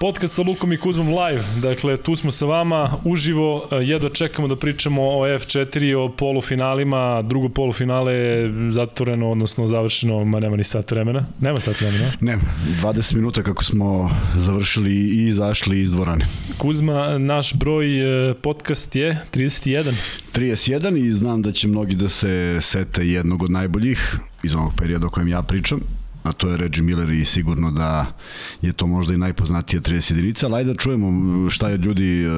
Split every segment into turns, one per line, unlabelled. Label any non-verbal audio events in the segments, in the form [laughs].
Podcast sa Lukom i Kuzmom live. Dakle, tu smo sa vama uživo. Jedva čekamo da pričamo o F4, o polufinalima. Drugo polufinale je zatvoreno, odnosno završeno, ma nema ni sat vremena. Nema sat vremena.
Nema. 20 minuta kako smo završili i izašli iz dvorane.
Kuzma, naš broj e, podcast je 31.
31 i znam da će mnogi da se sete jednog od najboljih iz onog perioda o kojem ja pričam a to je Reggie Miller i sigurno da je to možda i najpoznatija 30 jedinica, ali ajde da čujemo šta je ljudi e,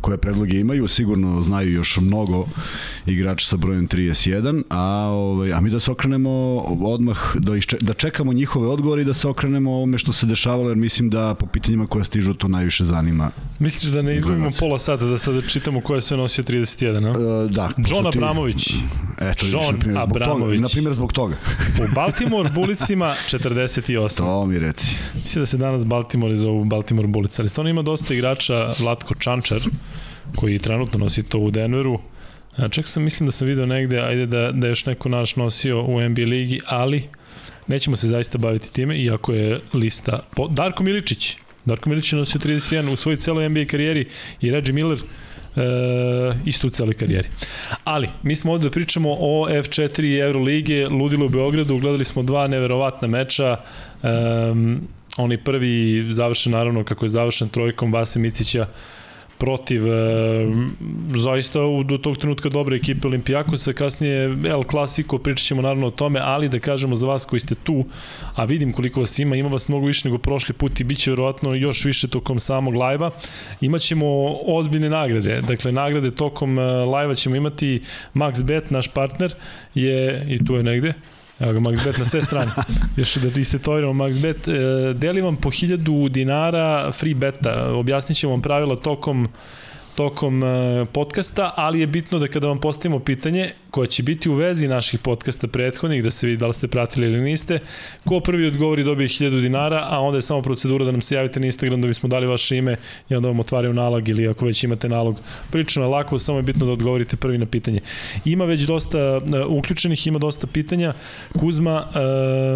koje predloge imaju, sigurno znaju još mnogo igrača sa brojem 31, a, ovaj, a mi da se okrenemo odmah, da, išče, da čekamo njihove odgovore i da se okrenemo ovome što se dešavalo, jer mislim da po pitanjima koja stižu to najviše zanima.
Misliš da ne izgubimo pola sata da sada čitamo ko je sve nosio 31, no?
E, da.
John Abramović.
Eto, John vidiš, na Abramović. Toga, na primjer zbog toga.
U Baltimore Bulicima 48.
To mi reci.
Mislim da se danas Baltimore zovu Baltimore Bullets, ali stvarno ima dosta igrača, Vlatko Čančar, koji trenutno nosi to u Denveru, Ček sam, mislim da sam video negde, ajde da, da još neko naš nosio u NBA ligi, ali nećemo se zaista baviti time, iako je lista... Po... Darko Miličić, Darko Miličić je nosio 31 u svojoj celoj NBA karijeri i Reggie Miller e, isto u celoj karijeri. Ali, mi smo ovde da pričamo o F4 i Euroligije, ludilo u Beogradu, gledali smo dva neverovatna meča, um, onaj prvi završen naravno kako je završen trojkom Vase Micića protiv e, zaista u, do tog trenutka dobre ekipe Olimpijakosa, kasnije El Clasico, pričat ćemo naravno o tome, ali da kažemo za vas koji ste tu, a vidim koliko vas ima, ima vas mnogo više nego prošli put i bit će verovatno još više tokom samog lajva. Imaćemo ozbiljne nagrade, dakle nagrade tokom e, lajva ćemo imati Max Bet, naš partner, je i tu je negde, Evo ga, MaxBet na sve strane. [laughs] Još da istetoviramo MaxBet. E, deli vam po 1000 dinara free beta. Objasnit ćemo vam pravila tokom tokom e, podcasta, ali je bitno da kada vam postavimo pitanje koje će biti u vezi naših podcasta prethodnih, da se vidi da li ste pratili ili niste, ko prvi odgovori dobije 1000 dinara, a onda je samo procedura da nam se javite na Instagram da bismo dali vaše ime i onda vam otvaraju nalog ili ako već imate nalog. Prilično lako, samo je bitno da odgovorite prvi na pitanje. Ima već dosta uh, uključenih, ima dosta pitanja. Kuzma,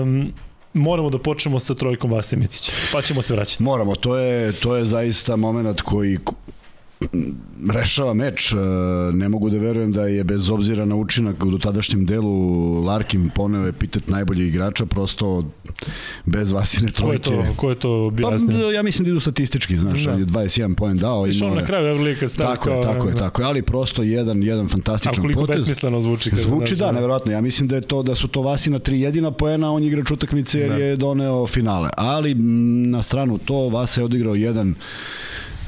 um, moramo da počnemo sa trojkom Vase Micića, pa ćemo se vraćati.
Moramo, to je, to je zaista moment koji rešava meč. E, ne mogu da verujem da je bez obzira na učinak u dotadašnjem delu Larkin poneo epitet najboljeg igrača, prosto bez Vasine trojke.
Ko je to, ko je to objasnio?
Pa, ja mislim da idu statistički, znaš, da. on je 21 poen dao.
Išao na kraju Evrolika stavio
tako, je, tako je, tako je, ali prosto jedan, jedan fantastičan potez. A koliko
potez. besmisleno zvuči.
Kada zvuči, da, neverovatno. Ja mislim da je to da su to Vasina tri jedina poena, on igrač utakmice jer da. je doneo finale. Ali na stranu to, Vasa je odigrao jedan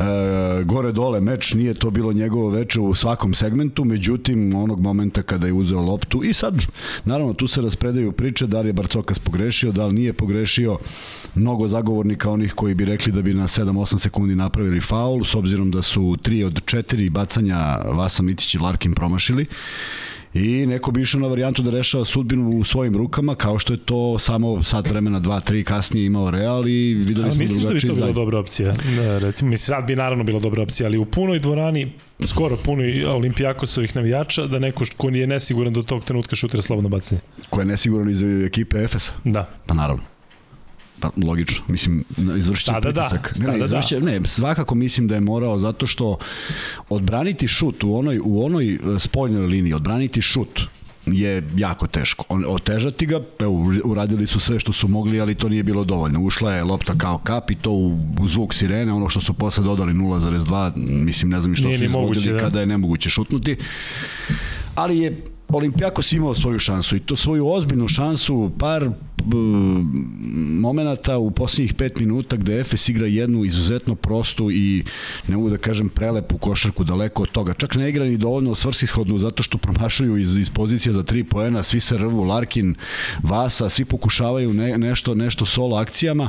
e, gore dole meč, nije to bilo njegovo veče u svakom segmentu, međutim onog momenta kada je uzeo loptu i sad naravno tu se raspredaju priče da li je Barcokas pogrešio, da li nije pogrešio mnogo zagovornika onih koji bi rekli da bi na 7-8 sekundi napravili faul, s obzirom da su 3 od 4 bacanja Vasa Mitić i Larkin promašili i neko bi išao na varijantu da rešava sudbinu u svojim rukama, kao što je to samo sat vremena, dva, tri kasnije imao Real i videli smo
drugačije Misliš da bi to bila dobra opcija? Ne, recimo, mislim, sad bi naravno bila dobra opcija, ali u punoj dvorani, skoro punoj Olimpijakosovih navijača, da neko ko nije nesiguran do tog trenutka šutira slobodno bacanje.
Ko je nesiguran iz ekipe Efesa?
Da.
Pa naravno. Pa, logično, mislim, izvršiti
Sada da,
pritisak.
Da,
ne, ne, izvršće, da. ne, svakako mislim da je morao zato što odbraniti šut u onoj, u onoj e, spoljnoj liniji, odbraniti šut je jako teško. On, otežati ga, evo, uradili su sve što su mogli, ali to nije bilo dovoljno. Ušla je lopta kao kap i to u, u zvuk sirene, ono što su posle dodali 0,2, mislim, ne znam što nije su izvodili da. kada je nemoguće šutnuti. Ali je Olimpijakos imao svoju šansu i to svoju ozbiljnu šansu, par momenata u posljednjih 5 minuta gde Efes igra jednu izuzetno prostu i ne mogu da kažem prelepu košarku daleko od toga. Čak ne igra ni dovoljno svrsishodnu zato što promašuju iz, iz pozicije za 3 poena, svi se rvu, Larkin, Vasa, svi pokušavaju ne, nešto, nešto solo akcijama,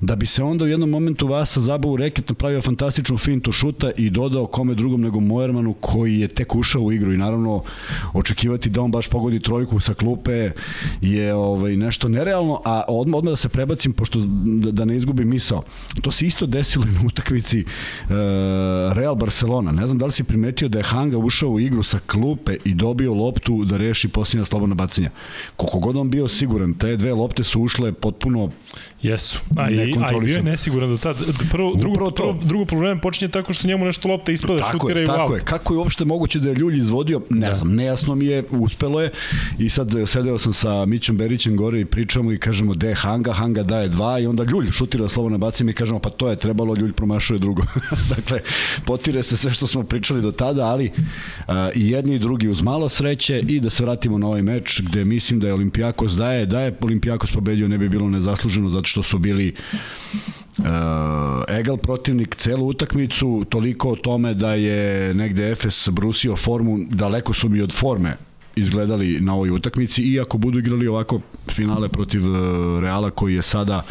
da bi se onda u jednom momentu Vasa zabao u reket, napravio fantastičnu fintu šuta i dodao kome drugom nego Moermanu koji je tek ušao u igru i naravno očekivati da on baš pogodi trojku sa klupe je ovaj, nešto nerealno, a odmah, odmah da se prebacim, pošto da, da ne izgubim misao. To se isto desilo i na utakmici uh, Real Barcelona. Ne znam da li si primetio da je Hanga ušao u igru sa klupe i dobio loptu da reši posljednja slobodna bacanja. Koliko god on bio siguran, te dve lopte su ušle potpuno
Jesu. A i, a i bio je nesiguran do tada. Prvo, drugo, prvo, drugo problem počinje tako što njemu nešto lopta ispada, tako šutira
je,
i
tako
wow.
je. Kako je uopšte moguće da je Ljulj izvodio? Ne da. znam, nejasno mi je, uspelo je. I sad sedeo sam sa Mićom Berićem gore i pričamo i kažemo de Hanga, Hanga daje dva i onda Ljulj šutira slobodno bacim i kažemo pa to je trebalo, Ljulj promašuje drugo. [laughs] dakle, potire se sve što smo pričali do tada, ali uh, i jedni i drugi uz malo sreće i da se vratimo na ovaj meč gde mislim da je Olimpijakos daje, da je Olimpijakos pobedio ne bi bilo nezasluženo zato što su bili Uh, egal protivnik celu utakmicu, toliko o tome da je negde Efes brusio formu, daleko su mi od forme izgledali na ovoj utakmici i ako budu igrali ovako finale protiv Reala koji je sada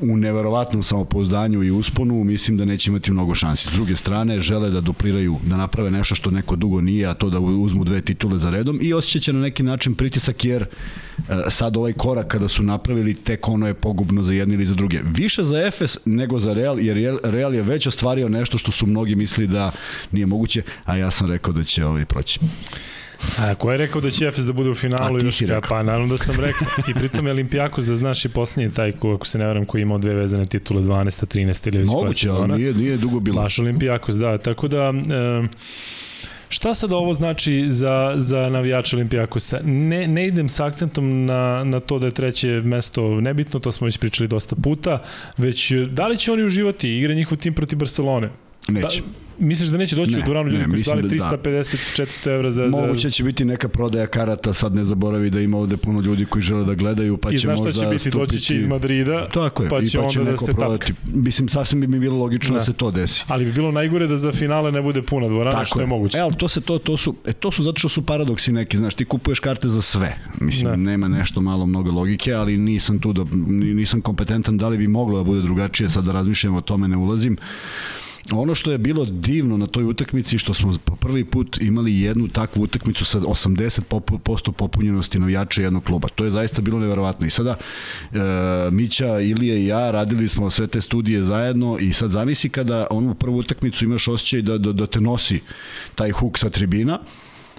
u neverovatnom samopouzdanju i usponu, mislim da neće imati mnogo šansi. S druge strane, žele da dupliraju, da naprave nešto što neko dugo nije, a to da uzmu dve titule za redom i osjećat će na neki način pritisak jer e, sad ovaj korak kada su napravili, tek ono je pogubno za jedni ili za druge. Više za Efes nego za Real, jer Real je već ostvario nešto što su mnogi mislili da nije moguće, a ja sam rekao da će ovaj proći.
A ko je rekao da će Efes da bude u finalu? A ti si rekao. Pa naravno da sam rekao. I pritom je Olimpijakos da znaš i poslednji taj ko, ako se ne varam, koji imao dve vezane titule 12. 13. ili već
Moguće, ali nije, nije dugo bilo.
Baš Olimpijakos, da. Tako da... E, Šta sad ovo znači za, za navijača Olimpijakosa? Ne, ne idem sa akcentom na, na to da je treće mesto nebitno, to smo već pričali dosta puta, već da li će oni uživati igre njihov tim protiv Barcelone?
Neće.
Da, Misliš da neće doći ne, u dvoranu ljudi koji su dali 350-400 da. evra za.
Moguće će biti neka prodaja karata, sad ne zaboravi da ima ovde puno ljudi koji žele da gledaju, pa će možda... I znaš šta će biti,
doći će iz Madrida,
Tako je,
pa će, pa će onda da se prodati.
tapka. Mislim, sasvim bi mi bilo logično da. da se to desi.
Ali bi bilo najgore da za finale ne bude puna dvorana, Tako što je, je moguće.
E, ali to, se, to, to, su, e, to su zato što su paradoksi neki, znaš, ti kupuješ karte za sve. Mislim, ne. nema nešto malo mnogo logike, ali nisam tu da, nisam kompetentan da li bi moglo da bude drugačije, sad da razmišljam o tome ne ulazim ono što je bilo divno na toj utakmici što smo po prvi put imali jednu takvu utakmicu sa 80% popunjenosti navijača jednog kluba. To je zaista bilo neverovatno. I sada e, Mića, Ilije i ja radili smo sve te studije zajedno i sad zamisli kada onu prvu utakmicu imaš osjećaj da, da, da te nosi taj huk sa tribina,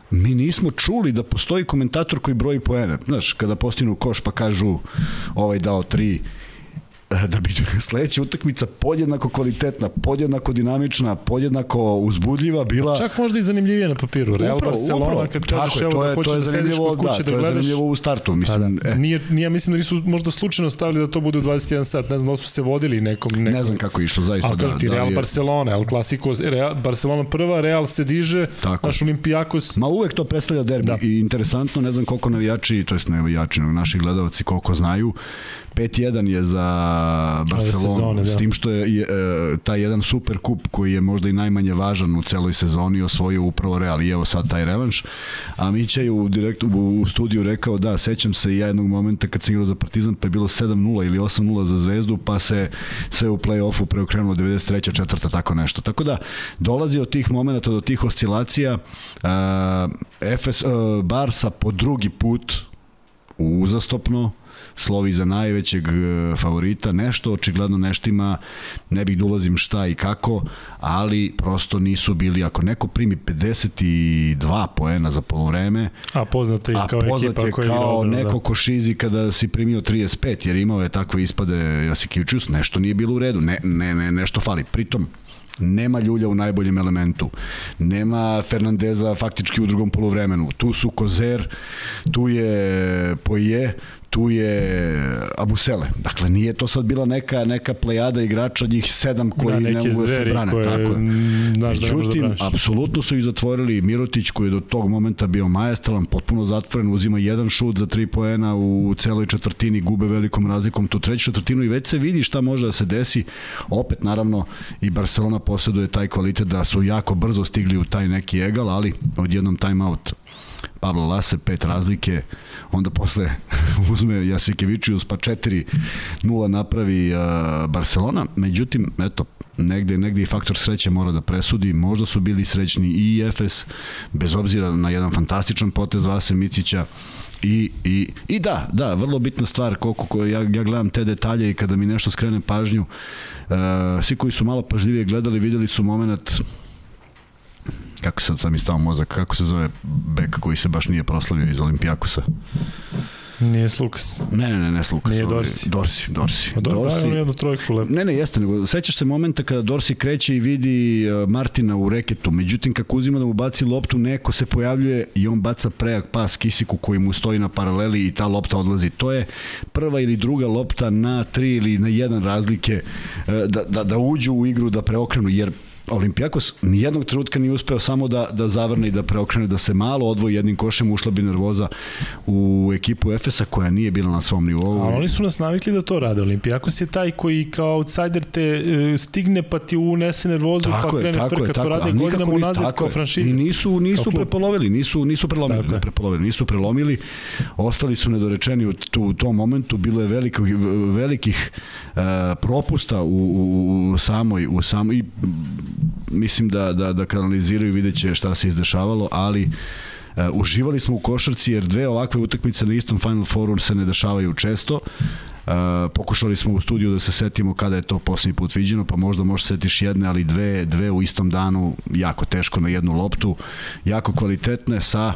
mi nismo čuli da postoji komentator koji broji poene. Znaš, kada postinu koš pa kažu ovaj dao tri [laughs] da bi sledeća utakmica podjednako kvalitetna, podjednako dinamična, podjednako uzbudljiva bila...
Čak možda i zanimljivije na papiru. Real upravo, Barcelona, upravo, kad kažeš evo da hoćeš da sediš kod kuće da, da gledaš... To je zanimljivo
u startu. Mislim,
pa da. E. Nije, nije, mislim da nisu možda slučajno stavili da to bude u 21 sat. Ne znam da su se vodili nekom... nekom...
Ne znam kako je išlo, zaista.
Ali
da,
ti da, Real je... Barcelona, El Clasico, Real, Barcelona prva, Real se diže, Tako. naš Olimpijakos...
Ma uvek to predstavlja derbi da. i interesantno, ne znam koliko navijači, to jest navijači, naši gledalci koliko znaju, 5-1 je za Barcelonu, sezone, da. s tim što je, je taj jedan super kup koji je možda i najmanje važan u celoj sezoni osvojio upravo Real i evo sad taj revanš. A Mića je u, direktu, u studiju rekao da, sećam se i ja jednog momenta kad sam igrao za Partizan pa je bilo 7-0 ili 8-0 za Zvezdu pa se sve u play-offu preokrenulo 93. četvrta, tako nešto. Tako da dolazi od tih momenta do tih oscilacija uh, FS, uh, Barsa po drugi put uzastopno slovi za najvećeg e, favorita, nešto očigledno nešto ima, ne bih da ulazim šta i kako, ali prosto nisu bili, ako neko primi 52 poena za polovreme,
a poznate je kao poznat
ekipa
koji
kao
igra
neko da. ko šizi kada si primio 35, jer imao je takve ispade Jasikivičius, nešto nije bilo u redu, ne, ne, ne, nešto fali. Pritom, Nema Ljulja u najboljem elementu. Nema Fernandeza faktički u drugom polovremenu. Tu su Kozer, tu je Poje, tu je Abusele. Dakle, nije to sad bila neka neka plejada igrača, njih sedam koji da, ne mogu da se brane. Koje, tako je. Znaš da Međutim, da apsolutno su ih zatvorili Mirotić koji je do tog momenta bio majestralan, potpuno zatvoren, uzima jedan šut za tri poena u celoj četvrtini, gube velikom razlikom tu treću četvrtinu i već se vidi šta može da se desi. Opet, naravno, i Barcelona posjeduje taj kvalitet da su jako brzo stigli u taj neki egal, ali odjednom timeout Pablo Lase, pet razlike, onda posle [laughs] uzme Jasikevičius, pa 4-0 napravi uh, Barcelona. Međutim, eto, negde, negde i faktor sreće mora da presudi, možda su bili srećni i Efes, bez obzira na jedan fantastičan potez Vase Micića, I, i, I da, da, vrlo bitna stvar, koliko ko, ja, ja gledam te detalje i kada mi nešto skrene pažnju, uh, svi koji su malo pažljivije gledali, videli su moment kako sad sam mi stao mozak, kako se zove bek koji se baš nije proslavio iz Olimpijakosa?
Nije Slukas.
Ne, ne, ne, ne Slukas.
Nije Dorsi.
Dorsi, Dorsi.
Pa do, Dorsi. Jednu trojku lepo.
Ne, ne, jeste, nego sećaš se momenta kada Dorsi kreće i vidi uh, Martina u reketu, međutim kako uzima da mu baci loptu, neko se pojavljuje i on baca prejak pas Kisiku koji mu stoji na paraleli i ta lopta odlazi. To je prva ili druga lopta na tri ili na jedan razlike uh, da, da, da uđu u igru, da preokrenu, jer Olimpijakos nijednog trenutka nije uspeo samo da, da zavrne i da preokrene, da se malo odvoji jednim košem, ušla bi nervoza u ekipu Efesa koja nije bila na svom nivou.
A oni su nas navikli da to rade. Olimpijakos je taj koji kao outsider te e, stigne pa ti unese nervozu
tako
pa
je,
krene
tako
frka.
Je, tako
to rade godinama unazad kao franšiza.
I nisu, nisu prepolovili, nisu, nisu prelomili, ne prepolovili, nisu prelomili. Ostali su nedorečeni u, tu, u tom momentu. Bilo je velikih, velikih uh, propusta u, u, u samoj, u samoj i mislim da, da, da kanaliziraju i vidjet će šta se izdešavalo, ali uh, uživali smo u košarci jer dve ovakve utakmice na istom Final Fouru se ne dešavaju često. Uh, pokušali smo u studiju da se setimo kada je to poslednji put viđeno, pa možda možeš setiš jedne, ali dve, dve u istom danu, jako teško na jednu loptu, jako kvalitetne sa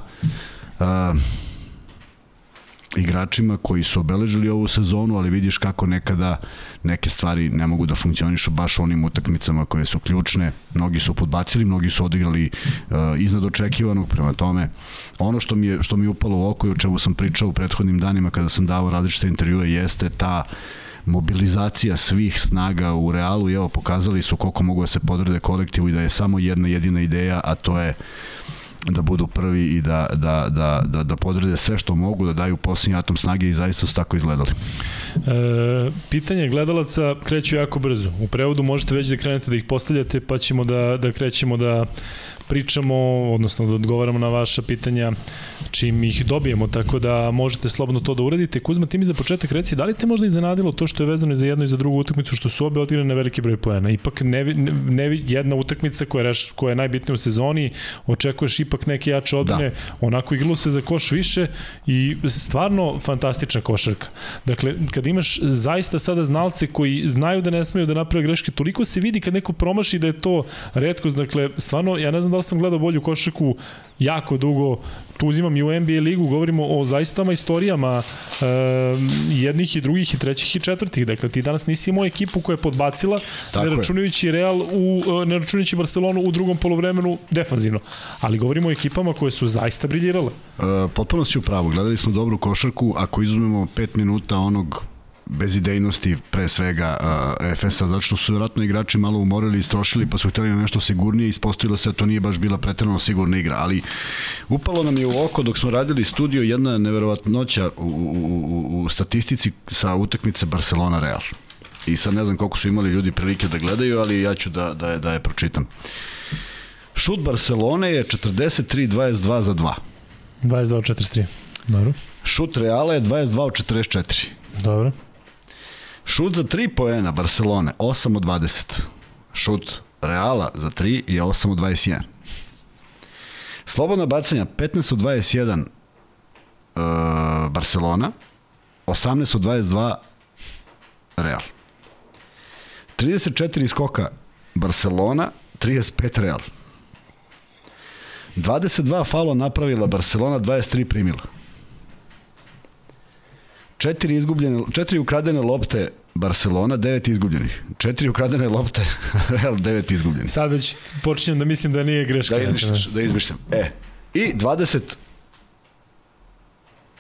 uh, igračima koji su obeležili ovu sezonu, ali vidiš kako nekada neke stvari ne mogu da funkcionišu baš onim utakmicama koje su ključne. Mnogi su podbacili, mnogi su odigrali uh, iznad očekivanog, prema tome ono što mi je što mi je upalo u oko i o čemu sam pričao u prethodnim danima kada sam davao različite intervjue jeste ta mobilizacija svih snaga u Realu i evo pokazali su koliko mogu da se podrede kolektivu i da je samo jedna jedina ideja, a to je da budu prvi i da, da, da, da, da podrede sve što mogu, da daju posljednji atom snage i zaista su tako izgledali.
E, pitanje gledalaca kreću jako brzo. U prevodu možete već da krenete da ih postavljate, pa ćemo da, da krećemo da pričamo, odnosno da odgovaramo na vaša pitanja čim ih dobijemo, tako da možete slobodno to da uradite. Kuzma, ti mi za početak reci, da li te možda iznenadilo to što je vezano i za jednu i za drugu utakmicu, što su obe odigrane na veliki broj poena? Ipak ne, ne, ne jedna utakmica koja je, reš, koja je najbitnija u sezoni, očekuješ ipak neke jače odbrane, da. onako igralo se za koš više i stvarno fantastična košarka. Dakle, kad imaš zaista sada znalce koji znaju da ne smeju da naprave greške, toliko se vidi kad neko promaši da je to redkost, dakle, stvarno, ja ne znam da li sam gledao bolju košarku jako dugo, tu uzimam i u NBA ligu, govorimo o zaista istorijama e, jednih i drugih i trećih i četvrtih. Dakle, ti danas nisi imao ekipu koja je podbacila, Tako ne računajući je. Real, u, e, ne računajući Barcelonu u drugom polovremenu defanzivno. Ali govorimo o ekipama koje su zaista briljirale.
E, potpuno si u pravu. Gledali smo dobru košarku. Ako izumemo 5 minuta onog bezidejnosti pre svega uh, Efesa, zato što su vjerojatno igrači malo umorili i istrošili pa su hteli na nešto sigurnije i ispostavilo se da to nije baš bila pretredno sigurna igra, ali upalo nam je u oko dok smo radili studio jedna neverovatnoća u, u, u, u statistici sa utakmice Barcelona-Real. I sad ne znam koliko su imali ljudi prilike da gledaju, ali ja ću da, da, je, da je pročitam. Šut Barcelone je 43-22 za 2.
22-43. Dobro.
Šut Reala je 22 44.
Dobro.
Šut za 3 poena Barcelone, 8 od 20. Šut Reala za 3 je 8 od 21. Slobodna bacanja 15 od 21 uh, Barcelona, 18 od 22 Real. 34 skoka Barcelona, 35 Real. 22 falo napravila Barcelona, 23 primila. Četiri izgubljene, četiri ukradene lopte Barcelona, devet izgubljenih. Četiri ukradene lopte, [laughs] Real, devet izgubljenih.
Sad već počinjem da mislim da nije greška.
Da izmišljaš, da izmišljam. E, i 20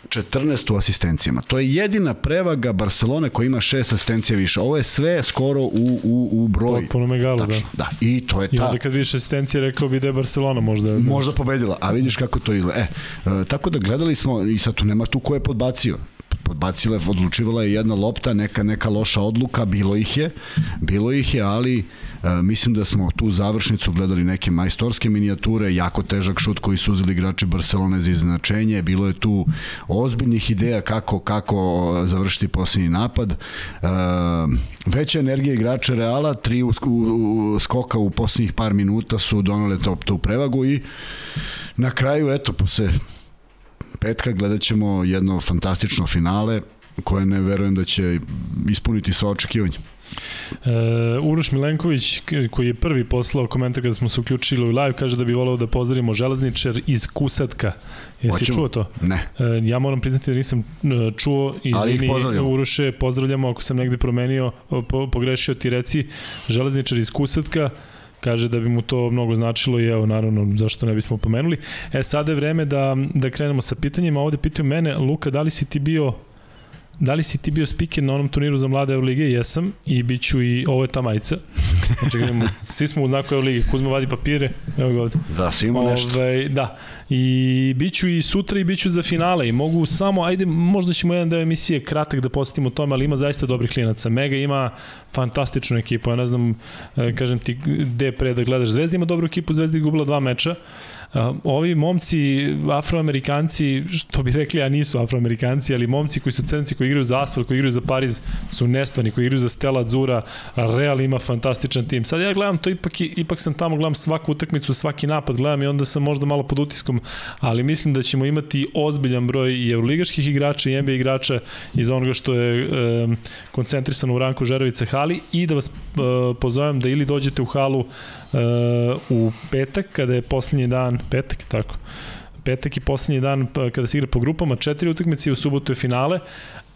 14 u asistencijama. To je jedina prevaga Barcelone koja ima šest asistencija više. Ovo je sve skoro u, u, u broj.
Potpuno megalo, da.
Da, i to je ta... I
onda kad više asistencije rekao bi da je Barcelona možda...
Možda pobedila, a vidiš kako to izgleda. E, e, tako da gledali smo, i sad tu nema tu ko je podbacio podbacila, odlučivala je jedna lopta, neka neka loša odluka, bilo ih je, bilo ih je, ali e, mislim da smo tu završnicu gledali neke majstorske minijature, jako težak šut koji su uzeli igrači Barcelone za iznenačenje, bilo je tu ozbiljnih ideja kako kako završiti posljednji napad. E, veća energija igrača Reala, tri u, u, skoka u posljednjih par minuta su donale to, tu prevagu i na kraju, eto, posle petka gledat ćemo jedno fantastično finale koje ne verujem da će ispuniti sva očekivanja.
Uh, Uroš Milenković, koji je prvi poslao komentar kada smo se uključili u live, kaže da bi volao da pozdravimo železničar iz Kusatka. Jesi Hoćemo? čuo to?
Ne.
Uh, ja moram priznati da nisam e, čuo. Izvini, Uroše, pozdravljamo ako sam negde promenio, po, pogrešio ti reci, železničar iz Kusatka, kaže da bi mu to mnogo značilo i evo naravno zašto ne bismo pomenuli. E sada je vreme da, da krenemo sa pitanjima. Ovde pitaju mene, Luka, da li si ti bio Da li si ti bio spiker na onom turniru za mlade Eurolige? Jesam i bit ću i ovo je ta majica. Znači, svi smo u znakoj Euroligi. Kuzma vadi papire, evo ga ovde.
Da, svi imamo nešto. Ove,
ovaj, da, i bit ću i sutra i bit ću za finale i mogu samo, ajde, možda ćemo jedan deo emisije kratak da posjetimo tome, ali ima zaista dobrih klinaca. Mega ima fantastičnu ekipu, ja ne znam, e, kažem ti, gde pre da gledaš Zvezda ima dobru ekipu, Zvezda je gubila dva meča, ovi momci, afroamerikanci, što bi rekli, a nisu afroamerikanci, ali momci koji su crnci, koji igraju za Asfalt, koji igraju za Pariz, su nestvani, koji igraju za Stella Zura, Real ima fantastičan tim. Sad ja gledam to, ipak, ipak sam tamo, gledam svaku utakmicu, svaki napad, gledam i onda sam možda malo pod utiskom, ali mislim da ćemo imati ozbiljan broj i evroligaških igrača i NBA igrača iz onoga što je e, koncentrisano u Ranku Žerovice hali i da vas e, pozovem da ili dođete u halu u petak, kada je poslednji dan, petak, tako, petak je poslednji dan pa, kada se igra po grupama, četiri utakmice i u subotu je finale,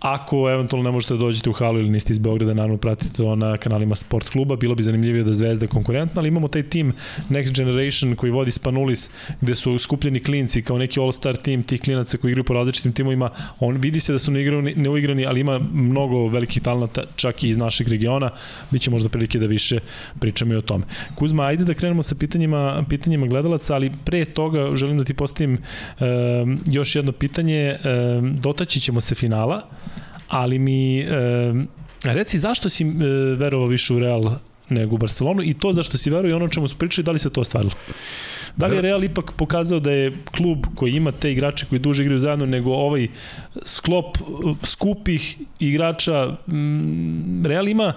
Ako eventualno ne možete da dođete u halu ili niste iz Beograda, naravno pratite to na kanalima Sport kluba, bilo bi zanimljivije da Zvezda je konkurentna, ali imamo taj tim Next Generation koji vodi Spanulis, gde su skupljeni klinci kao neki all-star tim tih klinaca koji igraju po različitim timovima. On vidi se da su neuigrani, neuigrani ali ima mnogo velikih talenta čak i iz našeg regiona. Biće možda prilike da više pričamo i o tome. Kuzma, ajde da krenemo sa pitanjima, pitanjima gledalaca, ali pre toga želim da ti postavim um, još jedno pitanje. Um, dotaći ćemo se finala ali mi e, reci zašto si e, verovao više u Real nego u Barcelonu i to zašto si verovao i ono čemu smo pričali, da li se to ostvarilo? Da li je Real ipak pokazao da je klub koji ima te igrače koji duže igraju zajedno nego ovaj sklop skupih igrača Real ima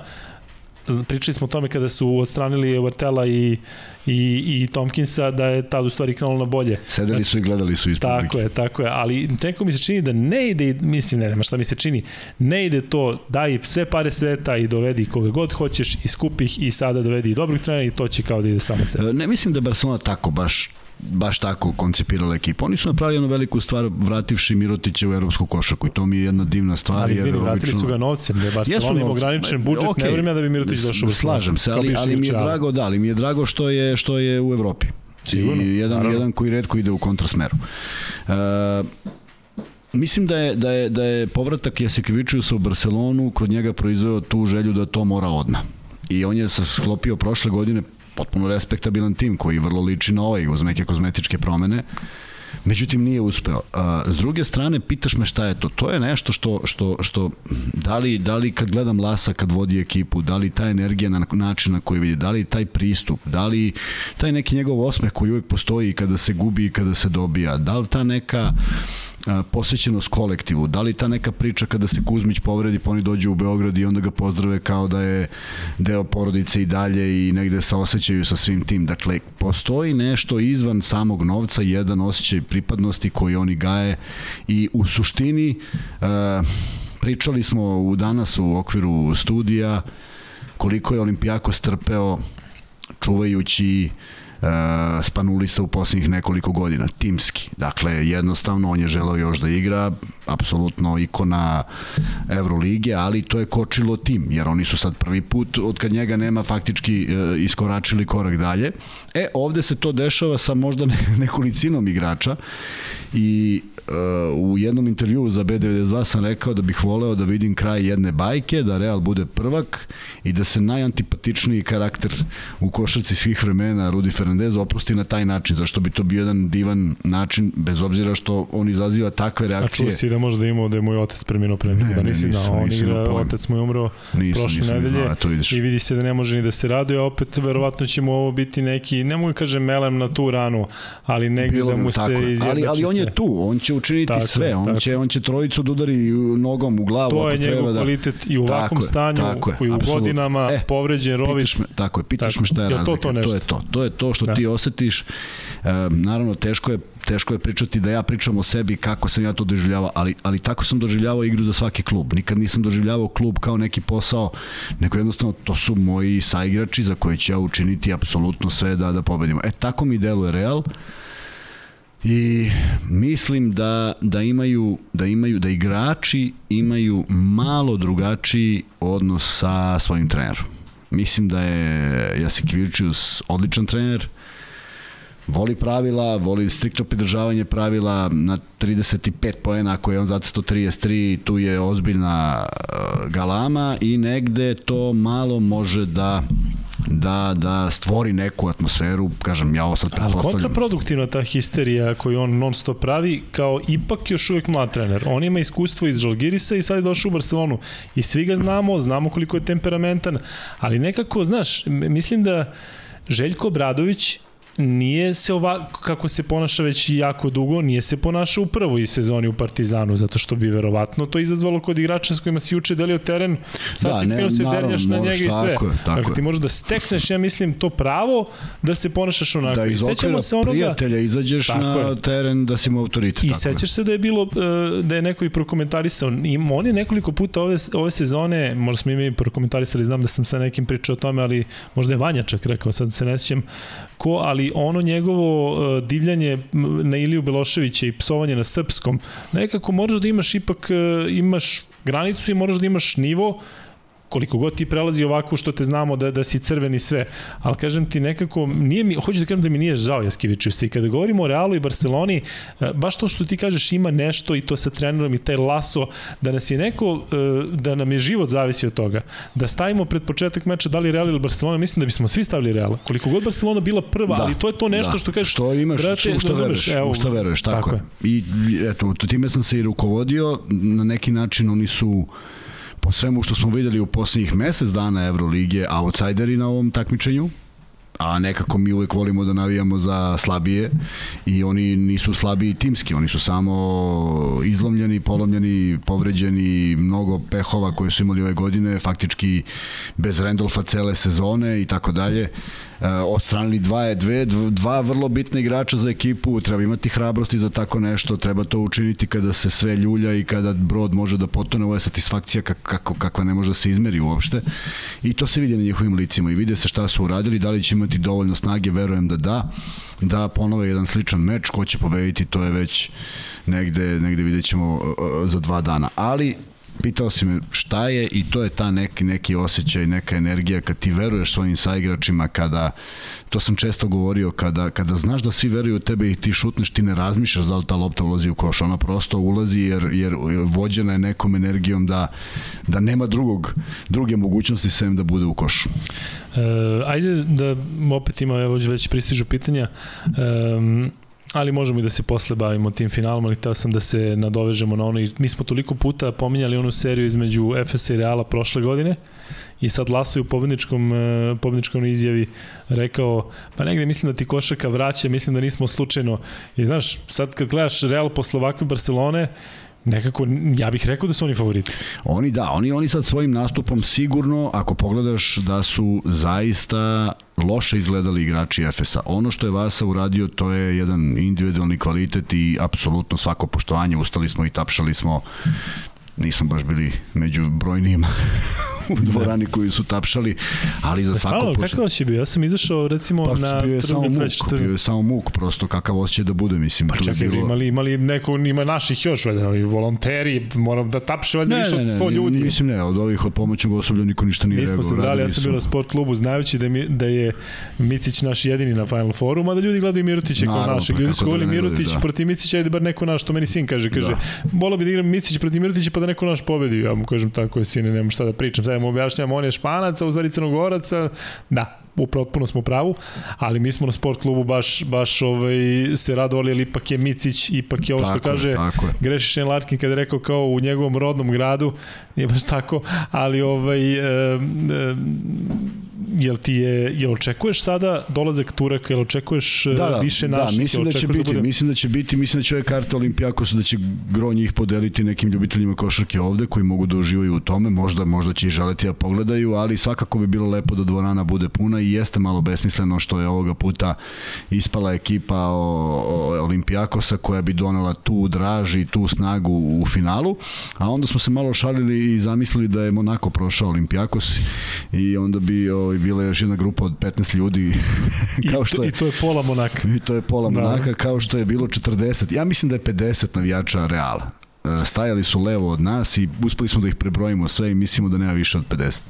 pričali smo o tome kada su odstranili Vartela i, i, i Tomkinsa da je tad u stvari krenulo na bolje.
Sedeli su i gledali su iz
Tako je, tako je, ali neko mi se čini da ne ide, mislim ne, nema šta mi se čini, ne ide to, daj sve pare sveta i dovedi koga god hoćeš i skupih i sada dovedi i dobrih trenera i to će kao da ide samo cena.
Ne mislim da Barcelona tako baš baš tako koncipirala ekipu. Oni su napravili jednu veliku stvar vrativši Mirotića u evropsku košaku i to mi je jedna divna stvar.
Ali izvini, vratili obično... su ga novcem, je Barcelona ima ograničen budžet, okay. ne vremena da bi Mirotić došao u
Slažem se, ali, ali mi je drago, da, ali mi je drago što je, što je u Evropi. Sigurno, I jedan, naravno. jedan koji redko ide u kontrasmeru. Uh, mislim da je, da je, da je povratak Jasekvičiusa u Barcelonu kod njega proizveo tu želju da to mora odmah. I on je sklopio prošle godine potpuno respektabilan tim koji vrlo liči na ovaj uz neke kozmetičke promene. Međutim, nije uspeo. A, s druge strane, pitaš me šta je to. To je nešto što, što, što da, li, da li kad gledam Lasa kad vodi ekipu, da li ta energija na način na koji vidi, da li taj pristup, da li taj neki njegov osmeh koji uvek postoji kada se gubi i kada se dobija, da li ta neka posvećenost kolektivu, da li ta neka priča kada se Kuzmić povredi pa oni dođu u Beograd i onda ga pozdrave kao da je deo porodice i dalje i negde sa osjećaju sa svim tim. Dakle, postoji nešto izvan samog novca, jedan osjećaj pripadnosti koji oni gaje i u suštini pričali smo u danas u okviru studija koliko je Olimpijako strpeo čuvajući uh, Spanulisa u poslednjih nekoliko godina, timski. Dakle, jednostavno on je želeo još da igra, apsolutno ikona Evrolige, ali to je kočilo tim, jer oni su sad prvi put, od kad njega nema, faktički uh, iskoračili korak dalje. E, ovde se to dešava sa možda [laughs] nekolicinom igrača i u jednom intervjuu za B92 sam rekao da bih voleo da vidim kraj jedne bajke, da Real bude prvak i da se najantipatičniji karakter u košarci svih vremena, Rudi Fer Fernandez opusti na taj način, zašto bi to bio jedan divan način, bez obzira što on izaziva takve reakcije.
A čuo si da možda imao da je moj otac preminuo pre nekog, da nisi znao, on igra, otac mu je umro nisam, prošle nisam nedelje to vidiš. i vidi se da ne može ni da se raduje, opet verovatno će mu ovo biti neki, ne mogu da kažem melem na tu ranu, ali negde Bilo, da mu tako. se izjebači
ali, ali on je tu, on će učiniti tako, sve, on tako. će, on će trojicu da udari nogom u glavu.
To je njegov da... kvalitet i u ovakvom stanju, tako je, koji u godinama, e, povređen Rović.
Me, tako je, pitaš tako, me šta je razlika. To, to, nešto? to je to. To je to što da. ti osetiš. E, naravno, teško je teško je pričati da ja pričam o sebi kako sam ja to doživljavao, ali, ali tako sam doživljavao igru za svaki klub. Nikad nisam doživljavao klub kao neki posao, nego jednostavno to su moji saigrači za koje ću ja učiniti apsolutno sve da, da pobedimo. E, tako mi deluje Real. I mislim da, da imaju da imaju da igrači imaju malo drugačiji odnos sa svojim trenerom. Mislim da je Jasikivicius odličan trener, voli pravila, voli striktno pridržavanje pravila na 35 poena ako je on zacesto 33, tu je ozbiljna uh, galama i negde to malo može da da, da stvori neku atmosferu, kažem, ja ovo sad
pretpostavljam. Ali kontraproduktivna ta histerija koju on non stop pravi, kao ipak još uvek mlad trener. On ima iskustvo iz Žalgirisa i sad je došao u Barcelonu. I svi ga znamo, znamo koliko je temperamentan, ali nekako, znaš, mislim da Željko Bradović nije se ovako, kako se ponaša već jako dugo, nije se ponašao u prvoj sezoni u Partizanu, zato što bi verovatno to izazvalo kod igrača s kojima si juče delio teren, sad da, si krenuo se dernjaš na njega i sve. Tako je, tako dakle, ti možeš da stekneš, ja mislim, to pravo da se ponašaš onako.
Da iz okvira se onoga, prijatelja izađeš tako na je. teren da si mu autoritet.
I sećaš se da je bilo, e, da je neko i prokomentarisao, i on je nekoliko puta ove, ove sezone, možda smo i mi prokomentarisali, znam da sam sa nekim pričao o tome, ali možda je Vanja čak rekao, sad se ne sjećam ko, ali ono njegovo uh, divljanje na Iliju Beloševića i psovanje na srpskom, nekako moraš da imaš ipak, uh, imaš granicu i moraš da imaš nivo koliko god ti prelazi ovako što te znamo da, da si crveni sve, ali kažem ti nekako, nije mi, hoću da kažem da mi nije žao Jaskiviću i kada govorimo o Realu i Barceloni, e, baš to što ti kažeš ima nešto i to sa trenerom i taj laso, da nas je neko, e, da nam je život zavisi od toga, da stavimo pred početak meča da li Real ili Barcelona, mislim da bismo svi stavili Real. Koliko god Barcelona bila prva, da, ali to je to nešto da. što kažeš,
što imaš, brate, u što veruješ, evo, u što veruješ, tako, tako je. je. I eto, time sam se i rukovodio, na neki način oni su po svemu što smo videli u poslednjih mesec dana Evrolige, outsideri na ovom takmičenju, a nekako mi uvek volimo da navijamo za slabije i oni nisu slabiji timski, oni su samo izlomljeni, polomljeni, povređeni, mnogo pehova koje su imali ove godine, faktički bez Randolfa cele sezone i tako dalje. Eh, odstranili dva, dve, dva vrlo bitne igrača za ekipu, treba imati hrabrosti za tako nešto, treba to učiniti kada se sve ljulja i kada brod može da potone, ovo je satisfakcija kako, kakva ne može da se izmeri uopšte. I to se vidi na njihovim licima i vide se šta su uradili, da li će imati dovoljno snage, verujem da da, da ponove jedan sličan meč, ko će pobediti, to je već negde, negde vidjet ćemo eh, eh, za dva dana, ali pitao si me šta je i to je ta neki, neki osjećaj, neka energija kad ti veruješ svojim saigračima, kada, to sam često govorio, kada, kada znaš da svi veruju u tebe i ti šutneš, ti ne razmišljaš da li ta lopta ulazi u koš, ona prosto ulazi jer, jer vođena je nekom energijom da, da nema drugog, druge mogućnosti sem da bude u košu.
E, ajde da opet ima, evo već pristižu pitanja, e, ali možemo i da se posle bavimo tim finalom, ali hteo sam da se nadovežemo na ono. Mi smo toliko puta pominjali onu seriju između FS i Reala prošle godine i sad Laso je u pobedničkom, e, pobedničkom izjavi rekao, pa negde mislim da ti košaka vraća, mislim da nismo slučajno. I znaš, sad kad gledaš Real posle ovakve Barcelone, nekako, ja bih rekao da su oni favoriti.
Oni da, oni, oni sad svojim nastupom sigurno, ako pogledaš da su zaista loše izgledali igrači FS-a. Ono što je Vasa uradio, to je jedan individualni kvalitet i apsolutno svako poštovanje. Ustali smo i tapšali smo nismo baš bili među brojnijima [laughs] u dvorani koji su tapšali, ali za svako
Stvarno, kakav osjećaj bio? Ja sam izašao recimo pa, na
bio je samo muk, bio je samo muk, prosto kakav osjećaj da bude, mislim.
Pa čekaj, bilo... imali, imali neko, ima naših još, valjda, i volonteri, moram da tapše valjda više od 100 ljudi.
Mislim ne, od ovih od pomoćnog osoblja niko ništa nije
reagovao. Mi smo se dali, ja sam bio na sport klubu, znajući da, mi, da je Micić naš jedini na Final Fouru, mada ljudi gledaju Mirotića kao našeg. Ljudi su govorili da Mirotić da. protiv Micića, ajde bar neko naš, to meni sin kaže, kaže, da. volao bi da igram Micić protiv Mirotića pa da neko naš pobedi. Ja mu kažem tako sine, nemam šta da pričam. Sad mu objašnjam, on je španac, a u stvari crnogoraca, da, u potpuno smo pravu, ali mi smo na sport klubu baš, baš ovaj, se radovali, ali ipak je Micić, ipak je ovo što kaže, greši Shane Larkin kada je rekao kao u njegovom rodnom gradu, nije baš tako, ali ovaj, e, e, jel ti je jel očekuješ sada dolazak Turaka, jel očekuješ e, da, da, više naših?
Da, mislim da će da biti, da bude... mislim da će biti, mislim da će ovaj karta Olimpijakosa da će gro njih podeliti nekim ljubiteljima košarke ovde koji mogu da uživaju u tome, možda možda će i želeti da pogledaju, ali svakako bi bilo lepo da dvorana bude puna i jeste malo besmisleno što je ovoga puta ispala ekipa o, o Olimpijakosa koja bi donela tu draž i tu snagu u finalu, a onda smo se malo šalili i zamislili da je Monako prošao Olimpijakos i onda bi ovaj, bila još jedna grupa od 15 ljudi [laughs]
kao što je, I to je pola Monaka.
I to je pola da. Monaka kao što je bilo 40. Ja mislim da je 50 navijača Reala. E, stajali su levo od nas i uspeli smo da ih prebrojimo sve i mislimo da nema više od 50.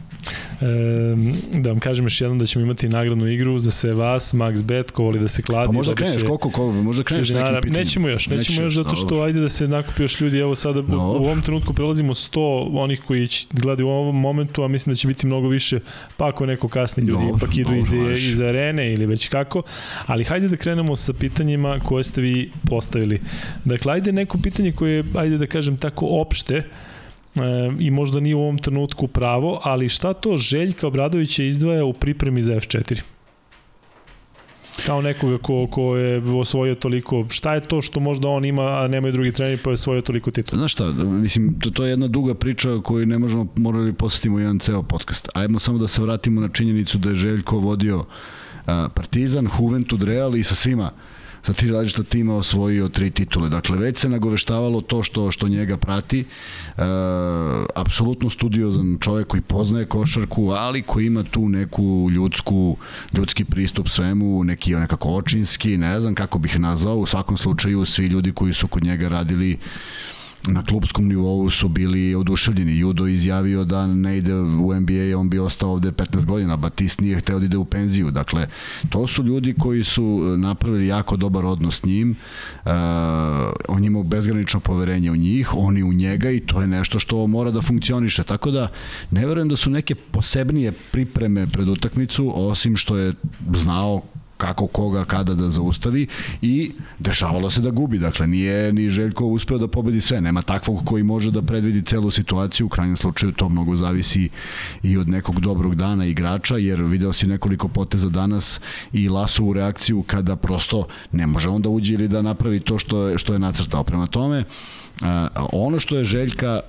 E, da vam kažem još jednom da ćemo imati nagradnu igru za sve vas, Max Bet, ko voli da se kladi. Pa
možda kreneš, koliko, koliko, možda kreneš nekim pitanjem.
Nećemo još, nećemo Neće, još zato što dobro. ajde da se nakupi još ljudi, evo sada u, u ovom trenutku prelazimo 100 onih koji gledaju u ovom momentu, a mislim da će biti mnogo više, pa ako neko kasni ljudi dobro, ipak idu dobro, iz, iz arene ili već kako, ali hajde da krenemo sa pitanjima koje ste vi postavili. Dakle, ajde neko pitanje koje, ajde da kažem tako opšte, e, i možda nije u ovom trenutku pravo, ali šta to Željka Obradovića izdvaja u pripremi za F4? kao nekoga ko, ko je osvojio toliko, šta je to što možda on ima, a nemaju drugi treneri pa je osvojio toliko titula?
Znaš šta, mislim, to, to je jedna duga priča koju ne možemo, morali posjetimo jedan ceo podcast. Ajmo samo da se vratimo na činjenicu da je Željko vodio Partizan, Juventud, Real i sa svima sa tri različita tima osvojio tri titule. Dakle, već se nagoveštavalo to što što njega prati. E, apsolutno studiozan čovjek koji poznaje košarku, ali koji ima tu neku ljudsku, ljudski pristup svemu, neki nekako očinski, ne znam kako bih nazvao, u svakom slučaju svi ljudi koji su kod njega radili na klubskom nivou su bili oduševljeni. Judo izjavio da ne ide u NBA, on bi ostao ovde 15 godina. Batist nije hteo da ide u penziju. Dakle, to su ljudi koji su napravili jako dobar odnos s njim. Uh, on ima bezgranično poverenje u njih, oni u njega i to je nešto što mora da funkcioniše. Tako da, ne verujem da su neke posebnije pripreme pred utakmicu, osim što je znao kako koga kada da zaustavi i dešavalo se da gubi. Dakle, nije ni Željko uspeo da pobedi sve. Nema takvog koji može da predvidi celu situaciju. U krajnjem slučaju to mnogo zavisi i od nekog dobrog dana igrača, jer video si nekoliko poteza danas i u reakciju kada prosto ne može onda uđe ili da napravi to što je, što je nacrtao. Prema tome, ono što je Željka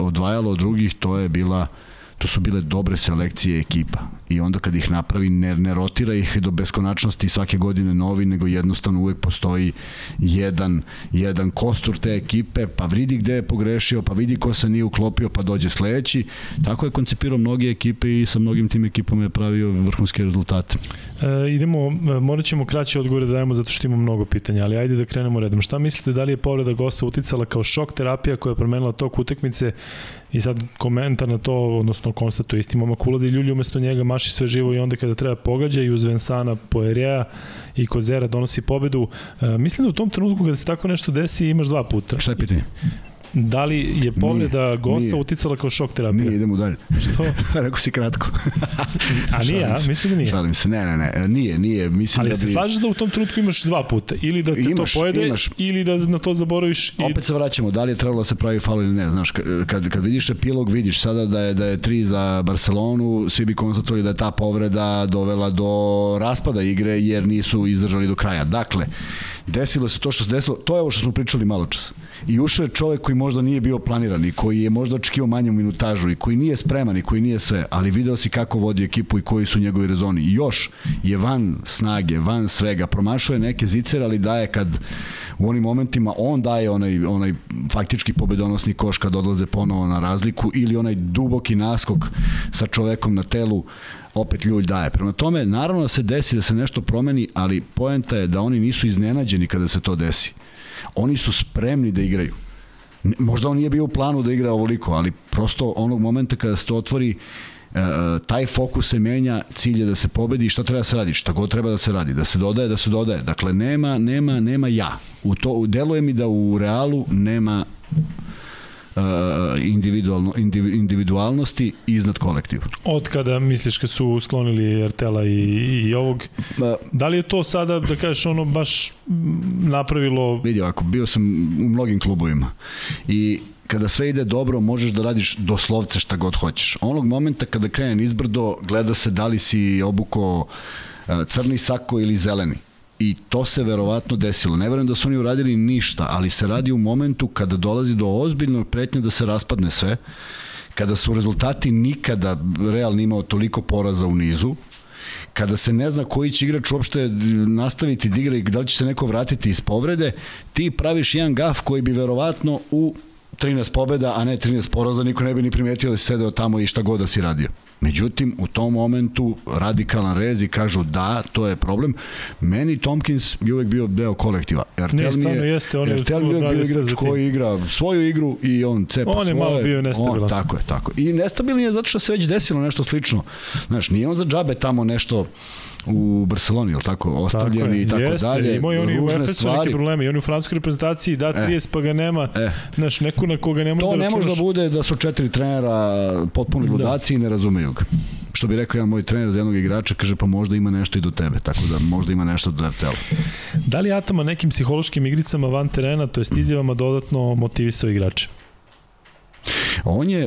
odvajalo od drugih, to je bila to su bile dobre selekcije ekipa i onda kad ih napravi ne, ne rotira ih do beskonačnosti svake godine novi, nego jednostavno uvek postoji jedan, jedan kostur te ekipe, pa vidi gde je pogrešio, pa vidi ko se nije uklopio, pa dođe sledeći. Tako je koncipirao mnoge ekipe i sa mnogim tim ekipama je pravio vrhunske rezultate.
E, idemo, e, morat ćemo kraće odgovore da dajemo zato što imamo mnogo pitanja, ali ajde da krenemo redom. Šta mislite da li je povreda Gosa uticala kao šok terapija koja je promenila tok utekmice i sad komentar na to, odnosno konstatuje isti momak ulazi i Ljulju umesto njega maši sve živo i onda kada treba pogađa i uz Vensana Poerea i Kozera donosi pobedu. E, mislim da u tom trenutku kada se tako nešto desi imaš dva puta.
Šta je pitanje?
Da li je povreda Gosa uticala kao šok terapija?
Nije, idemo dalje. [laughs]
Što? [laughs]
Rekao si kratko. [laughs]
A nije, a? Mislim da nije.
Šalim se, ne, ne, ne, nije, nije. Mislim
Ali
da
bi... se slažeš da u tom trenutku imaš dva puta? Ili da te imaš, to pojede, imaš. ili da na to zaboraviš?
I... Opet se vraćamo, da li je trebalo da se pravi faul ili ne, znaš, kad, kad vidiš epilog, vidiš sada da je, da je tri za Barcelonu, svi bi konstatovali da je ta povreda dovela do raspada igre, jer nisu izdržali do kraja. Dakle, desilo se to što se desilo, to je ovo što smo pričali malo čas. I ušao je čovek koji možda nije bio planiran i koji je možda očekio manju minutažu i koji nije spreman i koji nije sve, ali video si kako vodi ekipu i koji su njegovi rezoni. I još je van snage, van svega, promašao je neke zicere, ali daje kad u onim momentima on daje onaj, onaj faktički pobedonosni koš kad odlaze ponovo na razliku ili onaj duboki naskok sa čovekom na telu opet ljulj daje. Prema tome, naravno da se desi da se nešto promeni, ali poenta je da oni nisu iznenađeni kada se to desi. Oni su spremni da igraju. Možda on nije bio u planu da igra ovoliko, ali prosto onog momenta kada se to otvori, e, taj fokus se menja, cilj je da se pobedi i šta treba da se radi, šta god treba da se radi, da se dodaje, da se dodaje. Dakle, nema, nema, nema ja. U to, deluje mi da u realu nema individualno, individualnosti iznad kolektiva.
Od kada misliš kad su slonili Ertela i, i ovog, ba, da li je to sada, da kažeš, ono baš napravilo...
Vidi, ako bio sam u mnogim klubovima i kada sve ide dobro, možeš da radiš doslovce šta god hoćeš. Onog momenta kada krene izbrdo, gleda se da li si obuko crni sako ili zeleni. I to se verovatno desilo. Ne verujem da su oni uradili ništa, ali se radi u momentu kada dolazi do ozbiljnog pretnja da se raspadne sve, kada su rezultati nikada realni imao toliko poraza u nizu, kada se ne zna koji će igrač uopšte nastaviti da igra i da li će se neko vratiti iz povrede, ti praviš jedan gaf koji bi verovatno u 13 pobeda, a ne 13 poraza, niko ne bi ni primetio da si sedeo tamo i šta god da si radio. Međutim, u tom momentu radikalan rez i kažu da, to je problem. Meni Tompkins je uvek bio deo kolektiva.
Ertel ne, je, jeste, on je
Ertel je bio igrač koji igra svoju igru i on cepa
svoje. On je
svoje,
malo bio nestabilan.
On, tako je, tako. I nestabilan je zato što se već desilo nešto slično. Znaš, nije on za džabe tamo nešto u Barceloni, ili tako, ostavljeni tako i tako jeste, dalje.
Imao i oni u Efesu neke probleme, i oni u francuskoj reprezentaciji da 30 e, pa ga nema, e, znaš, neku na koga ne može
da
računaš.
To ne može da bude da su četiri trenera potpuni da. ludaci da. i ne razumeju ga. Što bi rekao jedan moj trener za jednog igrača, kaže pa možda ima nešto i do tebe, tako da možda ima nešto do RTL.
Da li Atama nekim psihološkim igricama van terena, to jest izjavama dodatno motivisao igrače?
On je,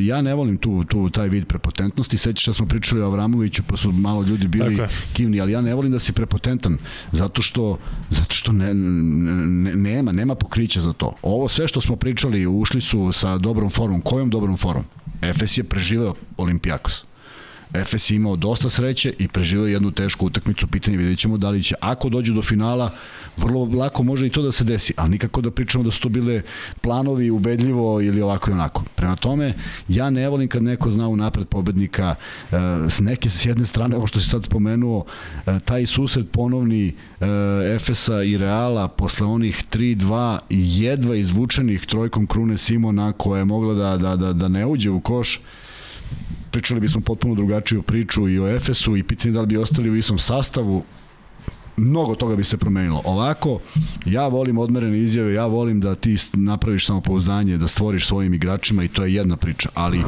ja ne volim tu, tu taj vid prepotentnosti, sećaš da smo pričali o Avramoviću, pa su malo ljudi bili kivni, ali ja ne volim da si prepotentan, zato što, zato što ne, ne, nema, nema pokrića za to. Ovo sve što smo pričali, ušli su sa dobrom formom, kojom dobrom formom? Efes je preživeo Olimpijakos. Efes je imao dosta sreće i preživao jednu tešku utakmicu, pitanje vidjet ćemo da li će, ako dođu do finala, vrlo lako može i to da se desi, ali nikako da pričamo da su to bile planovi ubedljivo ili ovako i onako. Prema tome, ja ne volim kad neko zna u napred pobednika e, s neke s jedne strane, ovo što si sad spomenuo, e, taj susret ponovni e, Efesa i Reala posle onih 3-2 jedva izvučenih trojkom Krune Simona koja je mogla da, da, da, da ne uđe u koš, pričali bismo potpuno drugačiju priču i o Efesu i pitanje da li bi ostali u istom sastavu mnogo toga bi se promenilo. Ovako, ja volim odmerene izjave, ja volim da ti napraviš samopouzdanje, da stvoriš svojim igračima i to je jedna priča, ali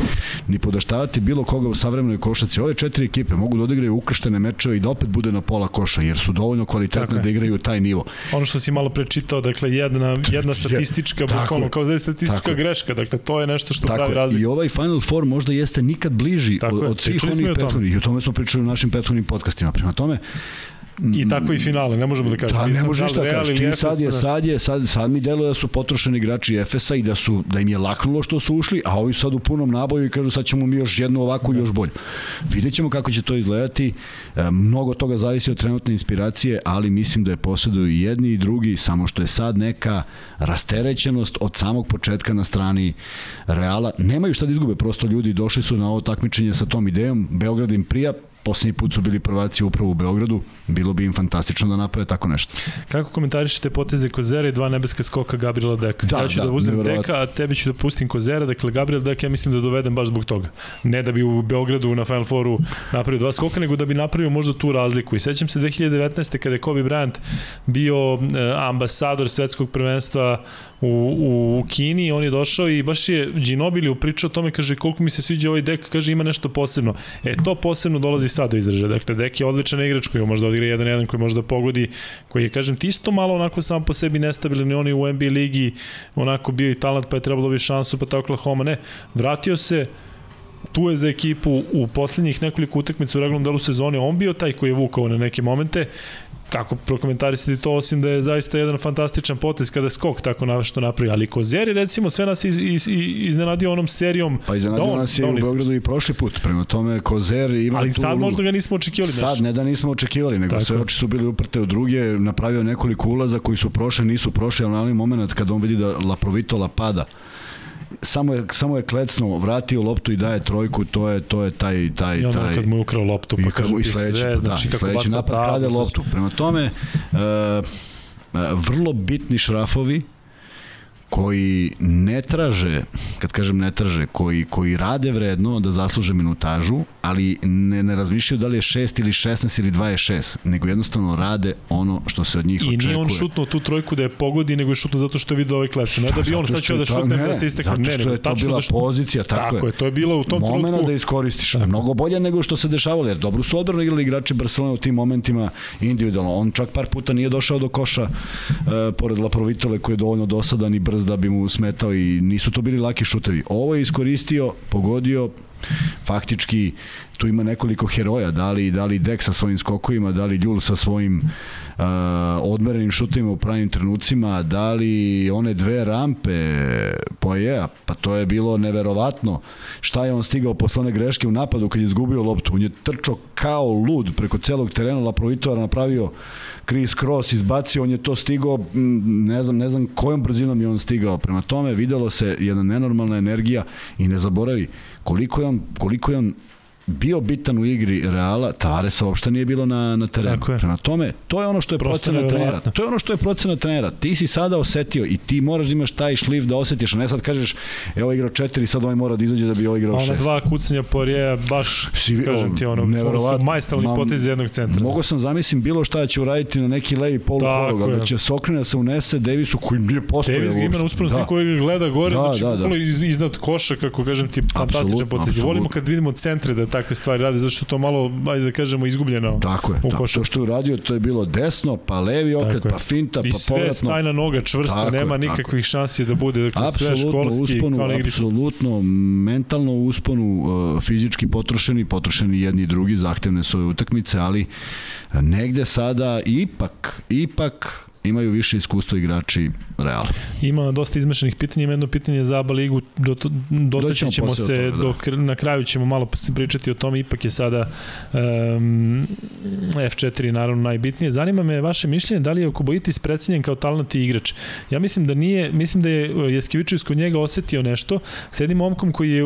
ni podaštavati bilo koga u savremenoj košaci. Ove četiri ekipe mogu da odigraju ukrštene mečeve i da opet bude na pola koša, jer su dovoljno kvalitetne da igraju taj nivo.
Ono što si malo prečitao, dakle, jedna, jedna statistička, bukvalno, kao da je statistička tako. greška, dakle, to je nešto što tako. pravi razliku.
I ovaj Final Four možda jeste nikad bliži tako od, od svih onih prethodnih, i o tome smo pričali u našim prethodnim podcastima. Prema tome,
I tako i finale, ne možemo da kažemo.
Da, ne može ništa da kažeš. Ti sad je, sad je, sad, sad mi deluje da su potrošeni igrači Efesa i da su da im je laknulo što su ušli, a ovi sad u punom naboju i kažu sad ćemo mi još jednu ovako i još bolju. Vidjet ćemo kako će to izgledati. E, mnogo toga zavisi od trenutne inspiracije, ali mislim da je posjeduju i jedni i drugi, samo što je sad neka rasterećenost od samog početka na strani Reala. Nemaju šta da izgube, prosto ljudi došli su na ovo takmičenje sa tom idejom. Beograd im prija, poslednji put su bili prvaci upravo u Beogradu, bilo bi im fantastično da naprave tako nešto.
Kako komentarišete poteze Kozera i dva nebeska skoka Gabriela Deka? Da, ja ću da, da uzmem Deka, a tebi ću da pustim Kozera, dakle Gabriel Deka ja mislim da dovedem baš zbog toga. Ne da bi u Beogradu na Final Fouru napravio dva skoka, nego da bi napravio možda tu razliku. I sećam se 2019. kada je Kobe Bryant bio eh, ambasador svetskog prvenstva u, u Kini, on je došao i baš je Ginobili upričao o tome, kaže koliko mi se sviđa ovaj dek, kaže ima nešto posebno. E, to posebno dolazi sad do izražaja. Dakle, dek je odličan igrač koji može da odigra 1-1, koji može da pogodi, koji je, kažem, ti isto malo onako sam po sebi nestabilan i on je u NBA ligi onako bio i talent, pa je trebalo bi šansu, pa ta Oklahoma. Ne, vratio se, tu je za ekipu u poslednjih nekoliko utakmica u regularnom delu sezone on bio taj koji je vukao na neke momente. Kako prokomentarisati to osim da je zaista jedan fantastičan potez kada skok tako na što napravi, ali Kozeri recimo sve nas iz, iz, iznenadio onom serijom
Pa iznenadio da nas je da u Beogradu i prošli put, prema tome Kozer ima
Ali
tu
sad možda ga nismo očekivali.
Sad ne da nismo očekivali, nego tako. sve oči su bili uprte u druge, napravio nekoliko ulaza koji su prošli, nisu prošli, ali na onaj moment kad on vidi da Laprovitola pada, samo je samo je klecno vratio loptu i daje trojku to je to je taj taj
I onda
taj
kad mu je ukrao loptu
pa kaže i sledeći sve, znači da, kako sledeći napad krade loptu. prema tome uh, vrlo bitni šrafovi koji ne traže, kad kažem ne traže, koji, koji rade vredno da zasluže minutažu, ali ne, ne razmišljaju da li je 6 ili 16 ili 26, nego jednostavno rade ono što se od njih
I
očekuje.
I nije on šutnuo tu trojku da je pogodi, nego je šutnuo zato što je vidio ovaj klasa. Ne da bi on sad ćeo da šutne da se istekne.
Ne, nego je to bila da što... pozicija, tako, tako je.
To je bilo u tom
Momena
trenutku.
da iskoristiš. Tako. Mnogo bolje nego što se dešavalo, jer dobro su odbrano igrali igrači Barcelona u tim momentima individualno. On čak par puta nije došao do koša uh, pored Laprovitole koji je dovoljno dosadan i brz da bi mu smetao i nisu to bili laki šutevi. Ovo je iskoristio, pogodio, faktički tu ima nekoliko heroja, da li, da li Dek sa svojim skokovima, da li Ljul sa svojim uh, odmerenim šutovima u pravim trenucima, da li one dve rampe Pojeja, pa to je bilo neverovatno šta je on stigao posle one greške u napadu kad je izgubio loptu, on je trčao kao lud preko celog terena, Laprovitora napravio Chris Cross izbacio, on je to stigao, ne znam, ne znam kojom brzinom je on stigao. Prema tome videlo se jedna nenormalna energija i ne zaboravi koliko je on, koliko je on bio bitan u igri Reala, Tavaresa uopšte nije bilo na, na terenu. Prema tome, to je ono što je procena trenera. To je ono što je procena trenera. Ti si sada osetio i ti moraš da imaš taj šlif da osetiš, a ne sad kažeš, evo igrao četiri, sad ovaj mora da izađe da bi ovaj igrao šest.
Ona dva kucanja Porijeja, baš, si, kažem ti, ono, su majstalni potez jednog centra.
Mogu sam zamislim bilo šta će uraditi na neki levi polu hologa, da će Sokrina se unese Davisu koji nije postojao.
Davis ga ima na uspunosti da. koji gleda gore, da, znači da, da. Iz, iznad koša, kako kažem ti, fantastičan potez. Volimo kad vidimo centre da takve stvari rade, zato što to malo, ajde da kažemo, izgubljeno
Tako je, tako, to što je uradio, to je bilo desno, pa levi okret, pa finta, pa povratno. I sve
stajna noga čvrsta, tako nema je, nikakvih tako. šansi da bude dakle, sve školski
usponu,
kao
Apsolutno, mentalno usponu, uh, fizički potrošeni, potrošeni jedni i drugi, zahtevne su ove utakmice, ali negde sada ipak, ipak imaju više iskustva igrači Real.
Ima dosta izmešanih pitanja, ima jedno pitanje za ABA ligu, do, dotaći ćemo se, toga, da. dok, na kraju ćemo malo se pričati o tom, ipak je sada um, F4 naravno najbitnije. Zanima me vaše mišljenje, da li je Okoboitis predstavljen kao talentni igrač? Ja mislim da nije, mislim da je Jeskevičević kod njega osetio nešto, s jednim momkom koji je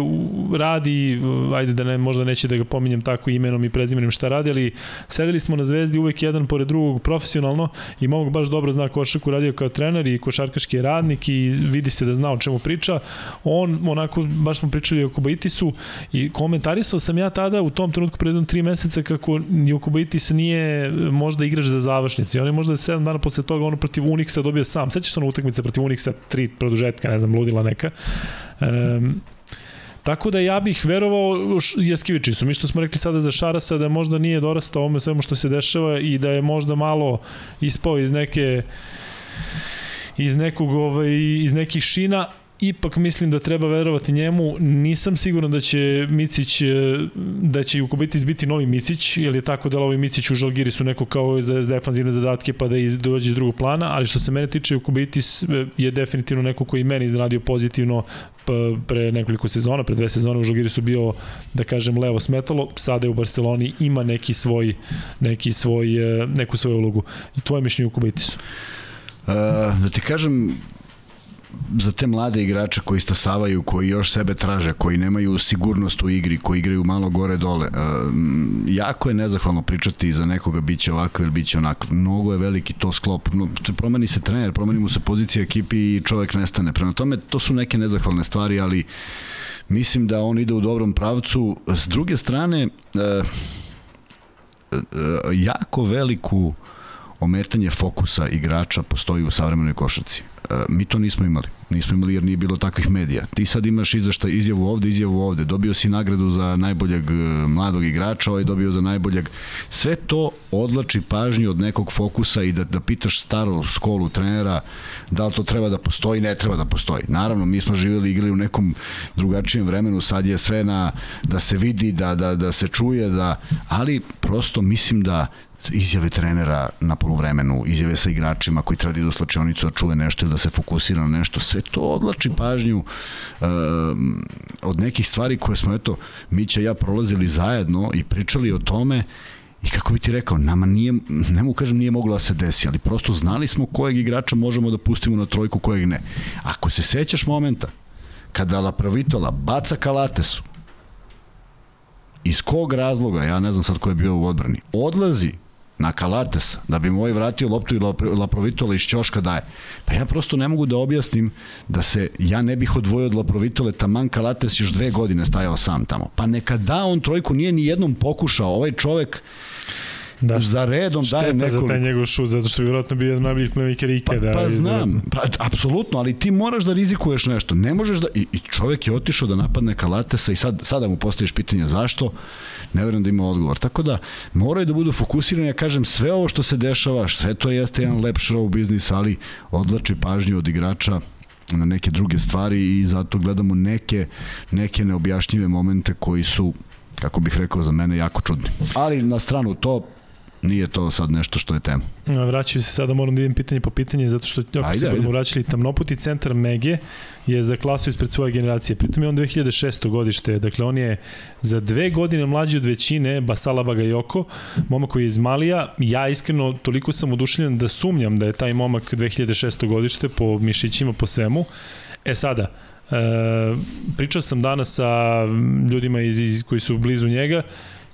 radi, ajde da ne, možda neće da ga pominjem tako imenom i prezimenom šta radi, ali sedeli smo na zvezdi uvek jedan pored drugog profesionalno i momak baš dobro zna košarku, radio kao trener i košarkaški radnik i vidi se da zna o čemu priča. On, onako, baš smo pričali o Kubajitisu i komentarisao sam ja tada u tom trenutku pred tri meseca kako Kubaitis nije možda igrač za završnici. On je možda sedam dana posle toga ono protiv Unixa dobio sam. Sećaš se ono utakmice protiv Unixa, tri produžetka, ne znam, ludila neka. Um, Tako da ja bih verovao Jeskevičisu, mi što smo rekli sada za Šarasa da možda nije dorastao ovome svemu što se dešava i da je možda malo ispao iz neke iz nekog ovaj, iz nekih šina, ipak mislim da treba verovati njemu. Nisam siguran da će Micić, da će Jukobitis biti novi Micić, jer je tako da ovaj Micić u Žalgiri neko kao za defanzivne zadatke pa da iz, dođe iz drugog plana, ali što se mene tiče Jukobitis je definitivno neko koji meni iznenadio pozitivno pre nekoliko sezona, pre dve sezone u Žalgiri su bio, da kažem, levo smetalo, sada je u Barceloni, ima neki svoj, neki svoj, neku svoju ulogu. I tvoje mišljenje u Kubitisu?
Uh, da ti kažem, za te mlade igrače koji stasavaju, koji još sebe traže, koji nemaju sigurnost u igri, koji igraju malo gore dole, uh, jako je nezahvalno pričati za nekoga biće ovako ili biće onako. Mnogo je veliki to sklop. No, promeni se trener, promeni mu se pozicija ekipi i čovek nestane. Prema tome, to su neke nezahvalne stvari, ali mislim da on ide u dobrom pravcu. S druge strane, uh, uh, jako veliku ometanje fokusa igrača postoji u savremenoj košarci. Mi to nismo imali. Nismo imali jer nije bilo takvih medija. Ti sad imaš izvešta izjavu ovde, izjavu ovde. Dobio si nagradu za najboljeg e, mladog igrača, ovaj dobio za najboljeg. Sve to odlači pažnju od nekog fokusa i da, da pitaš staru školu trenera da li to treba da postoji, ne treba da postoji. Naravno, mi smo živjeli igrali u nekom drugačijem vremenu, sad je sve na da se vidi, da, da, da se čuje, da, ali prosto mislim da izjave trenera na polovremenu, izjave sa igračima koji treba da idu slačionicu da čuje nešto ili da se fokusira na nešto, sve to odlači pažnju uh, od nekih stvari koje smo, eto, Mića i ja prolazili zajedno i pričali o tome I kako bi ti rekao, nama nije, ne mu kažem nije moglo da se desi, ali prosto znali smo kojeg igrača možemo da pustimo na trojku, kojeg ne. Ako se sećaš momenta, kada La Pravitola baca Kalatesu, iz kog razloga, ja ne znam sad ko je bio u odbrani, odlazi na Kalates, da bi mu ovaj vratio loptu i Laprovitola iz Ćoška daje. Pa ja prosto ne mogu da objasnim da se ja ne bih odvojio od Laprovitole, taman Kalates još dve godine stajao sam tamo. Pa neka da on trojku nije ni jednom pokušao. Ovaj čovek da, za redom daje nekoliko.
za taj njegov šut, zato što je vjerojatno bio jedan najboljih playmakera ikada.
Pa, pa znam, pa apsolutno, ali ti moraš da rizikuješ nešto. Ne možeš da, i, i čovek je otišao da napadne Kalatesa i sad, sada mu postojiš pitanje zašto, ne verujem da ima odgovor. Tako da, moraju da budu fokusirani, ja kažem, sve ovo što se dešava, sve to jeste jedan lep show biznis, ali odlači pažnju od igrača na neke druge stvari i zato gledamo neke, neke neobjašnjive momente koji su kako bih rekao za mene jako čudni. Ali na stranu to nije to sad nešto što je tema.
Vraćaju se sada, moram da idem pitanje po pitanje, zato što ako ajde, se budemo vraćali tamnoputi centar Mege je za klasu ispred svoje generacije. Pritom je on 2006. godište, dakle on je za dve godine mlađi od većine Basala Bagayoko, momak koji je iz Malija. Ja iskreno toliko sam oduševljen da sumnjam da je taj momak 2006. godište po mišićima, po svemu. E sada, e, pričao sam danas sa ljudima iz, iz, koji su blizu njega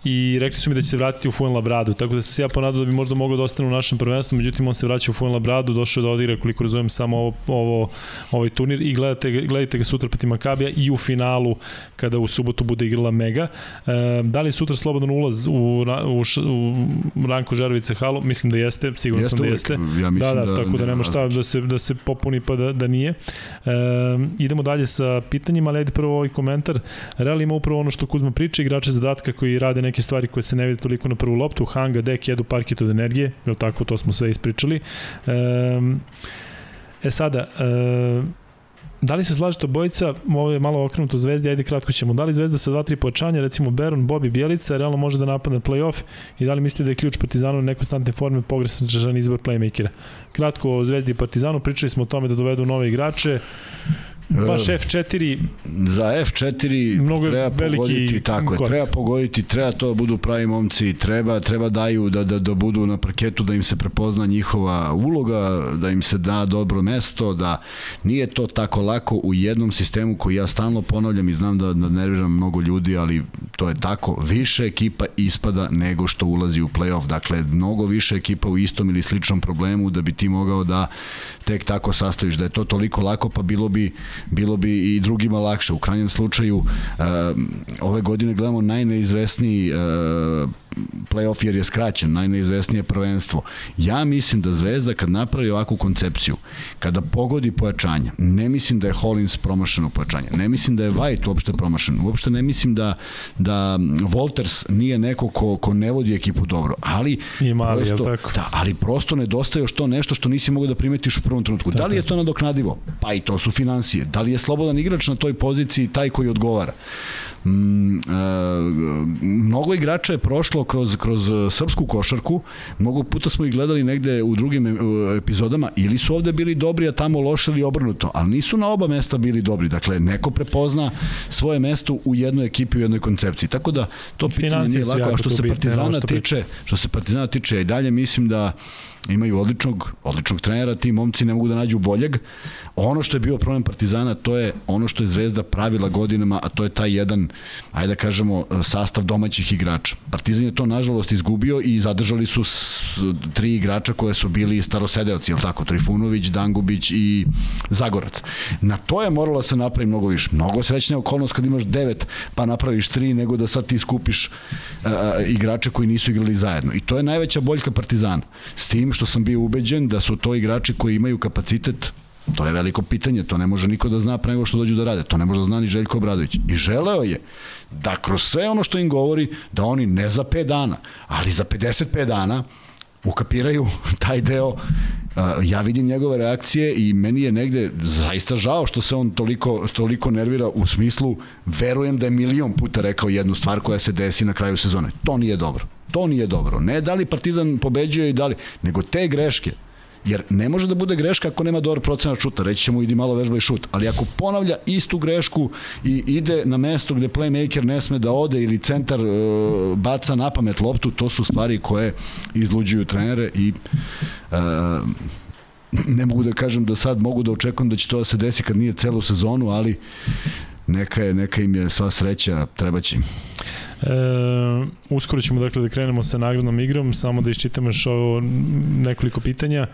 i rekli su mi da će se vratiti u Fuenlabradu, tako da sam se ja ponadao da bi možda mogao da ostane u našem prvenstvu, međutim on se vraća u Fuenlabradu, došao da odigra koliko razumem samo ovo, ovo, ovaj turnir i gledate, gledajte ga sutra protiv Makabija i u finalu kada u subotu bude igrala Mega. E, da li je sutra slobodan ulaz u, u, u Ranko Žarovice halu? Mislim da jeste, sigurno jeste sam da jeste.
Ja da,
da, da, tako da nema šta da se, da se popuni pa da, da nije. E, idemo dalje sa pitanjima, ali ajde prvo ovaj komentar. Real ima upravo ono što Kuzma priča, igrače zadatka koji rade neke stvari koje se ne vide toliko na prvu loptu, Hanga, Dek jedu parket od energije, je tako, to smo sve ispričali. E, sada, e, Da li se slažete obojica, ovo je malo okrenuto Zvezdi, ajde kratko ćemo. Da li Zvezda sa 2-3 pojačanja, recimo Beron, Bobi, Bjelica, realno može da napadne play-off i da li mislite da je ključ Partizanu na nekonstantne forme pogrešan izbor playmakera? Kratko o Zvezdi i Partizanu, pričali smo o tome da dovedu nove igrače. Baš F4
za F4 mnogo treba veliki pogoditi tako je, treba pogoditi, treba to da budu pravi momci, treba treba daju da, da, da budu na parketu da im se prepozna njihova uloga, da im se da dobro mesto, da nije to tako lako u jednom sistemu koji ja stalno ponavljam i znam da, da nerviram mnogo ljudi, ali to je tako, više ekipa ispada nego što ulazi u play-off, dakle mnogo više ekipa u istom ili sličnom problemu da bi ti mogao da tek tako sastaviš, da je to toliko lako pa bilo bi bilo bi i drugima lakše. U krajnjem slučaju, ove godine gledamo najneizvesniji uh, playoff jer je skraćen, najneizvesnije prvenstvo. Ja mislim da Zvezda kad napravi ovakvu koncepciju, kada pogodi pojačanje, ne mislim da je Hollins promašeno pojačanje, ne mislim da je White uopšte promašen, uopšte ne mislim da, da Walters nije neko ko, ko ne vodi ekipu dobro, ali
I mali, prosto, tako?
Da, ali prosto nedostaje još to nešto što nisi mogao da primetiš u prvom trenutku. Tako. Da li je to nadoknadivo? Pa i to su financije. Da li je slobodan igrač na toj poziciji taj koji odgovara? Mm, e, mnogo igrača je prošlo kroz, kroz srpsku košarku, mnogo puta smo ih gledali negde u drugim e, epizodama, ili su ovde bili dobri, a tamo loše ili obrnuto, ali nisu na oba mesta bili dobri, dakle neko prepozna svoje mesto u jednoj ekipi, u jednoj koncepciji, tako da to pitanje nije lako, a što se Partizana tiče, što se Partizana tiče, i dalje mislim da imaju odličnog, odličnog trenera, ti momci ne mogu da nađu boljeg. Ono što je bio problem Partizana, to je ono što je Zvezda pravila godinama, a to je taj jedan, ajde da kažemo, sastav domaćih igrača. Partizan je to nažalost izgubio i zadržali su tri igrača koje su bili starosedeoci, jel tako, Trifunović, Dangubić i Zagorac. Na to je moralo da se napravi mnogo više. Mnogo srećnija okolnost kad imaš devet pa napraviš tri, nego da sad ti skupiš uh, igrače koji nisu igrali zajedno. I to je najveća boljka Partizana. S tim što sam bio ubeđen da su to igrači koji imaju kapacitet To je veliko pitanje, to ne može niko da zna pre nego što dođu da rade, to ne može da zna ni Željko Obradović. I želeo je da kroz sve ono što im govori, da oni ne za 5 dana, ali za 55 dana ukapiraju [laughs] taj deo ja vidim njegove reakcije i meni je negde zaista žao što se on toliko, toliko nervira u smislu verujem da je milion puta rekao jednu stvar koja se desi na kraju sezone. To nije dobro. To nije dobro. Ne da li Partizan pobeđuje i da li, nego te greške Jer ne može da bude greška ako nema dobar procenat šuta. Reći ćemo idi malo vežba i šut. Ali ako ponavlja istu grešku i ide na mesto gde playmaker ne sme da ode ili centar uh, baca na pamet loptu, to su stvari koje izluđuju trenere i uh, ne mogu da kažem da sad mogu da očekujem da će to da se desi kad nije celu sezonu, ali neka, je, neka im je sva sreća, treba će im.
E, uskoro ćemo dakle da krenemo sa nagradnom igrom, samo da iščitamo još ovo nekoliko pitanja.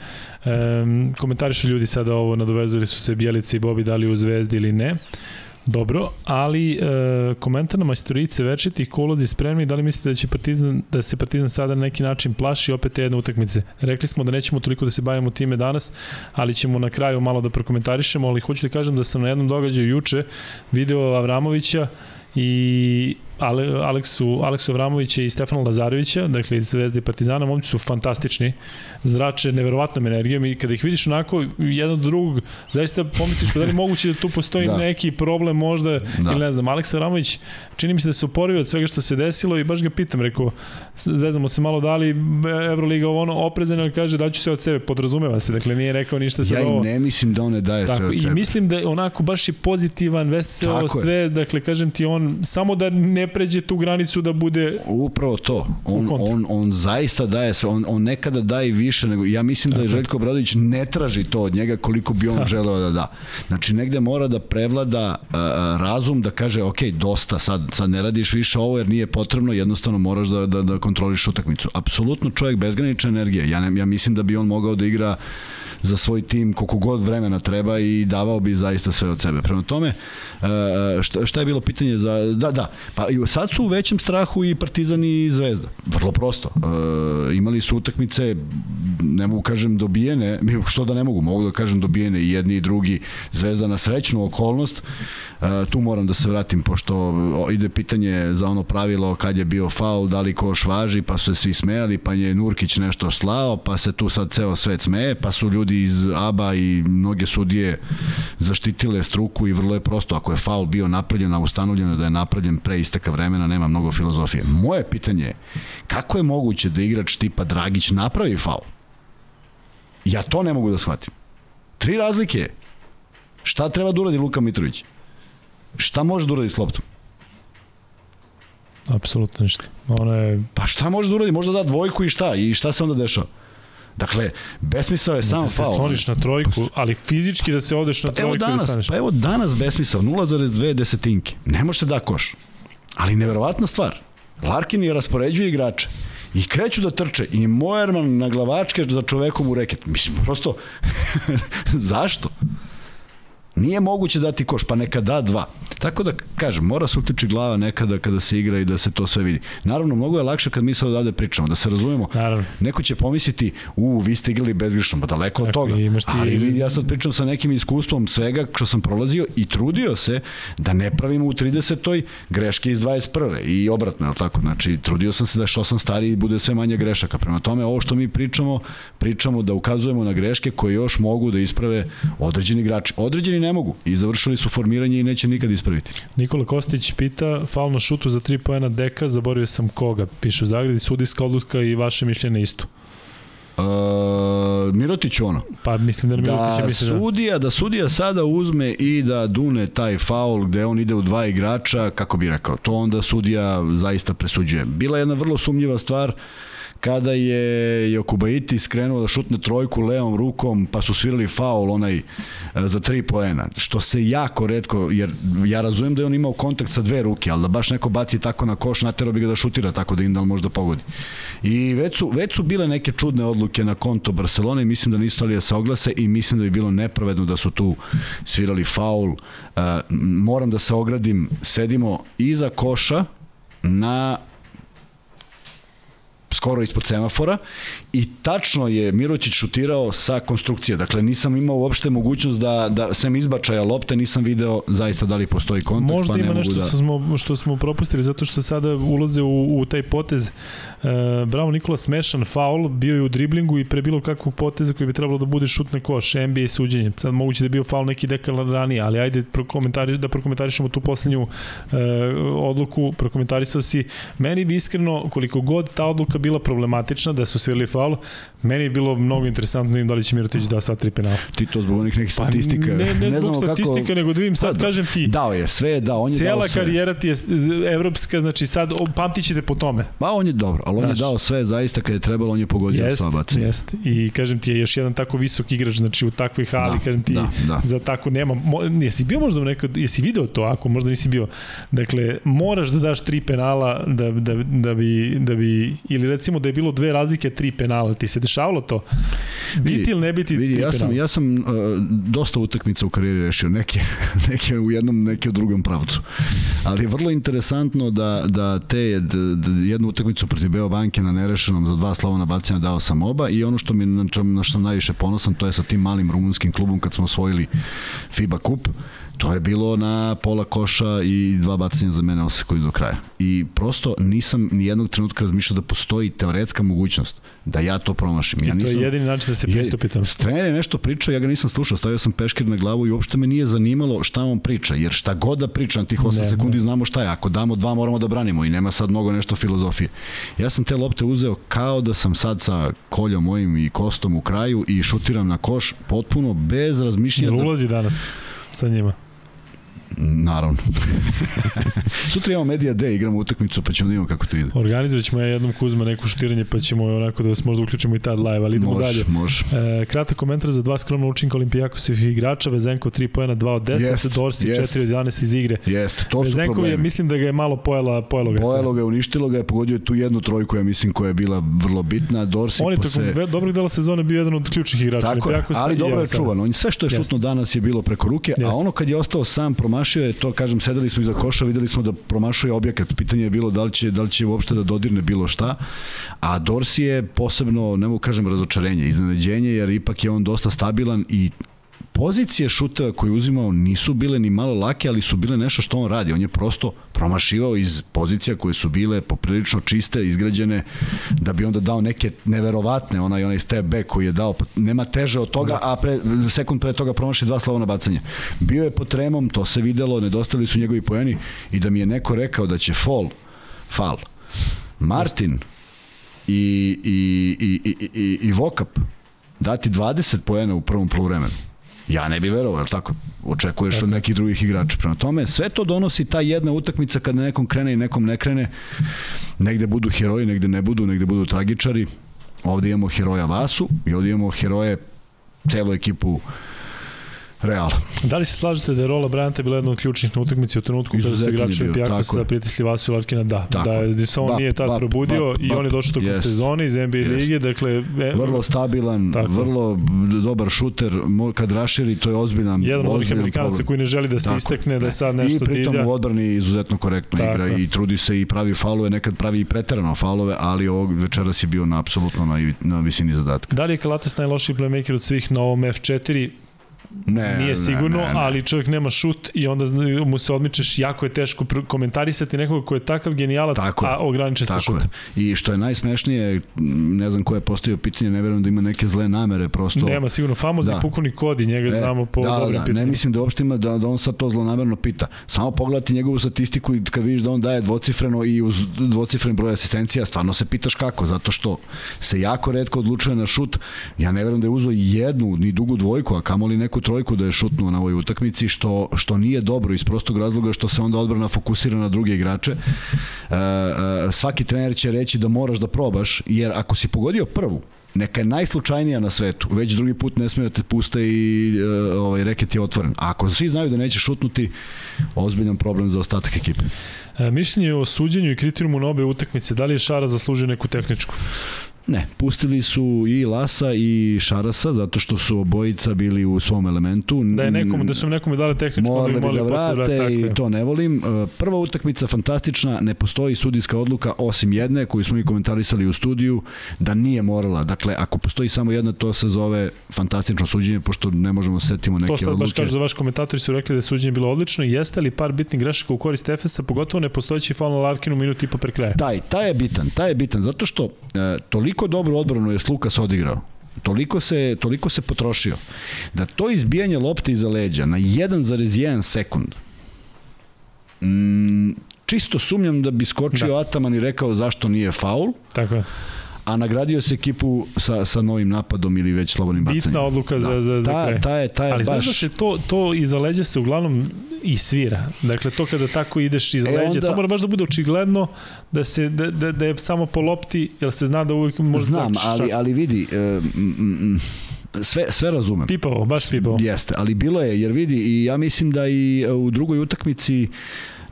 E, komentarišu ljudi sada ovo, nadovezali su se Bjelica i Bobi da li u Zvezdi ili ne. Dobro, ali e, komentar na majstorice večitih ko ulazi spremni, da li mislite da će Partizan, da se Partizan sada na neki način plaši opet te jedne utakmice? Rekli smo da nećemo toliko da se bavimo time danas, ali ćemo na kraju malo da prokomentarišemo, ali hoću da kažem da sam na jednom događaju juče video Avramovića i Ale, Aleksu, Aleksu Avramovića i Stefana Lazarevića, dakle iz Zvezde i Partizana, momci su fantastični, zrače neverovatnom energijom i kada ih vidiš onako jedan od drugog, zaista pomisliš pa da li moguće da tu postoji [laughs] da. neki problem možda, da. ili ne znam, Aleksa Avramović čini mi se da se oporavio od svega što se desilo i baš ga pitam, rekao, zeznamo se malo da li Euroliga ovo ono oprezan, ali kaže da ću se od sebe, podrazumeva se, dakle nije rekao ništa
sa
ja
ovo. Ja ne mislim da on ne daje Tako, sve od sebe.
I mislim da je onako baš je pozitivan, veseo, Tako sve, je. dakle kažem ti on, samo da ne pređe tu granicu da bude
upravo to. On on on zaista daje sve, on on nekada daje više nego ja mislim da je Željko Bradović ne traži to od njega koliko bi on da. želeo da da. Znači negde mora da prevlada uh, razum da kaže ok, dosta, sad sad ne radiš više ovo jer nije potrebno, jednostavno moraš da da da kontroliš utakmicu. Apsolutno čovjek bezgranične energije. Ja ne, ja mislim da bi on mogao da igra za svoj tim koliko god vremena treba i davao bi zaista sve od sebe. Prema tome, e, šta, šta je bilo pitanje za... Da, da, pa sad su u većem strahu i Partizan i Zvezda. Vrlo prosto. E, imali su utakmice, ne mogu kažem dobijene, [laughs] što da ne mogu, mogu da kažem dobijene i jedni i drugi Zvezda na srećnu okolnost. E, tu moram da se vratim, pošto ide pitanje za ono pravilo kad je bio faul, da li koš važi, pa su se svi smejali, pa je Nurkić nešto slao, pa se tu sad ceo svet smeje, pa su ljudi ljudi iz ABA i mnoge sudije zaštitile struku i vrlo je prosto, ako je faul bio napravljen, a ustanovljeno da je napravljen pre isteka vremena, nema mnogo filozofije. Moje pitanje je, kako je moguće da igrač tipa Dragić napravi faul? Ja to ne mogu da shvatim. Tri razlike Šta treba da uradi Luka Mitrović? Šta može da uradi s loptom?
Apsolutno ništa. Ona je...
Pa šta može da uradi? Možda da dvojku i šta? I šta se onda dešava? Dakle, besmisao je samo
da
faul.
Da se sloniš na trojku, ali fizički da se odeš na pa trojku
evo danas,
i staneš.
Pa evo danas besmisao, 0,2 desetinke. Ne može da koš. Ali neverovatna stvar. Larkin je raspoređuje igrače i kreću da trče i Moerman na glavačke za čovekom u reket. Mislim, prosto, [laughs] zašto? Nije moguće dati koš, pa neka da dva. Tako da, kažem, mora se uključi glava nekada kada se igra i da se to sve vidi. Naravno, mnogo je lakše kad mi sad odavde pričamo, da se razumemo. Naravno. Neko će pomisliti, u, vi ste igrali bezgrešno, pa daleko od Tako, toga. Ti... Ali ja sad pričam sa nekim iskustvom svega što sam prolazio i trudio se da ne pravimo u 30. greške iz 21. i obratno, je tako? Znači, trudio sam se da što sam stariji bude sve manje grešaka. Prema tome, ovo što mi pričamo, pričamo da ukazujemo na greške koje još mogu da isprave određeni igrači. Određeni ne mogu i završili su formiranje i neće nikad ispraviti.
Nikola Kostić pita, fal na šutu za 3 poena deka, zaboravio sam koga, piše u Zagradi, sudijska odluka i vaše mišljenje isto.
Uh, Mirotić ono.
Pa mislim da Mirotić
da misli da... Sudija, da sudija sada uzme i da dune taj faul gde on ide u dva igrača, kako bi rekao, to onda sudija zaista presuđuje. Bila je jedna vrlo sumnjiva stvar, uh, kada je Jokubaiti skrenuo da šutne trojku levom rukom, pa su svirali faul onaj e, za tri poena, što se jako redko, jer ja razumem da je on imao kontakt sa dve ruke, ali da baš neko baci tako na koš, natero bi ga da šutira tako da Indal možda pogodi. I već su, već su bile neke čudne odluke na konto Barcelone i mislim da nisu stali da se oglase i mislim da bi bilo nepravedno da su tu svirali faul. Uh, moram da se ogradim, sedimo iza koša na skoro ispod semafora i tačno je Mirotić šutirao sa konstrukcije. Dakle, nisam imao uopšte mogućnost da, da sem izbačaja lopte nisam video zaista da li postoji kontakt.
Možda
pa
ima nešto
da...
što, smo, što smo propustili zato što sada ulaze u, u taj potez. E, bravo Nikola, smešan faul, bio je u driblingu i pre bilo kakvog poteza koji bi trebalo da bude šut na koš, NBA suđenje. Sad moguće da je bio faul neki dekal ranije, ali ajde prokomentari, da prokomentarišemo tu poslednju e, odluku, prokomentarisao si. Meni bi iskreno, koliko god ta odluka bila problematična, da su svirali faul, meni je bilo mnogo interesantno da, da li će Mirotić da sva tri penala.
Ti to zbog onih nekih statistika. Pa
ne, ne, ne zbog statistika, kako... nego da vidim sad, pa, kažem ti.
Dao je sve, da, on je
dao
sve.
karijera ti je evropska, znači sad pamtit ćete po tome.
Pa on je dobro, ali on Znaš, je dao sve zaista kad je trebalo, on je pogodio jest, sva bacanja.
Jest, i kažem ti je još jedan tako visok igrač, znači u takvoj hali, da, kažem ti, da, da. za tako nema, mo, jesi bio možda nekad, jesi video to, ako možda nisi bio, dakle, moraš da daš tri penala da, da, da, bi, da bi, ili recimo da je bilo dve razlike, tri penala, ti se dešavalo to? Biti ili ne biti
vidi, ja sam, ja sam uh, dosta utakmica u karijeri rešio, neke, [laughs] neke u jednom, neke u drugom pravcu. Ali je vrlo interesantno da, da te da, da jednu utakmicu protiv Beo Banke na nerešenom za dva slavona bacanja dao sam oba i ono što mi na, na što sam najviše ponosan to je sa tim malim rumunskim klubom kad smo osvojili FIBA kup to je bilo na pola koša i dva bacanja za mene osekoju do kraja. I prosto nisam ni jednog trenutka razmišljao da postoji teoretska mogućnost da ja to promašim. Ja
I to nisam, je jedini način da se pristupi tamo.
Trener je nešto pričao, ja ga nisam slušao, stavio sam peškir na glavu i uopšte me nije zanimalo šta on priča, jer šta god da priča na tih 8 ne, sekundi ne. znamo šta je. Ako damo dva moramo da branimo i nema sad mnogo nešto filozofije. Ja sam te lopte uzeo kao da sam sad sa koljom mojim i kostom u kraju i šutiram na koš potpuno bez razmišljanja.
Jel ulazi danas sa njima?
Naravno. [laughs] Sutra imamo Media Day, igramo utakmicu, pa ćemo da imamo kako to ide.
Organizovat ćemo ja jednom Kuzma neko šutiranje, pa ćemo onako da vas možda uključimo i tad live, ali idemo
može,
dalje.
Može,
e, kratak komentar za dva skromna učinka Olimpijakosih igrača, Vezenko 3 pojena, 2 od 10, jest, Dorsi jest. 4 od 11 iz igre.
Jeste, to
Vezenko
su problemi.
je, mislim da ga je malo pojela, pojelo ga
Pojelo ga, uništilo ga je, pogodio je tu jednu trojku, ja mislim, koja je bila vrlo bitna. Dorsi
on je
pose...
tokom dobrog dela sezone bio jedan od ključnih igrača.
Tako je, ali dobro je čuvan. On sve što je šutno danas je bilo preko ruke, a ono kad je ostao sam promašio je to, kažem, sedeli smo iza koša, videli smo da promašuje objekat. Pitanje je bilo da li će, da li će uopšte da dodirne bilo šta. A Dorsi je posebno, ne mogu kažem razočarenje, iznenađenje, jer ipak je on dosta stabilan i pozicije šuteva koje uzimao nisu bile ni malo lake, ali su bile nešto što on radi. On je prosto promašivao iz pozicija koje su bile poprilično čiste, izgrađene, da bi onda dao neke neverovatne, onaj, onaj step back koji je dao, nema teže od toga, a pre, sekund pre toga promaši dva slavona bacanja. Bio je pod tremom, to se videlo, nedostali su njegovi pojeni i da mi je neko rekao da će fall, fall, Martin i, i, i, i, i, i Vokap dati 20 pojena u prvom poluvremenu Ja ne bih verovao, je tako? Očekuješ tako. od nekih drugih igrača. Prema tome, sve to donosi ta jedna utakmica kada nekom krene i nekom ne krene. Negde budu heroji, negde ne budu, negde budu tragičari. Ovde imamo heroja Vasu i ovde imamo heroje celu ekipu Real.
Da li se slažete da je rola Bryanta bila jedna od ključnih na utakmici u trenutku kada su igrači Olimpijakosa pritisli Vasu Larkina? Da, tako. da je se on ba, nije tad ba, probudio ba, ba, i on je došao tokom yes. sezone iz NBA yes. lige, dakle...
E, vrlo stabilan, tako. vrlo dobar šuter, kad raširi to je ozbiljan
Jedan od onih Amerikanaca koji ne želi da se tako. istekne, da je sad nešto
dilja. I pritom
dilja.
u odbrani izuzetno korektno tako. igra i trudi se i pravi faulove, nekad pravi i preterano faulove, ali ovog večeras je bio na apsolutno na, na visini zadatka.
Da li je Kalates najlošiji playmaker od svih na ovom F4? Ne, nije sigurno, ne, ne, ne. ali čovjek nema šut i onda mu se odmičeš, jako je teško komentarisati nekoga ko je takav genijalac, tako, a ograniče se šutom.
I što je najsmešnije, ne znam ko je postavio pitanje, ne verujem da ima neke zle namere, prosto...
Nema sigurno, famozni da. pukovnik Kodi, njega e, znamo po
da,
dobrim
da, pitanjima. Ne mislim da uopšte ima da, da on sad to zlonamerno pita. Samo pogledati njegovu statistiku i kad vidiš da on daje dvocifreno i uz dvocifren broj asistencija, stvarno se pitaš kako, zato što se jako redko odlučuje na šut. Ja ne verujem da je uzeo jednu, ni dugu dvojku, a kamoli neku trojku da je šutnuo na ovoj utakmici, što, što nije dobro iz prostog razloga što se onda odbrana fokusira na druge igrače. E, e, svaki trener će reći da moraš da probaš, jer ako si pogodio prvu, neka je najslučajnija na svetu, već drugi put ne smije da te puste i e, ovaj, reket je otvoren. A ako svi znaju da neće šutnuti, ozbiljan problem za ostatak ekipe.
E, mišljenje o suđenju i kriterijumu na obe utakmice, da li je Šara zaslužio neku tehničku?
Ne, pustili su i Lasa i Šarasa zato što su obojica bili u svom elementu.
Da je nekom, da su nekome dali tehničko,
morali bi da vrate i to ne volim. E, prva utakmica fantastična, ne postoji sudijska odluka osim jedne koju smo i komentarisali u studiju da nije morala. Dakle, ako postoji samo jedna, to se zove fantastično suđenje pošto ne možemo da setimo neke odluke. To sad
baš kažu za vaš komentatori su rekli da je suđenje bilo odlično. Jeste li par bitnih grešaka u korist Efesa, pogotovo ne postojeći faul na Larkinu minut i po pre kraja?
Taj, taj je bitan, taj je bitan zato što e, toliko toliko dobro odbranu je Slukas odigrao, toliko se, toliko se potrošio, da to izbijanje lopte iza leđa na 1,1 sekund, mm, čisto sumnjam da bi skočio da. Ataman i rekao zašto nije faul.
Tako je.
A nagradio se ekipu sa, sa novim napadom ili već slobodnim bacanjem.
Bitna odluka za,
da.
za, za
ta,
kraj.
Ta je, ta je
Ali
baš...
znaš da se to, to iza leđa se uglavnom i svira. Dakle, to kada tako ideš iz e, leđa, onda... to mora baš da bude očigledno da, se, da, da, da je samo po lopti, jer se zna da uvijek može...
Znam, ali, ali vidi, uh, mm, mm, sve, sve razumem.
Pipavo, baš pipavo.
Jeste, ali bilo je, jer vidi, i ja mislim da i u drugoj utakmici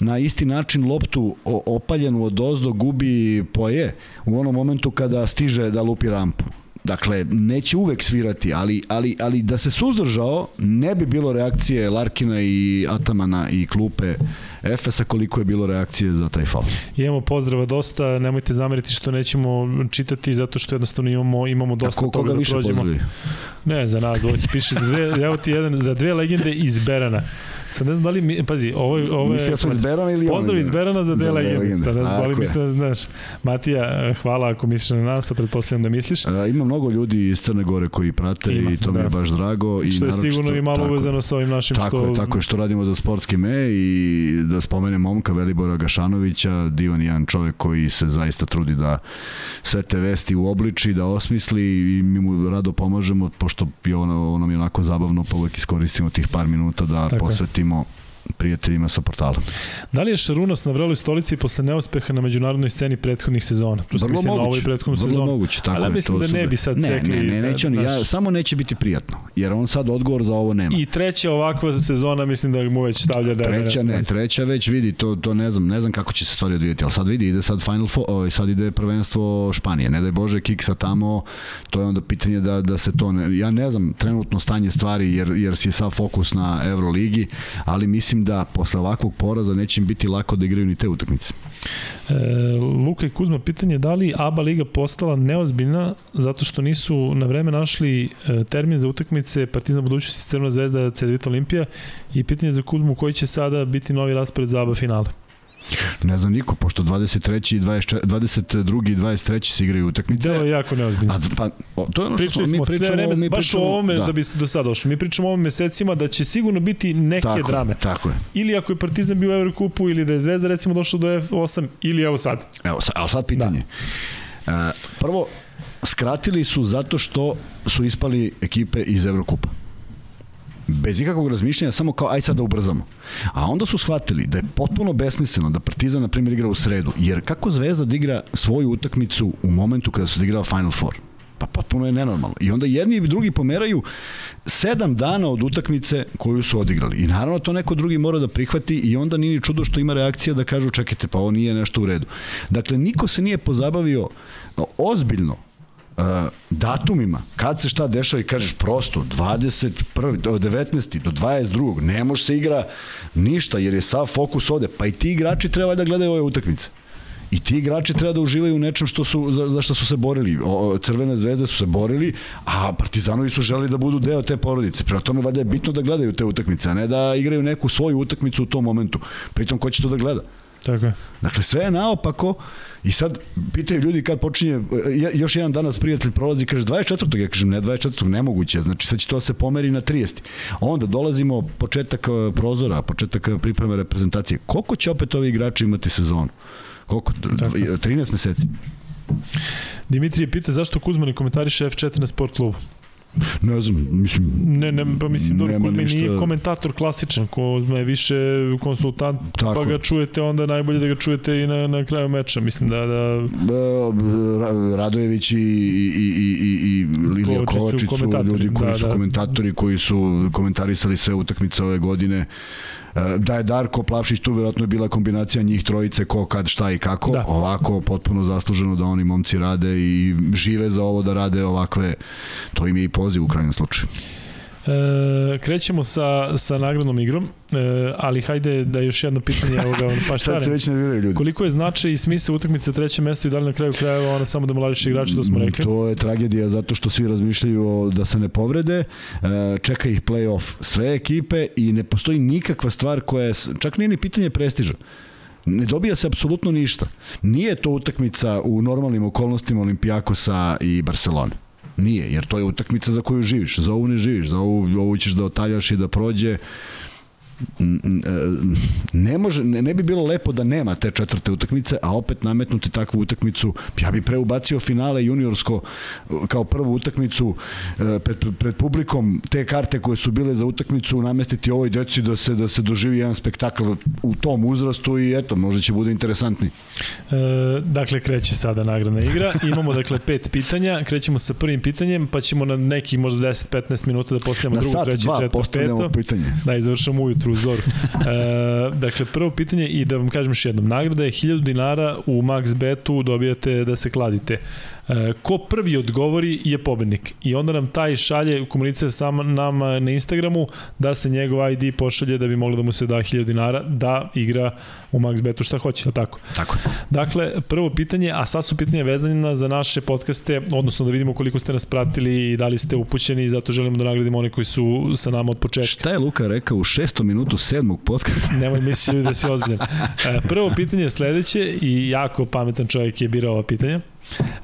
na isti način loptu opaljenu od ozdo gubi poje u onom momentu kada stiže da lupi rampu. Dakle, neće uvek svirati, ali, ali, ali da se suzdržao, ne bi bilo reakcije Larkina i Atamana i klupe Efesa koliko je bilo reakcije za taj faul.
Imamo pozdrava dosta, nemojte zameriti što nećemo čitati zato što jednostavno imamo imamo dosta
Tako, toga da prođemo. Pozdravi?
Ne, za nas, doći piše za dve, evo ti jedan, za dve legende iz Berana. Sad ne znam da li, mi, pazi, ovo, ovo je...
Misli ja smo iz Berana ili
Pozdrav iz Berana za dve legende. Sad ne znam da li misli, da, znaš, Matija, hvala ako misliš na nas, a pretpostavljam da misliš.
A, ima mnogo ljudi iz Crne Gore koji prate ima, i to da. mi je baš drago. I
što je sigurno i malo uvezano sa ovim našim
tako
što...
Je, tako je, što radimo za sportski me i da spomenem momka Velibora Gašanovića, divan jedan čovek koji se zaista trudi da sve te vesti u obliči, da osmisli i mi mu rado pomažemo, pošto je ono, ono mi onako zabavno, pa uvek iskoristimo tih par minuta da tako posvetimo vratimo prijateljima sa portala.
Da li je Šarunas na vreloj stolici posle neuspeha na međunarodnoj sceni prethodnih sezona? Tu
vrlo
mislim
moguće,
na ovoj prethodnu
vrlo
sezonu.
moguće, tako
Ali ja mislim da ne bi sad
ne,
sekli.
Ne, ne, neće
da,
on, ja, samo neće biti prijatno, jer on sad odgovor za ovo nema.
I treća ovakva sezona mislim da mu već stavlja da
Treća ne, treća već vidi, to, to ne znam, ne znam kako će se stvari odvijeti, ali sad vidi, ide sad Final Four, ovaj, sad ide prvenstvo Španije, ne daj Bože kiksa tamo, to je onda pitanje da, da se to, ne, ja ne znam trenutno stanje stvari, jer, jer si je sad fokus na Euroligi, ali mislim da posle ovakvog poraza neće im biti lako da igraju ni te utakmice.
E, Luka i Kuzma, pitanje je da li ABA liga postala neozbiljna zato što nisu na vreme našli e, termin za utakmice Partizan budućnosti Crvena zvezda Cedevita Olimpija i pitanje za Kuzmu koji će sada biti novi raspored za ABA finale.
Ne znam niko, pošto 23. i 24, 22. i 23. se igraju utakmice.
Delo je jako neozbiljno. A,
pa, o, to je ono
što smo, mi pričamo, vreme, mi baš pričamo, o ovome da. da bi se do sada došli. Mi pričamo o ovome mesecima da će sigurno biti neke
tako,
drame.
Tako je.
Ili ako je Partizan bio u Evrokupu ili da je Zvezda recimo došla do F8 ili evo sad.
Evo, sad, ali sad pitanje. Da. Uh, prvo, skratili su zato što su ispali ekipe iz Evrokupa bez ikakvog razmišljanja, samo kao aj sad da ubrzamo. A onda su shvatili da je potpuno besmisleno da Partizan, na primjer, igra u sredu, jer kako Zvezda da igra svoju utakmicu u momentu kada su odigrao Final Four? Pa potpuno je nenormalno. I onda jedni i drugi pomeraju sedam dana od utakmice koju su odigrali. I naravno to neko drugi mora da prihvati i onda nije ni čudo što ima reakcija da kažu čekajte pa ovo nije nešto u redu. Dakle, niko se nije pozabavio ozbiljno datumima, kad se šta dešava i kažeš prosto 21. do 19. do 22. ne može se igra ništa jer je sav fokus ovde, pa i ti igrači treba da gledaju ove utakmice. I ti igrači treba da uživaju u nečem što su, za, za što su se borili. O, crvene zvezde su se borili, a Partizanovi su želi da budu deo te porodice. Prema tome, valjda je bitno da gledaju te utakmice, a ne da igraju neku svoju utakmicu u tom momentu. Pritom, ko će to da gleda?
Tako je.
Dakle, sve je naopako i sad pitaju ljudi kad počinje, još jedan danas prijatelj prolazi i kaže 24. Ja kažem ne 24. nemoguće, znači sad će to se pomeri na 30. Onda dolazimo početak e, prozora, početak e, pripreme reprezentacije. Koliko će opet ovi igrači imati sezonu? Koliko? Tako. 13 meseci.
Dimitrije pita zašto Kuzman ne komentariše F4 na sport klubu.
Ne znam, mislim...
Ne, ne, pa mislim, dobro, Kuzma ništa... nije komentator klasičan, Kuzma je više konsultant, pa Tako. pa ga čujete onda najbolje da ga čujete i na, na kraju meča, mislim da... da...
Radojević i, i, i, i, i Lilija Kovačić su ljudi koji da, su da. komentatori, koji su komentarisali sve utakmice ove godine. E, da je Darko Plavšić tu verovatno je bila kombinacija njih trojice ko kad šta i kako da. ovako potpuno zasluženo da oni momci rade i žive za ovo da rade ovakve to im je i poziv u krajnjem slučaju
E, krećemo sa, sa nagradnom igrom, e, ali hajde da još jedno pitanje ovoga, pa
Sad se već nerviraju ljudi.
Koliko je značaj i smisla utakmice treće mesto i da li na kraju krajeva ona samo da molariše igrače, to smo mm, rekli?
To je tragedija zato što svi razmišljaju da se ne povrede, e, čeka ih play-off sve ekipe i ne postoji nikakva stvar koja je, čak nije ni pitanje prestiža. Ne dobija se apsolutno ništa. Nije to utakmica u normalnim okolnostima Olimpijakosa i Barcelone Nije, jer to je utakmica za koju živiš. Za ovu ne živiš, za ovu, ovu ćeš da otaljaš i da prođe ne, može, ne, ne bi bilo lepo da nema te četvrte utakmice, a opet nametnuti takvu utakmicu, ja bi preubacio finale juniorsko kao prvu utakmicu e, pred, pred publikom, te karte koje su bile za utakmicu namestiti ovoj deci da se, da se doživi jedan spektakl u tom uzrastu i eto, možda će bude interesantni.
E, dakle, kreće sada nagradna igra. Imamo, dakle, pet pitanja. Krećemo sa prvim pitanjem, pa ćemo na neki možda 10-15 minuta da postavljamo drugo, treće, četvrto, peto.
pitanje.
Da, i završamo ujutru zoru. [laughs] E, dakle, prvo pitanje i da vam kažem još jednom. Nagrada je 1000 dinara u Max Betu dobijate da se kladite. E, ko prvi odgovori je pobednik i onda nam taj šalje komunice sa nama na Instagramu da se njegov ID pošalje da bi moglo da mu se da 1000 dinara da igra u Max Betu šta hoće, ili tako?
Tako.
Dakle, prvo pitanje, a sva su pitanja vezana za naše podcaste, odnosno da vidimo koliko ste nas pratili i da li ste upućeni i zato želimo da nagradimo one koji su sa nama od početka.
Šta je Luka rekao u šestom minutu sedmog podcasta? [laughs]
Nemoj misliti da si ozbiljan. E, prvo pitanje je sledeće i jako pametan čovjek je birao ova pitanja.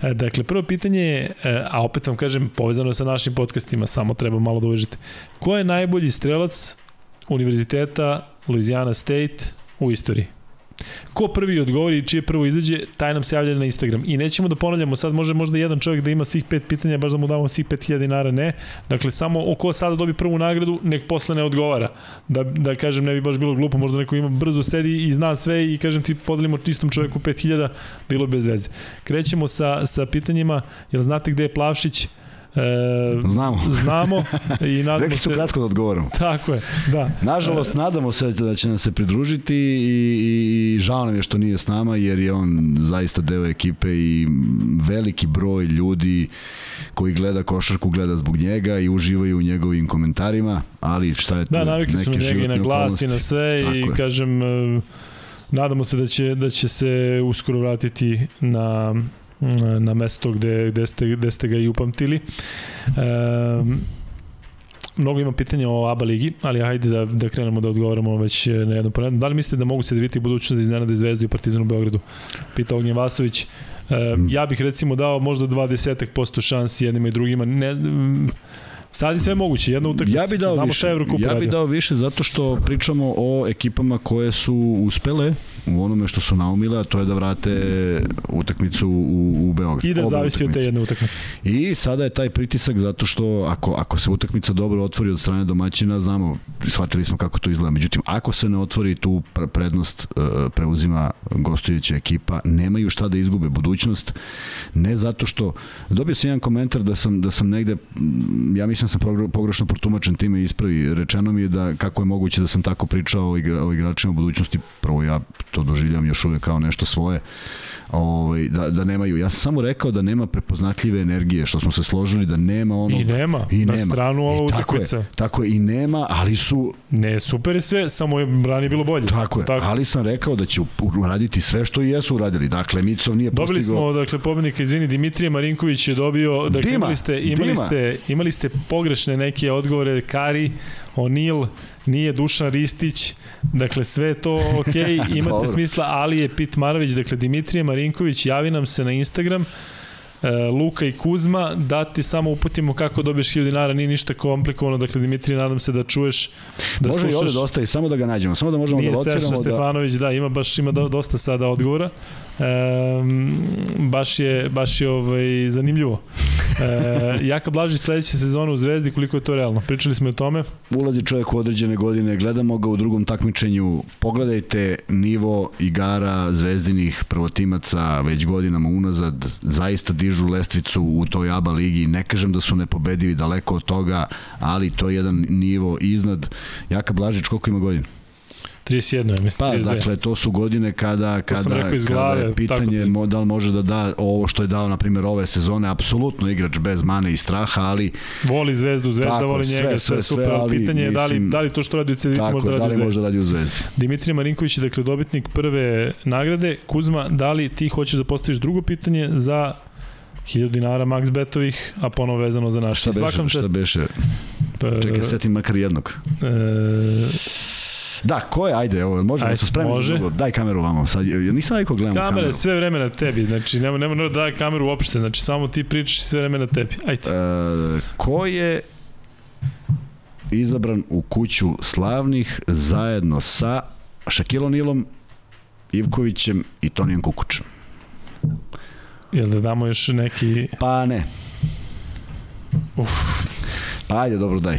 E, dakle, prvo pitanje je, e, a opet vam kažem, povezano je sa našim podcastima, samo treba malo da uvežite. Ko je najbolji strelac Univerziteta Louisiana State u istoriji? Ko prvi odgovori i čije prvo izađe, taj nam se javlja na Instagram. I nećemo da ponavljamo, sad može možda jedan čovjek da ima svih pet pitanja, baš da mu damo svih 5000 dinara, ne. Dakle, samo ko sada dobi prvu nagradu, nek posle ne odgovara. Da, da kažem, ne bi baš bilo glupo, možda neko ima brzo sedi i zna sve i kažem ti podelimo čistom čovjeku 5000, bilo bez veze. Krećemo sa, sa pitanjima, jel znate gde je Plavšić?
E, znamo. [laughs]
Znamo i [laughs] nadamo
Rekli su
se...
kratko da odgovorimo. [laughs]
Tako je, da.
Nažalost, e, nadamo se da će nam se pridružiti i, i žao nam je što nije s nama jer je on zaista deo ekipe i veliki broj ljudi koji gleda košarku gleda zbog njega i uživaju u njegovim komentarima, ali šta je to?
Da, navikli su na njega i na glas i na sve Tako i je. kažem e, nadamo se da će, da će se uskoro vratiti na na mesto gde, gde, ste, gde ste ga i upamtili. E, mnogo ima pitanja o ABA ligi, ali hajde da, da krenemo da odgovaramo već na jedno po Da li mislite da mogu se da vidite budućnost da iznenade Zvezdu i Partizan u Beogradu? Pita Ognjen Vasović. E, ja bih recimo dao možda 20% šansi jednima i drugima. Ne, Sad je sve moguće, jedna utakmica.
Ja bih dao Znamo više. Ja bih dao više zato što pričamo o ekipama koje su uspele u onome što su naumile, a to je da vrate utakmicu u, u Beograd.
I da zavisi utakmice. od te jedne utakmice.
I sada je taj pritisak zato što ako, ako se utakmica dobro otvori od strane domaćina, znamo, shvatili smo kako to izgleda. Međutim, ako se ne otvori tu prednost uh, preuzima gostujuća ekipa, nemaju šta da izgube budućnost. Ne zato što dobio sam jedan komentar da sam da sam negde ja mislim da sam pogrešno protumačen time ispravi. Rečeno mi je da kako je moguće da sam tako pričao o, igra, o igračima u budućnosti. Prvo ja to doživljam još uvek kao nešto svoje ovaj, da, da nemaju. Ja sam samo rekao da nema prepoznatljive energije, što smo se složili da nema ono...
I nema,
i
na
nema.
stranu ova
utakmica. Tako tako je, i nema, ali su...
Ne, super je sve, samo je rani bilo bolje.
Tako je, tako. ali sam rekao da će uraditi sve što i jesu uradili. Dakle, Micov nije
Dobili
postigao...
smo, dakle, pobednika, izvini, Dimitrije Marinković je dobio... Dakle, Dima, imali ste, imali, Dima. ste, imali ste pogrešne neke odgovore, Kari, O'Neill, nije Dušan Ristić, dakle sve to ok, [laughs] imate smisla, ali je Pit Marović, dakle Dimitrije Marinković, javi nam se na Instagram, Luka i Kuzma, da ti samo uputimo kako dobiješ 1000 dinara, nije ništa komplikovano, dakle Dimitrije, nadam se da čuješ, da
Može
slušaš.
i ovde dosta i samo da ga nađemo, samo da možemo
nije
da lociramo.
Nije Seša Stefanović, da... da, ima baš ima dosta sada odgovora. Um, baš je, baš je ovaj, zanimljivo. E, [laughs] Jaka Blažić sledeće sezone u Zvezdi, koliko je to realno? Pričali smo o tome.
Ulazi čovjek u određene godine, gledamo ga u drugom takmičenju, pogledajte nivo igara zvezdinih prvotimaca već godinama unazad, zaista dižu lestvicu u toj ABA ligi, ne kažem da su nepobedivi daleko od toga, ali to je jedan nivo iznad. Jaka Blažić, koliko ima godina?
31 je, mislim.
Pa, 32. dakle, to su godine kada, kada, kada je pitanje tako... da li može da da ovo što je dao, na primjer, ove sezone, apsolutno igrač bez mane i straha, ali...
Voli zvezdu, zvezda tako, voli njega, sve, sve, sve super, ali pitanje je da li, da li to što radi u Ceditu može da radi,
da li može da radi u zvezdi.
Dimitrije Marinković je, dakle, dobitnik prve nagrade. Kuzma, da li ti hoćeš da postaviš drugo pitanje za 1000 dinara Max Betovih, a ponovo vezano za naš.
Šta beše, šta beše? Pa, Čekaj, setim makar jednog. E, Da, ko je? Ajde, evo, možemo da se spremiti može. za drugo. Daj kameru vamo. Sad, ja nisam najko gledam
Kamera kameru. sve vreme na tebi, znači nema, nema da daj kameru uopšte, znači samo ti pričaš sve vreme na tebi. Ajde.
E, ko je izabran u kuću slavnih zajedno sa Šakilom Nilom, Ivkovićem i Tonijem Kukučem.
Jel da damo još neki...
Pa ne.
Uf.
Pa ajde, dobro, daj.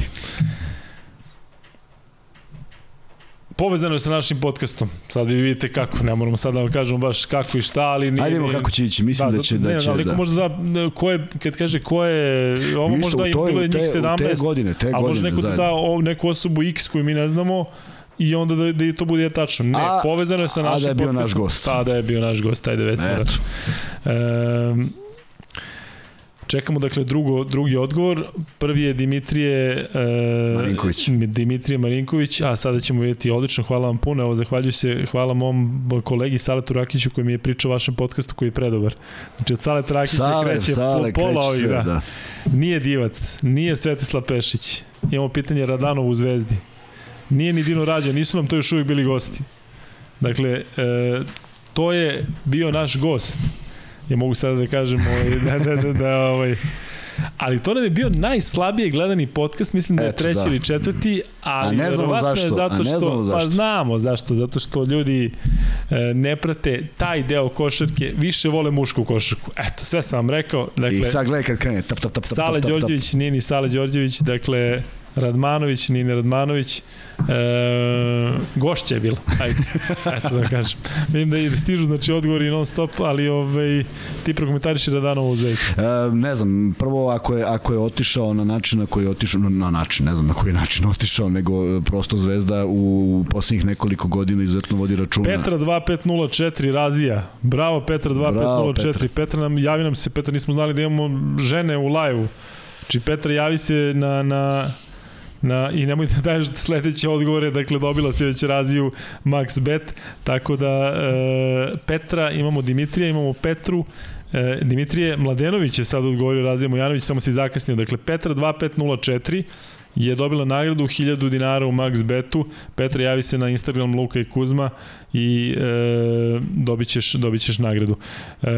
Povezano je sa našim podcastom. Sad vi vidite kako, ne moramo sad da vam kažemo baš kako i šta, ali nije...
Ajdemo kako će ići, mislim da, da će... Da
ne,
će
ali
da.
možda da, ko je, kad kaže ko je, ovo
Ništa,
možda bilo je
te-
njih
u
17,
te godine, te
ali
godine
neko da
zajedno.
da o, neku osobu X koju mi ne znamo i onda da, da to bude tačno. Ne,
A-
povezano je sa
a da
našim
je bio
podcastom.
naš gost.
A da je bio naš gost, ajde već smo
Eto.
rekli. Ehm, Čekamo dakle drugo, drugi odgovor. Prvi je Dimitrije e,
Marinković.
Dimitrije Marinković, a sada ćemo vidjeti odlično, hvala vam puno. Evo zahvaljujem se, hvala mom kolegi Saletu Rakiću koji mi je pričao o vašem podcastu koji je predobar. Znači od Saleta Rakića
Sale,
kreće
sale,
po, pola
kreće
ovih, da.
da.
Nije Divac, nije Svetislav Pešić. Imamo pitanje Radanov u Zvezdi. Nije ni Dino Rađa, nisu nam to još uvijek bili gosti. Dakle, e, to je bio naš gost. Ja mogu sada da kažem ovaj, [laughs] da, da, da, da, ovaj, Ali to nam je bio najslabije gledani podcast, mislim da je
Eto,
treći
da.
ili četvrti, ali
A ne znamo zašto,
je zato
ne
što,
znamo
pa
zašto.
znamo zašto, zato što ljudi e, ne prate taj deo košarke, više vole mušku košarku. Eto, sve sam vam rekao. Dakle,
I sad gledaj kad krene, tap, tap, tap, tap,
Sale
tap, tap, tap.
Đorđević, nije ni Sale Đorđević, dakle Radmanović, nije ni Radmanović. E, gošća je bila, ajde, [laughs] eto da kažem. Vidim da, i- da stižu znači, odgovori non stop, ali ovaj, ti prokomentariši Radanovu u zvezdi.
E, ne znam, prvo ako je, ako je otišao na način na koji je otišao, na, na način, ne znam na koji način otišao, nego e, prosto Zvezda u poslednjih nekoliko godina izuzetno vodi računa.
Petra 2504 Razija. Bravo Petra
Bravo,
2504. Petra. Petra nam javi nam se, Petra nismo znali da imamo žene u live-u. Znači Petra javi se na, na Na, I nemoj da daješ sledeće odgovore, dakle dobila si već raziju Max Bet, tako da e, Petra, imamo Dimitrija, imamo Petru, e, Dimitrije Mladenović je sad odgovorio Razija Mojanović, samo se zakasnio, dakle Petra 2504 je dobila nagradu 1000 dinara u Max Betu, Petra javi se na Instagram Luka i Kuzma i e, dobit, ćeš, dobit ćeš nagradu. E,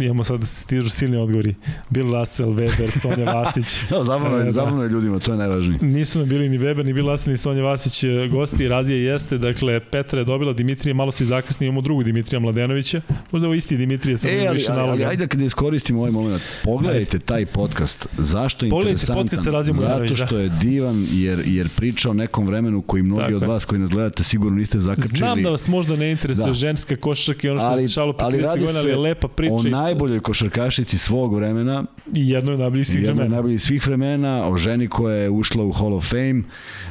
imamo sad stižu silni odgovori. Bill Russell, Weber, Sonja [laughs] Vasić.
Da, zabavno
E,
je,
da.
zabavno je ljudima, to je najvažnije.
Nisu nam bili ni Weber, ni Bill Russell, ni Sonja Vasić e, gosti. Razija jeste, dakle, Petra je dobila, Dimitrije malo se zakasni, imamo drugu Dimitrija Mladenovića. Možda ovo isti Dimitrije, samo
E, ali,
više
ali, ali ajde kada iskoristimo ovaj moment. Pogledajte taj podcast. Zašto je
Pogledajte
interesantan?
podcast sa Razijom
Zato
da.
što je divan, jer, jer priča o nekom vremenu koji mnogi
Tako
od vas koji nas gledate sigurno niste zakačili.
Znam da vas možda ne interesuje
Da.
ženska košarka i ono što
Ali-
se dešavalo pre
ali
30
radi
godina, ali je lepa priča
o
i-
najboljoj košarkašici svog vremena,
i jedno je najboljih svih
od
vremena.
najboljih svih vremena, o ženi koja je ušla u Hall of Fame,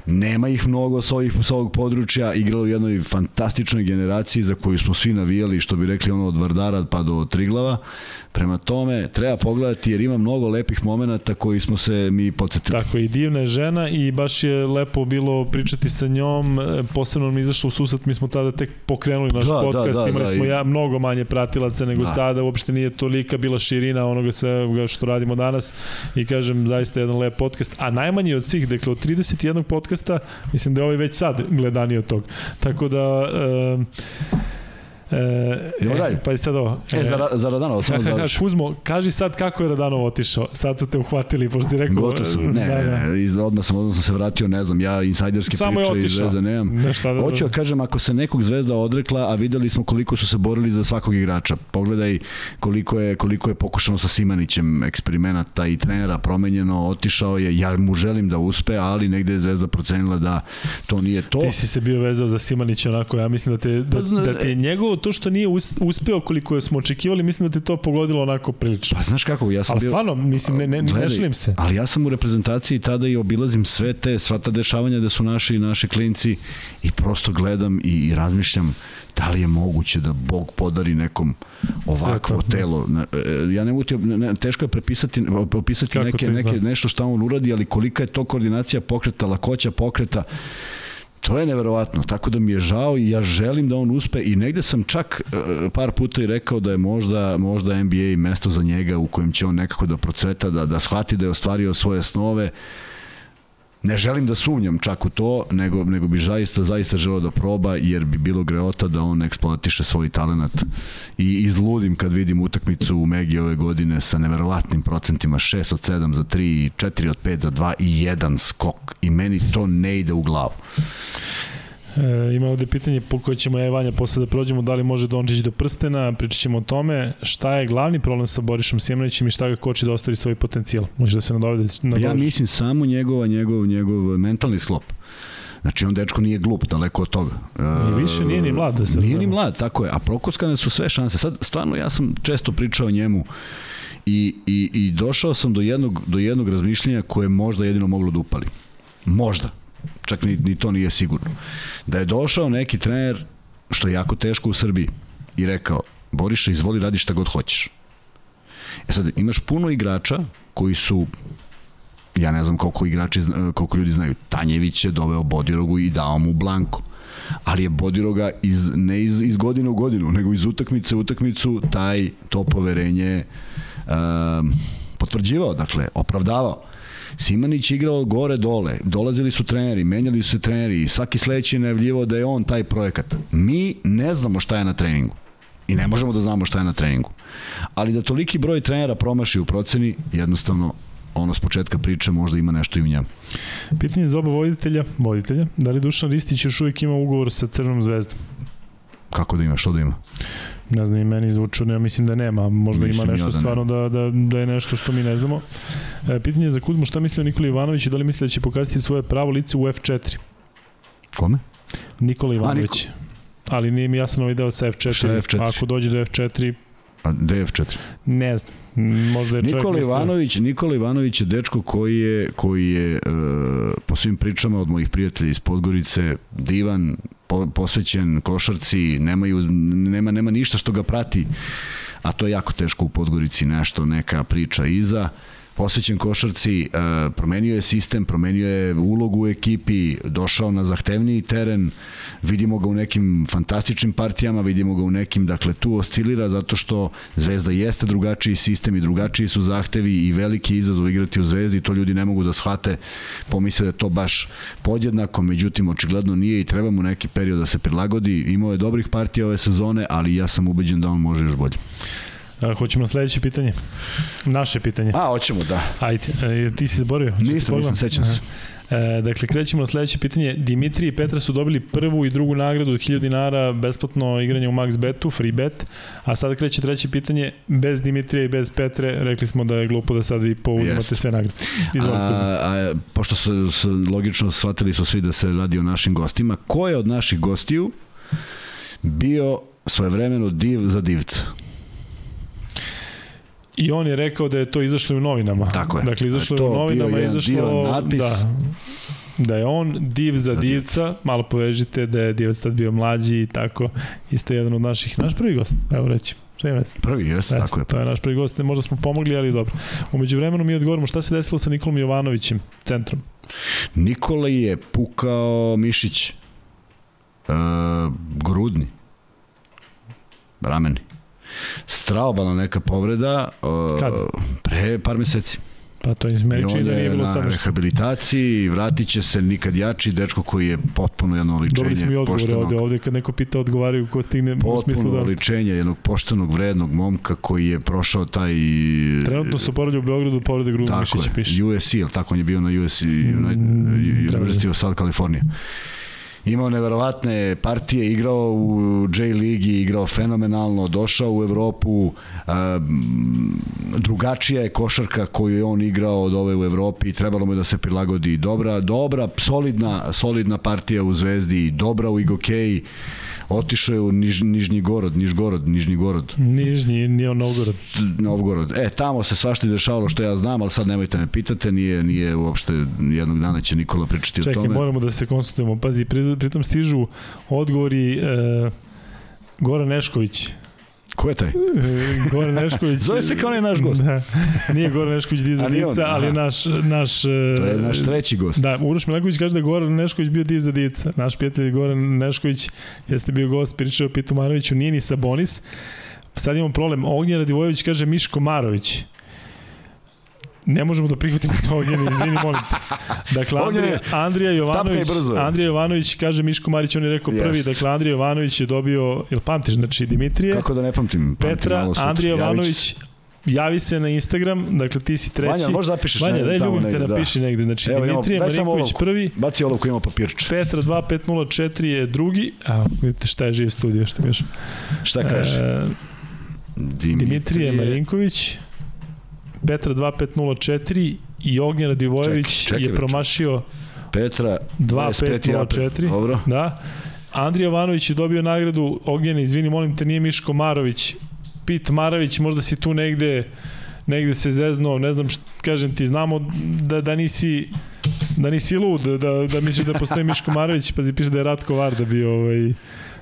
nema ih mnogo s, ovih, s ovog područja, igrala u jednoj fantastičnoj generaciji za koju smo svi navijali, što bi rekli ono od Vardara pa do Triglava. Prema tome, treba pogledati jer ima mnogo lepih momenata koji smo se mi podsjetili.
Tako i divna je žena i baš je lepo bilo pričati sa njom, e, posebno je izašlo u susret, mi smo tada tek pokrenuli naš
Da, da,
podcast,
da,
imali
da,
smo
i-
ja mnogo manje pratilaca nego
Da.
sada, uopšte nije tolika bila širina onoga svega što radimo danas i kažem zaista jedan lep podcast, a najmanji od svih, dakle od 31 podcasta, mislim da je ovaj već sad gledaniji od tog. Tako da e, E,
Idemo
e,
dalje.
Pa i sad ovo.
E, za, za Radanova, samo [laughs] završi.
Kuzmo, kaži sad kako je Radanov otišao. Sad su te uhvatili, pošto ti rekao...
Gotov sam. [laughs] Ne,
da, da.
ne, ne, iz, odmah sam, odmah sam se vratio, ne znam, ja insajderske
Samo
priče iz. Zvezde nemam.
Ne, šta da...
Hoću da kažem, ako se nekog zvezda odrekla, a videli smo koliko su se borili za svakog igrača. Pogledaj koliko je, koliko je pokušano sa Simanićem eksperimenata i trenera promenjeno, otišao je, ja mu želim da uspe, ali negde je zvezda procenila da to nije to.
Ti si se bio vezao za Simanića onako, ja mislim da te, da,
Pa
da te je njegovo to što nije us, uspeo koliko smo očekivali, mislim da te to pogodilo onako prilično.
Pa znaš kako, ja sam
Ali
bio...
stvarno, mislim, ne, ne, ne
Gledaj,
šalim se.
Ali ja sam u reprezentaciji tada i obilazim sve te, sva ta dešavanja da su naši naši klinci i prosto gledam i, i razmišljam da li je moguće da Bog podari nekom ovakvo
Sve to.
telo. Ne, e, Ja ne mogu ti, ne, ne, teško je prepisati, opisati
Kako
neke, neke,
izgleda?
nešto šta on uradi, ali kolika je to koordinacija pokreta, lakoća pokreta, To je neverovatno, tako da mi je žao i ja želim da on uspe i negde sam čak e, par puta i rekao da je možda, možda NBA mesto za njega u kojem će on nekako da procveta, da, da shvati da je ostvario svoje snove, Ne želim da sumnjam čak u to, nego, nego bi zaista, zaista želeo da proba, jer bi bilo greota da on eksploatiše svoj talent. I izludim kad vidim utakmicu u Megi ove godine sa neverovatnim procentima 6 od 7 za 3, 4 od 5 za 2 i 1 skok. I meni to ne ide u glavu.
E, ima ovde pitanje po koje ćemo ja i Vanja posle da prođemo, da li može Dončić do prstena, pričat ćemo o tome šta je glavni problem sa Borišom Sjemenićem i šta ga koči da ostavi svoj potencijal. Može da se nadovede.
nadovede. Ja mislim samo njegova, njegov, njegov mentalni sklop. Znači on dečko nije glup, daleko od toga.
I više nije ni mlad da se
Nije ni mlad, tako je. A prokoskane su sve šanse. Sad stvarno ja sam često pričao njemu i, i, i došao sam do jednog, do jednog razmišljenja koje možda jedino moglo da upali. Možda čak ni, ni to nije sigurno. Da je došao neki trener, što je jako teško u Srbiji, i rekao, Boriša, izvoli, radi šta god hoćeš. E sad, imaš puno igrača koji su ja ne znam koliko igrači, koliko ljudi znaju, Tanjević je doveo Bodirogu i dao mu Blanko. Ali je Bodiroga iz, ne iz, iz godine u godinu, nego iz utakmice u utakmicu taj to poverenje um, potvrđivao, dakle, opravdavao. Simanić igrao gore dole, dolazili su treneri, menjali su se treneri i svaki sledeći je najavljivao da je on taj projekat. Mi ne znamo šta je na treningu. I ne možemo da znamo šta je na treningu. Ali da toliki broj trenera promaši u proceni, jednostavno ono s početka priče možda ima nešto i u njemu.
Pitanje za oba voditelja, voditelja, da li Dušan Ristić još uvijek ima ugovor sa Crvenom zvezdom?
Kako da ima, što da ima?
Ne znam, i meni zvuči, ja mislim da nema, možda mislim ima nešto ja da stvarno da, da, da je nešto što mi ne znamo. E, pitanje za Kuzmu, šta misli o Nikoli Ivanović i da li misli da će pokazati svoje pravo lice u F4?
Kome?
Nikola Ivanović. A, Niko... Ali nije mi jasan ovaj deo sa F4. Šta F4? Ako dođe do F4,
A DF4?
Ne znam. Možda je
Nikola Ivanović, Nikola Ivanović je dečko koji je, koji je uh, po svim pričama od mojih prijatelja iz Podgorice divan, po, posvećen košarci, nemaju, nema, nema ništa što ga prati, a to je jako teško u Podgorici, nešto, neka priča iza. Uh, posvećen košarci, e, promenio je sistem, promenio je ulogu u ekipi, došao na zahtevniji teren, vidimo ga u nekim fantastičnim partijama, vidimo ga u nekim, dakle tu oscilira zato što Zvezda jeste drugačiji sistem i drugačiji su zahtevi i veliki izazov igrati u Zvezdi, to ljudi ne mogu da shvate, pomisle da je to baš podjednako, međutim očigledno nije i treba mu neki period da se prilagodi, imao je dobrih partija ove sezone, ali ja sam ubeđen da on može još bolje.
A, hoćemo na sledeće pitanje. Naše pitanje.
A, hoćemo, da.
Ajde, e, ti si zaboravio?
Nisam, nisam, sećam se.
E, dakle, krećemo na sledeće pitanje. Dimitri i Petra su dobili prvu i drugu nagradu od 1000 dinara besplatno igranje u Max Betu, free bet. A sada kreće treće pitanje. Bez Dimitrija i bez Petre, rekli smo da je glupo da sad vi pouzimate sve nagrade.
a, a, pošto su, su logično shvatili su svi da se radi o našim gostima, ko je od naših gostiju bio svojevremeno div za divca?
I on je rekao da je to izašlo u novinama.
Tako je.
Dakle, izašlo je u novinama, izašlo... Natpis. Da, da je on div za divca, malo povežite da je divac tad bio mlađi i tako, isto jedan od naših, naš prvi gost, evo reći. Šta ima
Prvi, jes, tako je.
To je naš prvi gost, možda smo pomogli, ali dobro. Umeđu vremenu mi odgovorimo šta se desilo sa Nikolom Jovanovićem, centrom.
Nikola je pukao mišić, uh, grudni, rameni. Straobana neka povreda uh, Kad? pre par meseci.
Pa to je izmeči da nije bilo
samo na rehabilitaciji, vratit će se nikad jači, dečko koji je potpuno jedno oličenje. Dobili
smo i odgovore ovde, ovde kad neko pita odgovaraju ko stigne
u smislu da... oličenje jednog poštenog, vrednog momka koji je prošao taj...
Trenutno se oporavlja u Beogradu povrede grudu mišića, piše.
USC, ali tako on je bio na USC, mm, University of South California imao neverovatne partije, igrao u J ligi, igrao fenomenalno, došao u Evropu, drugačija je košarka koju je on igrao od ove u Evropi, trebalo mu je da se prilagodi. Dobra, dobra, solidna, solidna partija u Zvezdi, dobra u Igokeji, Otišao je u Niž, Nižnji Gorod, Nižgorod, Nižnji Gorod.
Nižnji, nije Novgorod.
Novgorod. E, tamo se svašta dešavalo što ja znam, ali sad nemojte me pitate, nije, nije uopšte jednog dana će Nikola pričati
Čekaj,
o tome.
Čekaj, moramo da se konsultujemo. Pazi, pritom stižu odgovori e, Goran Nešković,
Ko je taj?
Goran [laughs] Nešković.
Zove se kao onaj naš gost. Da,
nije Goran Nešković div za divca, ali je naš... naš
to je naš treći gost.
Da, Uroš Mileković kaže da je Goran Nešković bio div za divca. Naš prijatelj Goran Nešković jeste bio gost, pričao o Pitumanoviću, nije ni Sabonis. Sad imamo problem. Ognjen Radivojević kaže Miško Marović. Ne možemo da prihvatimo to Ognjene, izvini, molim te. Dakle, Andrija, Andrija Jovanović, Andrija Jovanović, kaže Miško Marić, on je rekao yes. prvi, dakle, Andrija Jovanović je dobio, jel pamtiš, znači Dimitrije?
Kako da ne pamtim?
pamtim Petra, Andrija Jovanović, javi se na Instagram, dakle ti si treći.
Vanja, možda napišeš
Vanja, daj ljubim te da. napiši da. negde. Znači, Evo, Dimitrije Marinković prvi.
Baci olovku, ima papirč.
Petra 2504 je drugi. A, vidite šta je živ studio, što kaže.
Šta kaže? E,
Dimitrije, Dimitrije Marinković. Petra 2504 i Ognjen Radivojević čekaj, čekaj, je promašio
Petra
2504. Dobro. Da. Andrija Jovanović je dobio nagradu Ognjena, izvini, molim te, nije Miško Marović. Pit Maravić, možda si tu negde negde se zezno, ne znam, šta, kažem ti, znamo da, da nisi da nisi lud, da, da misliš da postoji Miško Marović, pazi, piše da je Ratko Varda bio ovaj,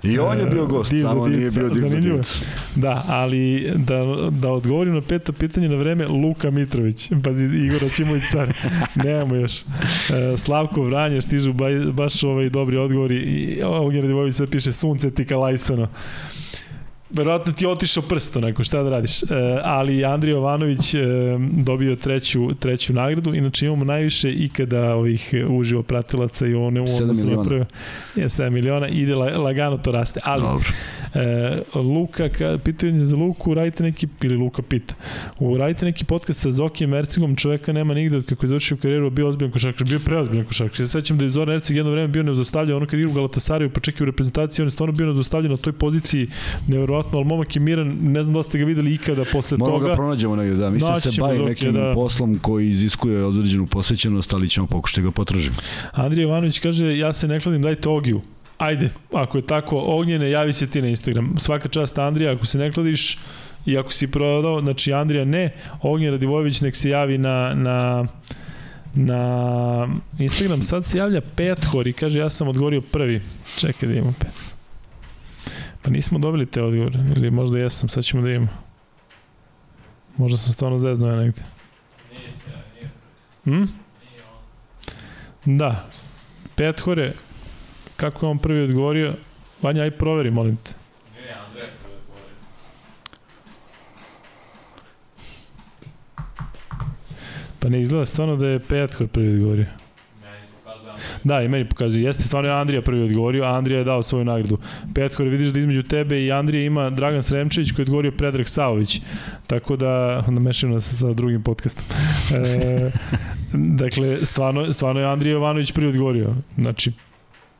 I on je bio gost, div samo nije bio div za divca.
Da, ali da, da odgovorim na peto pitanje na vreme, Luka Mitrović, pazi Igor Oćimović car, [laughs] nemamo još. E, Slavko Vranje, stižu baš ovaj dobri odgovori, i Ognjen Radivojević sad piše sunce tika lajsano verovatno ti je otišao prsto neko, šta da radiš. E, ali Andrija Jovanović e, dobio treću, treću nagradu, inače imamo najviše ikada ovih uživo pratilaca i one u odnosu na prve. Je 7 miliona, ide lagano to raste. Ali, Dobro. E, Luka, ka, pitanje za Luku, radite neki, ili Luka pita, uradite neki podcast sa Zokijem Mercigom, čoveka nema nigde od kako je završio karijeru, bio ozbiljan košarkaš, bio preozbiljan košarkaš. Ja se sećam da je Zoran Erceg jedno vreme bio neuzostavljan, ono kad igra u Galatasaraju, pa čekio u reprezentaciji, on je stvarno bio neuzostavljan na toj poziciji, neverovatno, ali momak je miran, ne znam da ste ga videli ikada posle
Moramo
toga.
Moramo ga pronađemo negde, da, mislim se bavi nekim da... poslom koji iziskuje određenu posvećenost, ali ćemo pokušati da ga potražimo.
Andrija Ivanović kaže, ja se ne kladim, dajte Ogiju ajde, ako je tako ognjene, javi se ti na Instagram. Svaka čast Andrija, ako se ne kladiš i ako si prodao, znači Andrija ne, Ognjen Radivojević nek se javi na, na, na Instagram. Sad se javlja Pethor i kaže ja sam odgovorio prvi. Čekaj da imamo pet. Pa nismo dobili te odgovore, ili možda jesam, sad ćemo da imamo. Možda sam stvarno zeznuo ja negde. Nije. Hm? Da. Pethore, Kako je on prvi odgovorio? Vanja, aj proveri, molim te.
Andrej prvi.
Pa ne izgleda stvarno da je Petko prvi odgovorio. Da, i meni pokazuje. Jeste, stvarno je Andrija prvi odgovorio, a Andrija je dao svoju nagradu. Petkore, vidiš da između tebe i Andrija ima Dragan Sremčević koji je odgovorio Predrag Savović. Tako da, onda mešam nas sa drugim podcastom. E, dakle, stvarno, stvarno je Andrija Jovanović prvi odgovorio. Znači,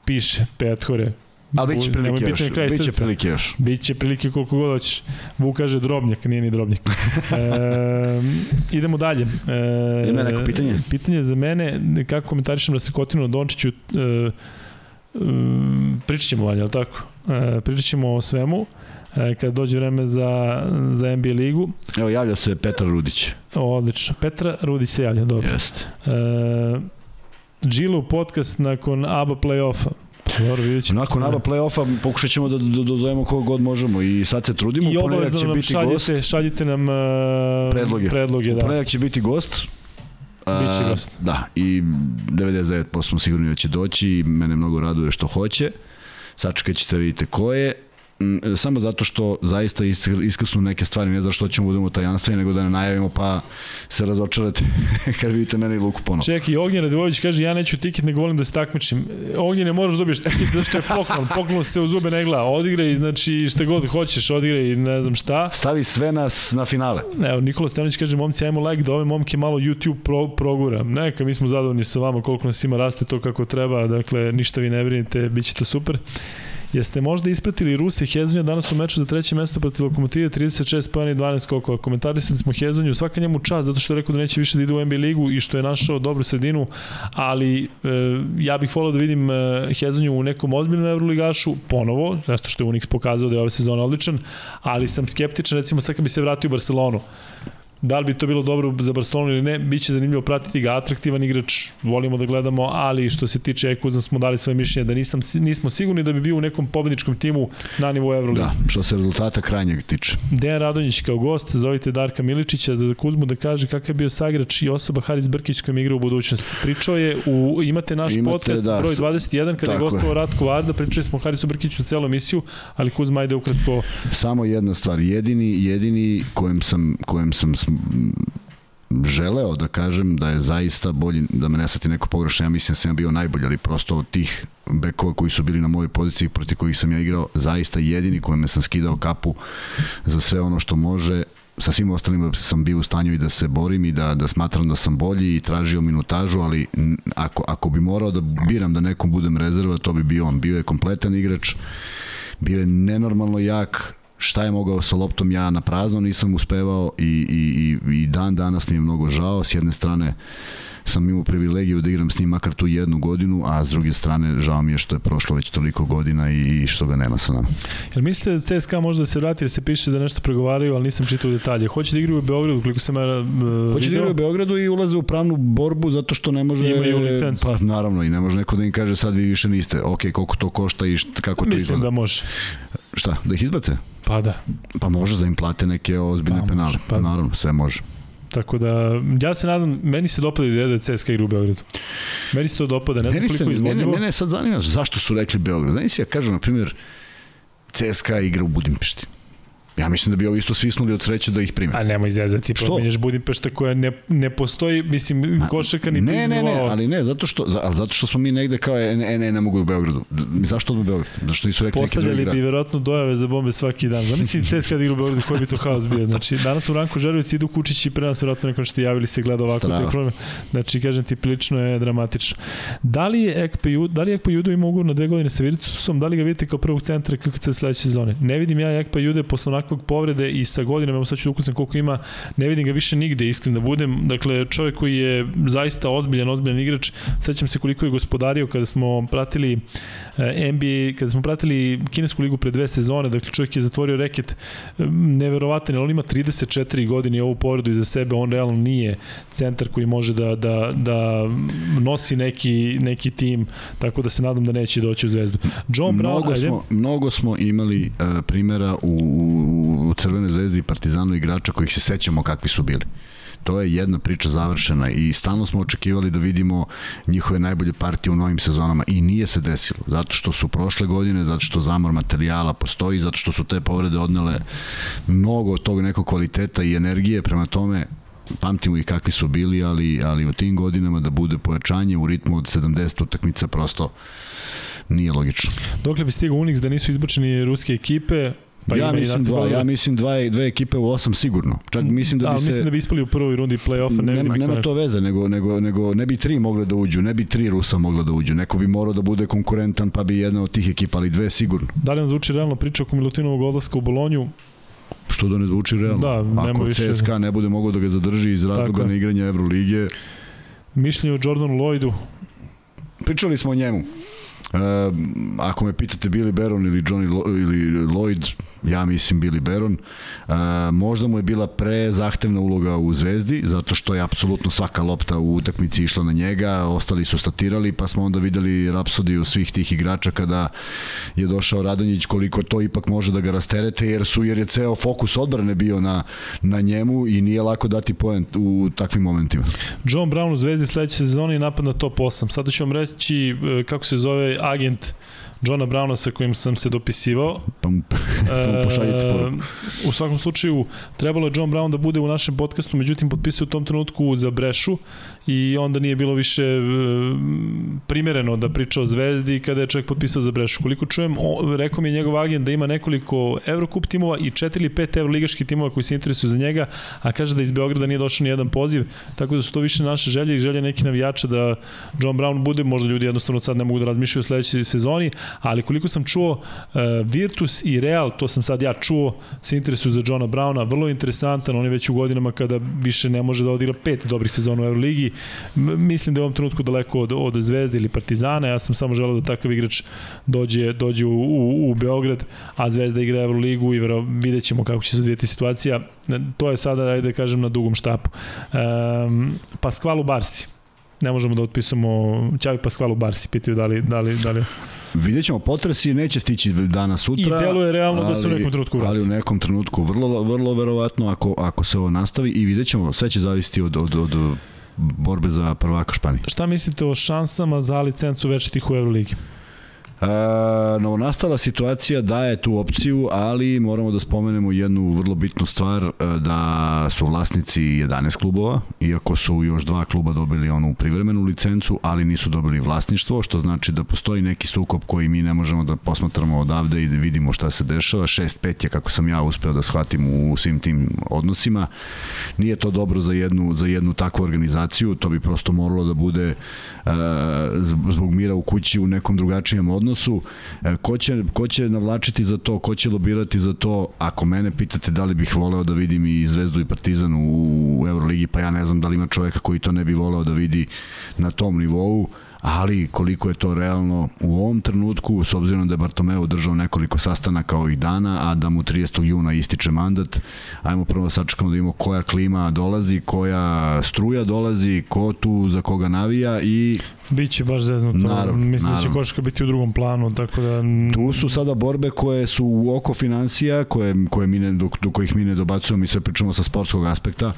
piše Pethore.
Ali biće prilike još. Biće prilike još.
Biće prilike koliko god hoćeš. Vuk kaže drobnjak, nije ni drobnjak. [laughs] e, idemo dalje.
E, Ima neko pitanje?
Pitanje za mene, kako komentarišem da se Kotinu Dončiću e, pričat ćemo vanje, ali tako? E, pričat ćemo o svemu e, kad dođe vreme za, za NBA ligu.
Evo, javlja se Petra Rudić.
O, odlično. Petra Rudić se javlja, dobro.
Jeste.
E, Džilu podcast nakon ABA play-offa.
Dobro, vidjet ćemo. Nakon ABA play-offa pokušat ćemo da, da dozovemo koga god možemo i sad se trudimo.
I obavezno će nam biti šaljite, gost. šaljite nam uh, predloge. predloge da.
Ponedjeljak će biti gost.
Biće gost.
Da, i 99% smo sigurni da će doći i mene mnogo raduje što hoće. Sačekat ćete da vidite ko je samo zato što zaista iskrsnu neke stvari, ne zato što ćemo budemo tajanstveni, nego da ne najavimo pa se razočarate [laughs] kad vidite mene i Luku ponovo.
Čekaj, Ognjen Radivojević kaže ja neću tiket, nego volim da se takmičim. Ognjen ne možeš da dobiješ tiket zato što je poklon, poklon se u zube ne gleda. Odigraj, znači šta god hoćeš, odigraj ne znam šta.
Stavi sve nas na finale.
Evo, Nikola Stanović kaže, momci, ajmo like da ove momke malo YouTube pro, progura. Neka, mi smo zadovoljni sa vama, koliko nas ima, raste to kako treba, dakle, ništa vi ne brinite, bit će to super. Jeste možda ispratili Ruse Hezonja danas u meču za treće mesto protiv Lokomotive 36 pojena i 12 skokova. Komentarisali smo Hezonju, svaka njemu čast zato što je rekao da neće više da ide u NBA ligu i što je našao dobru sredinu, ali e, ja bih volao da vidim e, Hezonju u nekom ozbiljnom Euroligašu ponovo, zato što je Unix pokazao da je ove sezone odličan, ali sam skeptičan recimo sad kad bi se vratio u Barcelonu Da li bi to bilo dobro za Barcelonu ili ne, biće zanimljivo pratiti ga, atraktivan igrač, volimo da gledamo, ali što se tiče Ekuzan smo dali svoje mišljenje da nisam, nismo sigurni da bi bio u nekom pobedničkom timu na nivou Euroligi.
Da, što se rezultata krajnjeg tiče.
Dejan Radonjić kao gost, zovite Darka Miličića za Kuzmu da kaže kakav je bio sagrač i osoba Haris Brkić kojim igra u budućnosti. Pričao je, u, imate naš imate, podcast da, broj 21 kada je gostovao Ratko Varda, pričali smo Harisu Brkiću celu emisiju, ali Kuzma ajde ukratko.
Samo jedna stvar, jedini, jedini kojem sam, kojem sam želeo da kažem da je zaista bolji, da me ne sati neko pogrešno, ja mislim da sam ja bio najbolji, ali prosto od tih bekova koji su bili na mojoj poziciji protiv kojih sam ja igrao, zaista jedini kojima sam skidao kapu za sve ono što može, sa svim ostalima sam bio u stanju i da se borim i da, da smatram da sam bolji i tražio minutažu, ali ako, ako bi morao da biram da nekom budem rezerva, to bi bio on. Bio je kompletan igrač, bio je nenormalno jak, šta je mogao sa loptom ja na prazno nisam uspevao i, i, i, i dan danas mi je mnogo žao. S jedne strane sam imao privilegiju da igram s njim makar tu jednu godinu, a s druge strane žao mi je što je prošlo već toliko godina i što ga nema sa nama.
Jel mislite da CSKA može da se vrati jer se piše da nešto pregovaraju, ali nisam čitao detalje. Hoće da igraju u Beogradu, koliko sam ja uh,
Hoće da igraju u Beogradu i ulaze u pravnu borbu zato što ne može...
Imaju licencu.
Pa naravno i ne može neko da im kaže sad vi više niste. Ok, koliko to košta i šta, kako to
Mislim
izgleda.
da može.
Šta, da ih izbace?
Pa da.
Pa može da im plate neke ozbiljne
Pa,
penale.
može, pa.
Pa naravno, sve može.
Tako da, ja se nadam, meni se dopada ideja da CSKA igra u Beogradu. Meni se to dopada, ne znam
Meni
koliko je
mene,
izvodljivo.
mene sad zanima zašto su rekli Beograd. Znaš ja kažu, na primjer, CSKA igra u Budimpešti. Ja mislim da bi ovo isto svisnuli od sreće da ih prime.
A nemoj izjezati,
Što?
pominješ Budimpešta koja ne, ne postoji, mislim, košaka ni
ne, ne, ne,
nivoa.
ali ne, zato što, za- ali zato što smo mi negde kao, e, ne, ne, ne mogu u Beogradu. Zašto u Beograd? Zašto nisu rekli neki drugi
Postavljali
grad?
bi verovatno dojave za bombe svaki dan. Zamisli [laughs] CSKA da igra u Beogradu, koji bi to haos bio. Znači, danas u Ranku Žerovici idu Kučić i pre nas verovatno neko što javili se gleda ovako.
Strava.
To je problem. Znači, kažem ti, prilično je dramatično. Da li je Ekpe da li Ekpe Judo ima ugovor na dve godine sa Virtusom, da li ga vidite kao prvog centra kako se sledeće sezone? Ne vidim ja Ekpe Jude posle onakvog povrede i sa godinama, evo sad ću da ukucam koliko ima, ne vidim ga više nigde, iskren da budem. Dakle, čovjek koji je zaista ozbiljan, ozbiljan igrač, sećam se koliko je gospodario kada smo pratili eh, NBA, kada smo pratili kinesku ligu pre dve sezone, dakle čovjek je zatvorio reket eh, neverovatan, on ima 34 godine i ovu povredu iza sebe, on realno nije centar koji može da, da, da nosi neki, neki tim, tako da se nadam da neće doći u zvezdu. John Brown,
Mnogo
ajde.
smo, mnogo smo imali uh, primera u, u, u Crvene zvezdi i Partizanu igrača kojih se sećamo kakvi su bili. To je jedna priča završena i stalno smo očekivali da vidimo njihove najbolje partije u novim sezonama i nije se desilo. Zato što su prošle godine, zato što zamor materijala postoji, zato što su te povrede odnele mnogo tog nekog kvaliteta i energije, prema tome pamtimo ih kakvi su bili, ali, ali u tim godinama da bude pojačanje u ritmu od 70 utakmica prosto nije logično.
Dokle bi stigao Unix da nisu izbačeni ruske ekipe, pa
ja mislim dva, ja mislim dva, dve ekipe u osam sigurno. Čak mislim da bi
ali
se...
mislim da bi ispali u prvoj rundi play-offa, ne
nema, nema to veze, nego, nego, nego ne bi tri mogle da uđu, ne bi tri Rusa mogla da uđu. Neko bi morao da bude konkurentan, pa bi jedna od tih ekipa, ali dve sigurno.
Da li vam zvuči realno priča oko Milutinovog odlaska u Bolonju?
Što da ne zvuči realno.
Da, nema
Ako
više-
CSKA ne bude mogao da ga zadrži iz razloga
Tako
na igranje Evrolige,
Mišljenje o Jordanu Lloydu,
pričali smo o njemu. E, ako me pitate Billy Baron ili Johnny Lo, ili Lloyd, ja mislim Billy Baron. E, možda mu je bila pre zahtevna uloga u Zvezdi, zato što je apsolutno svaka lopta u utakmici išla na njega, ostali su statirali, pa smo onda videli rapsodiju svih tih igrača kada je došao Radonjić koliko to ipak može da ga rasterete, jer su jer je ceo fokus odbrane bio na, na njemu i nije lako dati poen u takvim momentima.
John Brown u Zvezdi sledeće sezone i napad na top 8. Sada ću vam reći e, kako se zove agent Johna Browna sa kojim sam se dopisivao.
Pa mu, pa mu pošaljite poruku.
u svakom slučaju, trebalo je John Brown da bude u našem podcastu, međutim potpisao u tom trenutku za Brešu i onda nije bilo više e, primereno da priča o Zvezdi kada je čovjek potpisao za Brešu. Koliko čujem, o, rekao mi je njegov agent da ima nekoliko Eurocup timova i 4 ili 5 Euroligaških timova koji se interesuju za njega, a kaže da iz Beograda nije došao ni jedan poziv, tako da su to više naše želje i želje neki navijača da John Brown bude, možda ljudi jednostavno sad ne mogu da razmišljaju o sledećoj sezoni, ali koliko sam čuo, uh, Virtus i Real, to sam sad ja čuo, se interesuju za Johna Browna, vrlo interesantan, on je već u godinama kada više ne može da odigra pet dobrih sezona u Euroligi, mislim da je u ovom trenutku daleko od, od Zvezde ili Partizana, ja sam samo želeo da takav igrač dođe, dođe u, u, u Beograd, a Zvezda igra Euroligu i vero, vidjet ćemo kako će se odvijeti situacija. To je sada, ajde da kažem, na dugom štapu. Um, Pasquale u Barsi. Ne možemo da otpisamo Ćavi u Barsi, pitaju da li, da li, da li...
Vidjet ćemo, potresi neće stići danas sutra.
I deluje realno da se u nekom trenutku vrati.
Ali u nekom trenutku vrlo, vrlo verovatno ako, ako se ovo nastavi i vidjet ćemo, sve će zavisiti od, od, od borbe za prvaka Španije.
Šta mislite o šansama za licencu večitih u Euroligi?
E, novonastala situacija daje tu opciju, ali moramo da spomenemo jednu vrlo bitnu stvar, da su vlasnici 11 klubova, iako su još dva kluba dobili onu privremenu licencu, ali nisu dobili vlasništvo, što znači da postoji neki sukob koji mi ne možemo da posmatramo odavde i da vidimo šta se dešava. 6-5 je, kako sam ja uspeo da shvatim u svim tim odnosima. Nije to dobro za jednu, za jednu takvu organizaciju, to bi prosto moralo da bude zbog mira u kući u nekom drugačijem odnosu odnosu, e, ko će, ko će navlačiti za to, ko će lobirati za to, ako mene pitate da li bih voleo da vidim i Zvezdu i Partizan u Euroligi, pa ja ne znam da li ima čoveka koji to ne bi voleo da vidi na tom nivou, ali koliko je to realno u ovom trenutku, s obzirom da je Bartomeu držao nekoliko sastanaka ovih dana, a da mu 30. juna ističe mandat, ajmo prvo sačekamo da vidimo koja klima dolazi, koja struja dolazi, ko tu za koga navija i
Biće baš zeznuto. Naravno, Mislim naravno. da će koška biti u drugom planu, tako da...
Tu su sada borbe koje su u oko financija, koje, koje mi ne, do, do kojih mi ne dobacujemo i sve pričamo sa sportskog aspekta,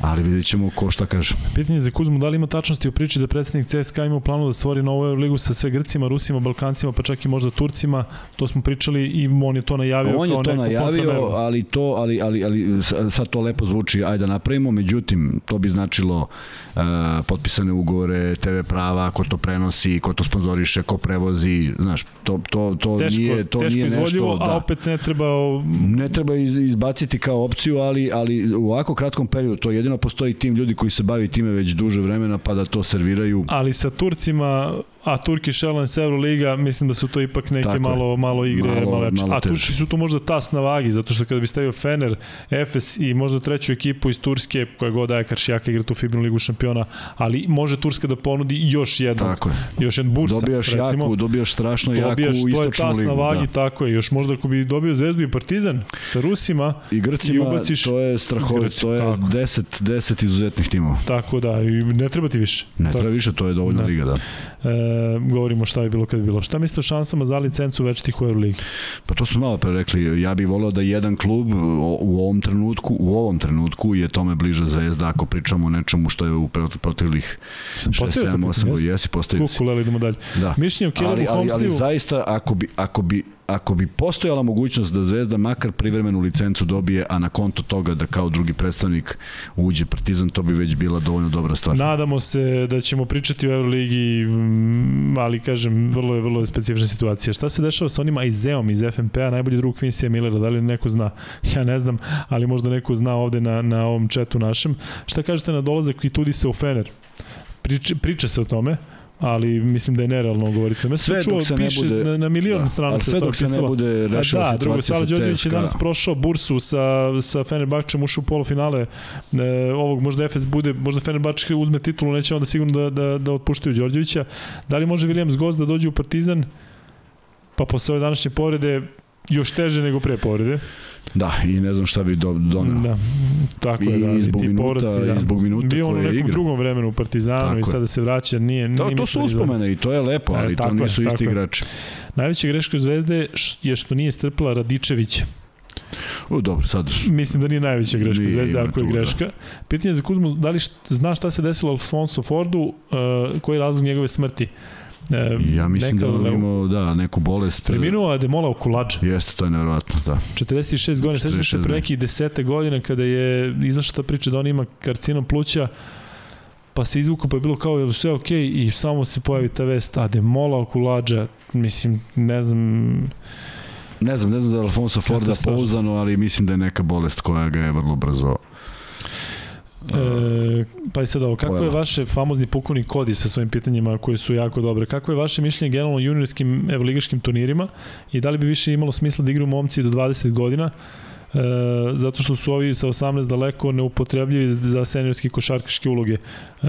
ali vidjet ćemo ko šta kaže.
Pitanje za Kuzmu, da li ima tačnosti u priči da predsednik CSKA ima u planu da stvori novu ligu sa sve Grcima, Rusima, Balkancima, pa čak i možda Turcima, to smo pričali i on je to najavio
on
kao
je to najavio, ali to, ali, ali, ali sad to lepo zvuči, ajde da napravimo, međutim, to bi značilo uh, potpisane ugovore, TV prava, ko to prenosi, ko to sponzoriše, ko prevozi, znaš, to, to, to
teško,
nije, to
teško
nije nešto...
Da, a opet ne treba...
Ne treba iz, izbaciti kao opciju, ali, ali u ovako kratkom periodu, to jedino postoji tim ljudi koji se bavi time već duže vremena, pa da to serviraju.
Ali sa Turcima a Turkish Airlines Euroliga, mislim da su to ipak neke Tako malo, malo igre, malo, malo, malo a Turci su to možda tas na vagi, zato što kada bi stavio Fener, Efes i možda treću ekipu iz Turske, koja god daje Karšijaka igra tu Fibnu ligu šampiona, ali može Turska da ponudi još jednog, tako je. još jedan bursa.
Dobijaš recimo, jaku, dobijaš strašno dobijaš, jaku istočnu ligu. To je tas ligu, na vagi,
da. tako je. Još možda ako bi dobio Zvezdu i Partizan sa Rusima
i Grcima, i ubaciš, to je strahovito, to je 10, 10 izuzetnih timova.
Tako da, i ne treba ti više.
Ne treba više, to je dovoljna da. liga, da.
E, govorimo šta je bilo kad je bilo. Šta mislite o šansama za licencu večitih u Euroligi?
Pa to smo malo pre rekli. Ja bih voleo da jedan klub u ovom trenutku, u ovom trenutku je tome bliža Zvezda ako pričamo o nečemu što je u proteklih 6, 7, 8 godina. Jesi postavio
si. Kukulele, idemo dalje. Da. Mišljenje o Caleb
ali, ali, ali zaista ako bi, ako bi ako bi postojala mogućnost da Zvezda makar privremenu licencu dobije, a na konto toga da kao drugi predstavnik uđe Partizan, to bi već bila dovoljno dobra stvar.
Nadamo se da ćemo pričati o Euroligi, mm, ali kažem, vrlo je, vrlo je specifična situacija. Šta se dešava sa onim Aizeom iz FNP-a, najbolji drug Quincy Millera, da li neko zna? [laughs] Ja ne znam, ali možda neko zna ovde na, na ovom četu našem. Šta kažete na dolazak i tudi se u Fener? Priča, priča se o tome ali mislim da je nerealno govoriti. Me
sve dok se
piše,
ne bude
na, na milion da, strana
se sve dok se ne bude rešila
da, drugo, Sala Đorđević je danas prošao bursu sa, sa Fenerbahčem, ušao u polufinale e, ovog, možda Efes bude, možda Fenerbahče uzme titulu, neće onda sigurno da, da, da otpuštaju Đorđevića. Da li može Williams Goz da dođe u Partizan? Pa posle ove današnje povrede još teže nego pre povrede.
Da, i ne znam šta bi do, donao.
Da, tako je, da.
I zbog minuta, poraci, da. i zbog minuta
Bio on u nekom igra. drugom vremenu u Partizanu tako i sada se vraća, nije...
To, to su da- uspomene i to je lepo, ali e, to nisu je, isti igrači.
Najveća greška Zvezde je što nije strpila Radičevića.
U, dobro, sad...
Mislim da nije najveća greška nije, Zvezde ako je da. greška. Da. Pitanje za Kuzmu, da li znaš šta se desilo Alfonso Fordu, uh, koji je razlog njegove smrti?
E, ja mislim neka, da on imao da, neku bolest.
Preminuo Ademola Okulađa.
Jeste, to je nevjerojatno, da.
46 godina, sveća se pre nekih desete godina kada je izašla ta priča da on ima karcinom pluća, pa se izvuku pa je bilo kao, je li sve okej okay? i samo se pojavi ta vest, Ademola Okulađa, mislim, ne znam...
Ne znam, ne znam za Alfonso Forda pouzdano, ali mislim da je neka bolest koja ga je vrlo brzo
E, pa i sad ovo, kako je vaše famozni pukovnik Kodi sa svojim pitanjima koje su jako dobre? Kako je vaše mišljenje generalno o juniorskim evoligaškim turnirima i da li bi više imalo smisla da igraju momci do 20 godina? E, zato što su ovi sa 18 daleko neupotrebljivi za seniorske košarkaške uloge. E,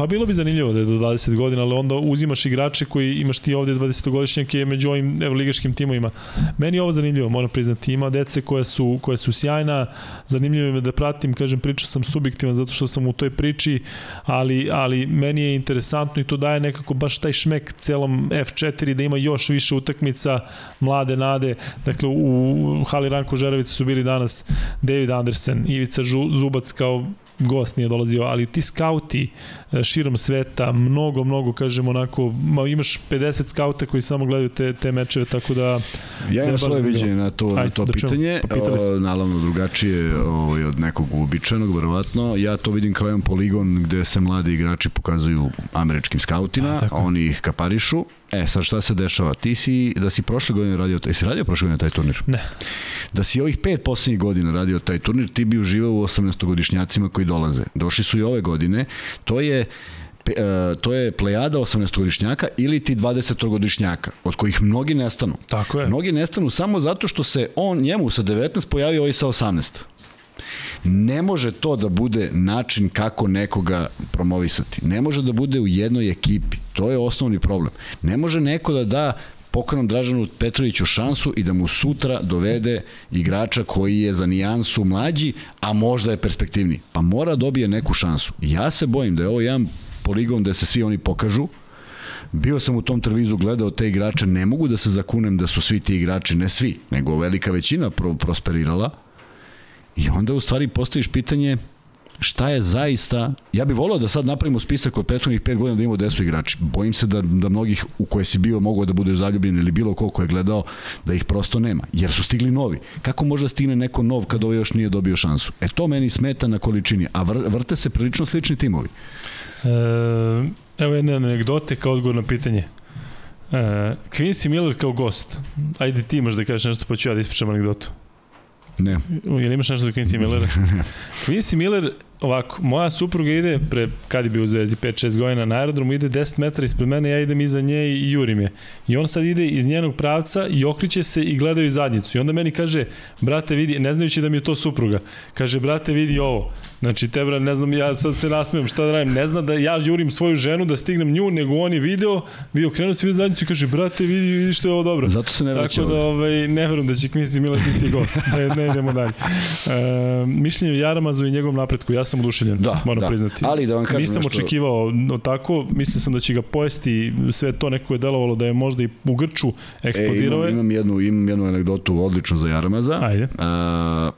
Pa bilo bi zanimljivo da je do 20 godina, ali onda uzimaš igrače koji imaš ti ovde 20-godišnjake među ovim evo, ligaškim timovima. Meni je ovo zanimljivo, moram priznati. Ima dece koje su, koje su sjajna, zanimljivo je da pratim, kažem, priča sam subjektivan zato što sam u toj priči, ali, ali meni je interesantno i to daje nekako baš taj šmek celom F4 da ima još više utakmica, mlade nade. Dakle, u, Hali Ranko Žerovica su bili danas David Andersen, Ivica Zubac kao gost nije dolazio, ali ti skauti e, širom sveta, mnogo, mnogo, kažem onako, ma, imaš 50 skauta koji samo gledaju te, te mečeve, tako da...
Ja imam svoje viđenje na to,
Ajde,
na to
da
pitanje,
Pa
naravno drugačije ovaj, od nekog uobičajenog, verovatno. Ja to vidim kao jedan poligon gde se mladi igrači pokazuju američkim skautima,
A, tako
oni ih kaparišu. E, sad šta se dešava? Ti si, da si prošle godine radio, jesi radio prošle godine taj turnir?
Ne.
Da si ovih pet poslednjih godina radio taj turnir, ti bi uživao u 18-godišnjacima koji dolaze. Došli su i ove godine. To je e, to je plejada 18-godišnjaka ili ti 20-godišnjaka, od kojih mnogi nestanu.
Tako je.
Mnogi nestanu samo zato što se on njemu sa 19 pojavio ovaj sa 18. Ne može to da bude način kako nekoga promovisati. Ne može da bude u jednoj ekipi. To je osnovni problem. Ne može neko da da pokojnom Dražanu Petroviću šansu i da mu sutra dovede igrača koji je za nijansu mlađi, a možda je perspektivni. Pa mora dobije neku šansu. Ja se bojim da je ovo jedan poligon da se svi oni pokažu, Bio sam u tom televizu gledao te igrače, ne mogu da se zakunem da su svi ti igrači, ne svi, nego velika većina pro prosperirala. I onda u stvari postaviš pitanje šta je zaista, ja bih volao da sad napravimo spisak od prethodnih pet godina da imamo gde su igrači. Bojim se da, da mnogih u koje si bio mogao da budeš zaljubljen ili bilo ko ko je gledao, da ih prosto nema. Jer su stigli novi. Kako može da stigne neko nov kad ovo još nije dobio šansu? E to meni smeta na količini. A vr, vrte se prilično slični timovi.
E, evo jedne anegdote kao odgovor na pitanje. E, Quincy Miller kao gost. Ajde ti imaš da kažeš nešto, pa ću ja da ispričam anegdotu.
Ne.
Jel imaš nešto za Quincy Millera? [laughs] Quincy Miller, ovako, moja supruga ide, pre, kad je bio u Zvezdi, 5-6 godina na aerodromu, ide 10 metara ispred mene, ja idem iza nje i jurim je. I on sad ide iz njenog pravca i okriće se i gledaju zadnjicu. I onda meni kaže, brate vidi, ne znajući da mi je to supruga, kaže, brate vidi ovo. Znači, te bra, ne znam, ja sad se nasmijem šta da radim, ne zna da ja jurim svoju ženu da stignem nju, nego on je video, vi okrenuo se vidio zadnjicu i kaže, brate vidi, vidi što je ovo dobro.
Zato se ne vraća
Tako da ovaj, ne verujem da će Quincy Miller biti gost. [laughs] Ne, ne idemo dalje. E, mišljenje o Jaramazu i njegovom napretku, ja sam oduševljen,
Da,
moram
da.
priznati.
Ali da vam kažem
Nisam
nešto-
očekivao no, tako, mislio sam da će ga pojesti, sve to neko je delovalo da je možda i u grču
E,
eksplodirao
imam,
je.
imam, jednu, imam jednu anegdotu odličnu za Jaramaza.
Ajde.
A,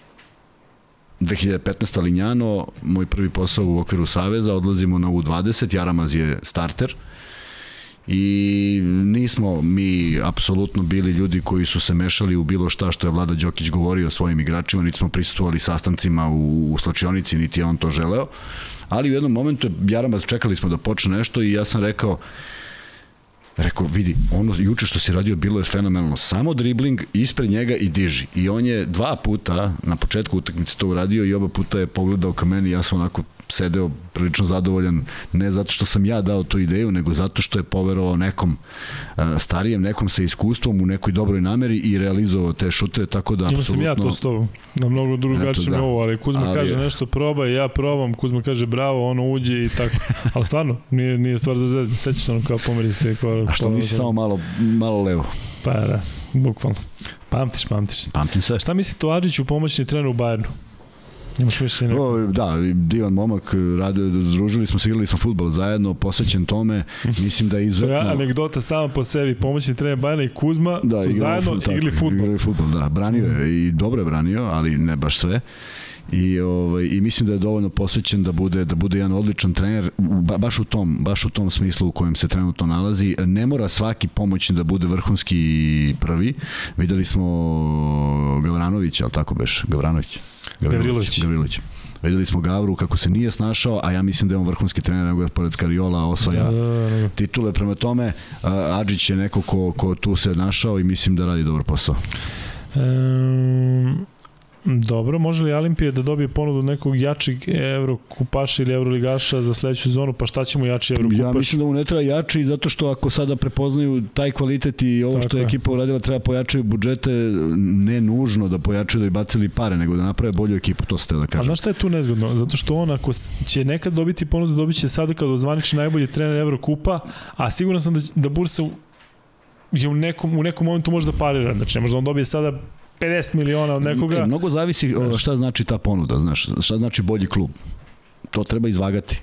2015. Linjano, moj prvi posao u okviru Saveza, odlazimo na U20, Jaramaz je starter i nismo mi apsolutno bili ljudi koji su se mešali u bilo šta što je Vlada Đokić govorio o svojim igračima, niti smo prisustvovali sastancima u, u slačionici, niti je on to želeo, ali u jednom momentu Jaramaz čekali smo da počne nešto i ja sam rekao Rekao, vidi, ono juče što si radio bilo je fenomenalno. Samo dribling ispred njega i diži. I on je dva puta na početku utakmice to uradio i oba puta je pogledao ka meni. Ja sam onako sedeo prilično zadovoljan, ne zato što sam ja dao tu ideju, nego zato što je poverovao nekom starijem, nekom sa iskustvom u nekoj dobroj nameri i realizovao te šuteve, tako da
Imao sam ja to s tobom, na mnogo drugačije
da.
ovo, ali Kuzma
Ali-
kaže nešto probaj, ja probam, Kuzma kaže bravo, ono uđe i tako. [laughs] Ali stvarno, nije, nije stvar za zvezdu. Sećaš se ono kao pomeri se. Kao,
A što nisi samo malo, malo levo?
Pa da, bukvalno. Pamtiš, pamtiš.
Pamtim se.
Šta mislite o Adžiću pomoćni trener u Bayernu? Imaš mišljenje?
O, da, divan momak, rade, družili smo se, igrali smo futbol zajedno, posvećen tome, mislim da je
To je
izuzetno...
anegdota sama po sebi. Pomoćni trener Bajana i Kuzma
Da,
su
igrali
zajedno
fut- tako,
igrali futbol.
Igrali futbol, da. Branio je i dobro je branio, ali ne baš sve. I ovaj i mislim da je dovoljno posvećen da bude da bude jedan odličan trener ba, baš u tom baš u tom smislu u kojem se trenutno nalazi. Ne mora svaki pomoćni da bude vrhunski prvi. Videli smo Gavranović, al tako beš, Gavranović.
Gavrilović.
Gavrilović. Videli smo Gavru kako se nije snašao, a ja mislim da je on vrhunski trener, nego pored Skariola osvaja
Da, da, da.
titule. Prema tome, Adžić je neko ko, ko tu se našao i mislim da radi dobar posao.
Ehm, dobro, može li Olimpija da dobije ponudu nekog jačeg evrokupaša ili evroligaša za sledeću sezonu, pa šta će mu jači evrokupaš?
Ja mislim da mu ne treba jači zato što ako sada prepoznaju taj kvalitet i ovo
Tako
što je ekipa uradila treba pojačaju budžete, ne nužno da pojačaju da bi bacili pare, nego da naprave bolju ekipu, to ste da
A
kažem.
znaš šta je tu nezgodno? Zato što on ako će nekad dobiti ponudu, dobit će sada kad ozvaniči najbolji trener Evrokupa, a siguran sam da, da Bursa je u nekom, u nekom momentu može da parira. Znači, ne može da on dobije sada 50 miliona od nekoga.
E, Mnogo zavisi šta znači ta ponuda, znaš, šta znači bolji klub. To treba izvagati.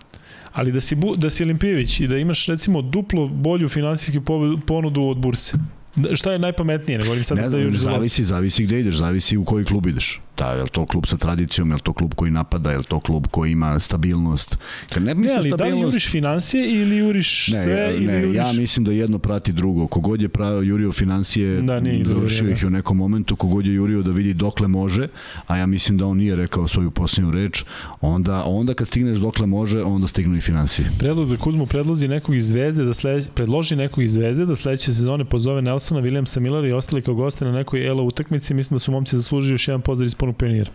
Ali da si, da si Olimpijević i da imaš recimo duplo bolju finansijsku po- ponudu od Burse. Da, šta je najpametnije? Ne govorim sad
Ne
da
znam,
za-
zavisi, zavisi gde ideš, zavisi u koji klub ideš. Da, je li to klub sa tradicijom, je li to klub koji napada, je li to klub koji ima stabilnost? Kad ne
Ne, ali da li
stabilnost...
juriš financije ili juriš
Ne,
sve
ja,
ili
ne,
juriš...
ja mislim da jedno prati drugo. Kogod je pravio jurio financije,
Da, nije
završio ih u nekom momentu, kogod je jurio da vidi dokle može, a ja mislim da on nije rekao svoju posljednju reč, onda, onda kad stigneš dokle može, onda stignu i financije.
Predlog za Kuzmu predlozi nekog iz Zvezde da slede, predloži nekog iz Zvezde da sledeće sezone pozove Nelsona, Williamsa Millera i ostali kao goste na nekoj ELO utakmici. Mislim da su momci zaslužili još jedan pozdrav iz Ponu pionira.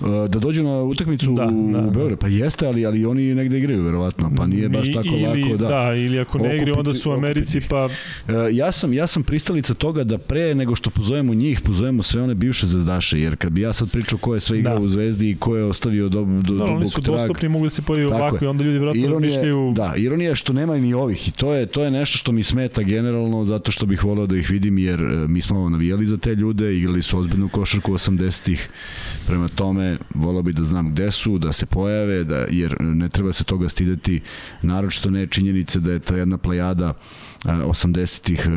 Uh, Da dođu na utakmicu
Da,
u,
da,
u
da.
Beograd, pa jeste, ali, ali oni negde igraju, verovatno, pa nije baš tako
ili,
lako. Da.
da, ili ako ne igri, onda su u
Okupiti-
Americi, pa
E, ja sam ja sam pristalica toga da pre nego što pozovemo njih, pozovemo sve one bivše zvezdaše, jer kad bi ja sad pričao ko je sve igrao
Da.
u Zvezdi i ko je ostavio do, do,
da, oni
dubok
su
trag.
dostupni, mogu da se pojavi ovako
je.
i onda ljudi vjerojatno razmišljaju...
da, ironija je što nema ni ovih i to je to je nešto što mi smeta generalno zato što bih voleo da ih vidim jer e, mi smo navijali za te ljude, igrali su ozbiljnu košarku 80-ih. Prema tome voleo bih da znam gde su, da se pojave, da jer ne treba se toga stideti, naročito ne činjenice da je ta jedna plejada e, 80-ih e,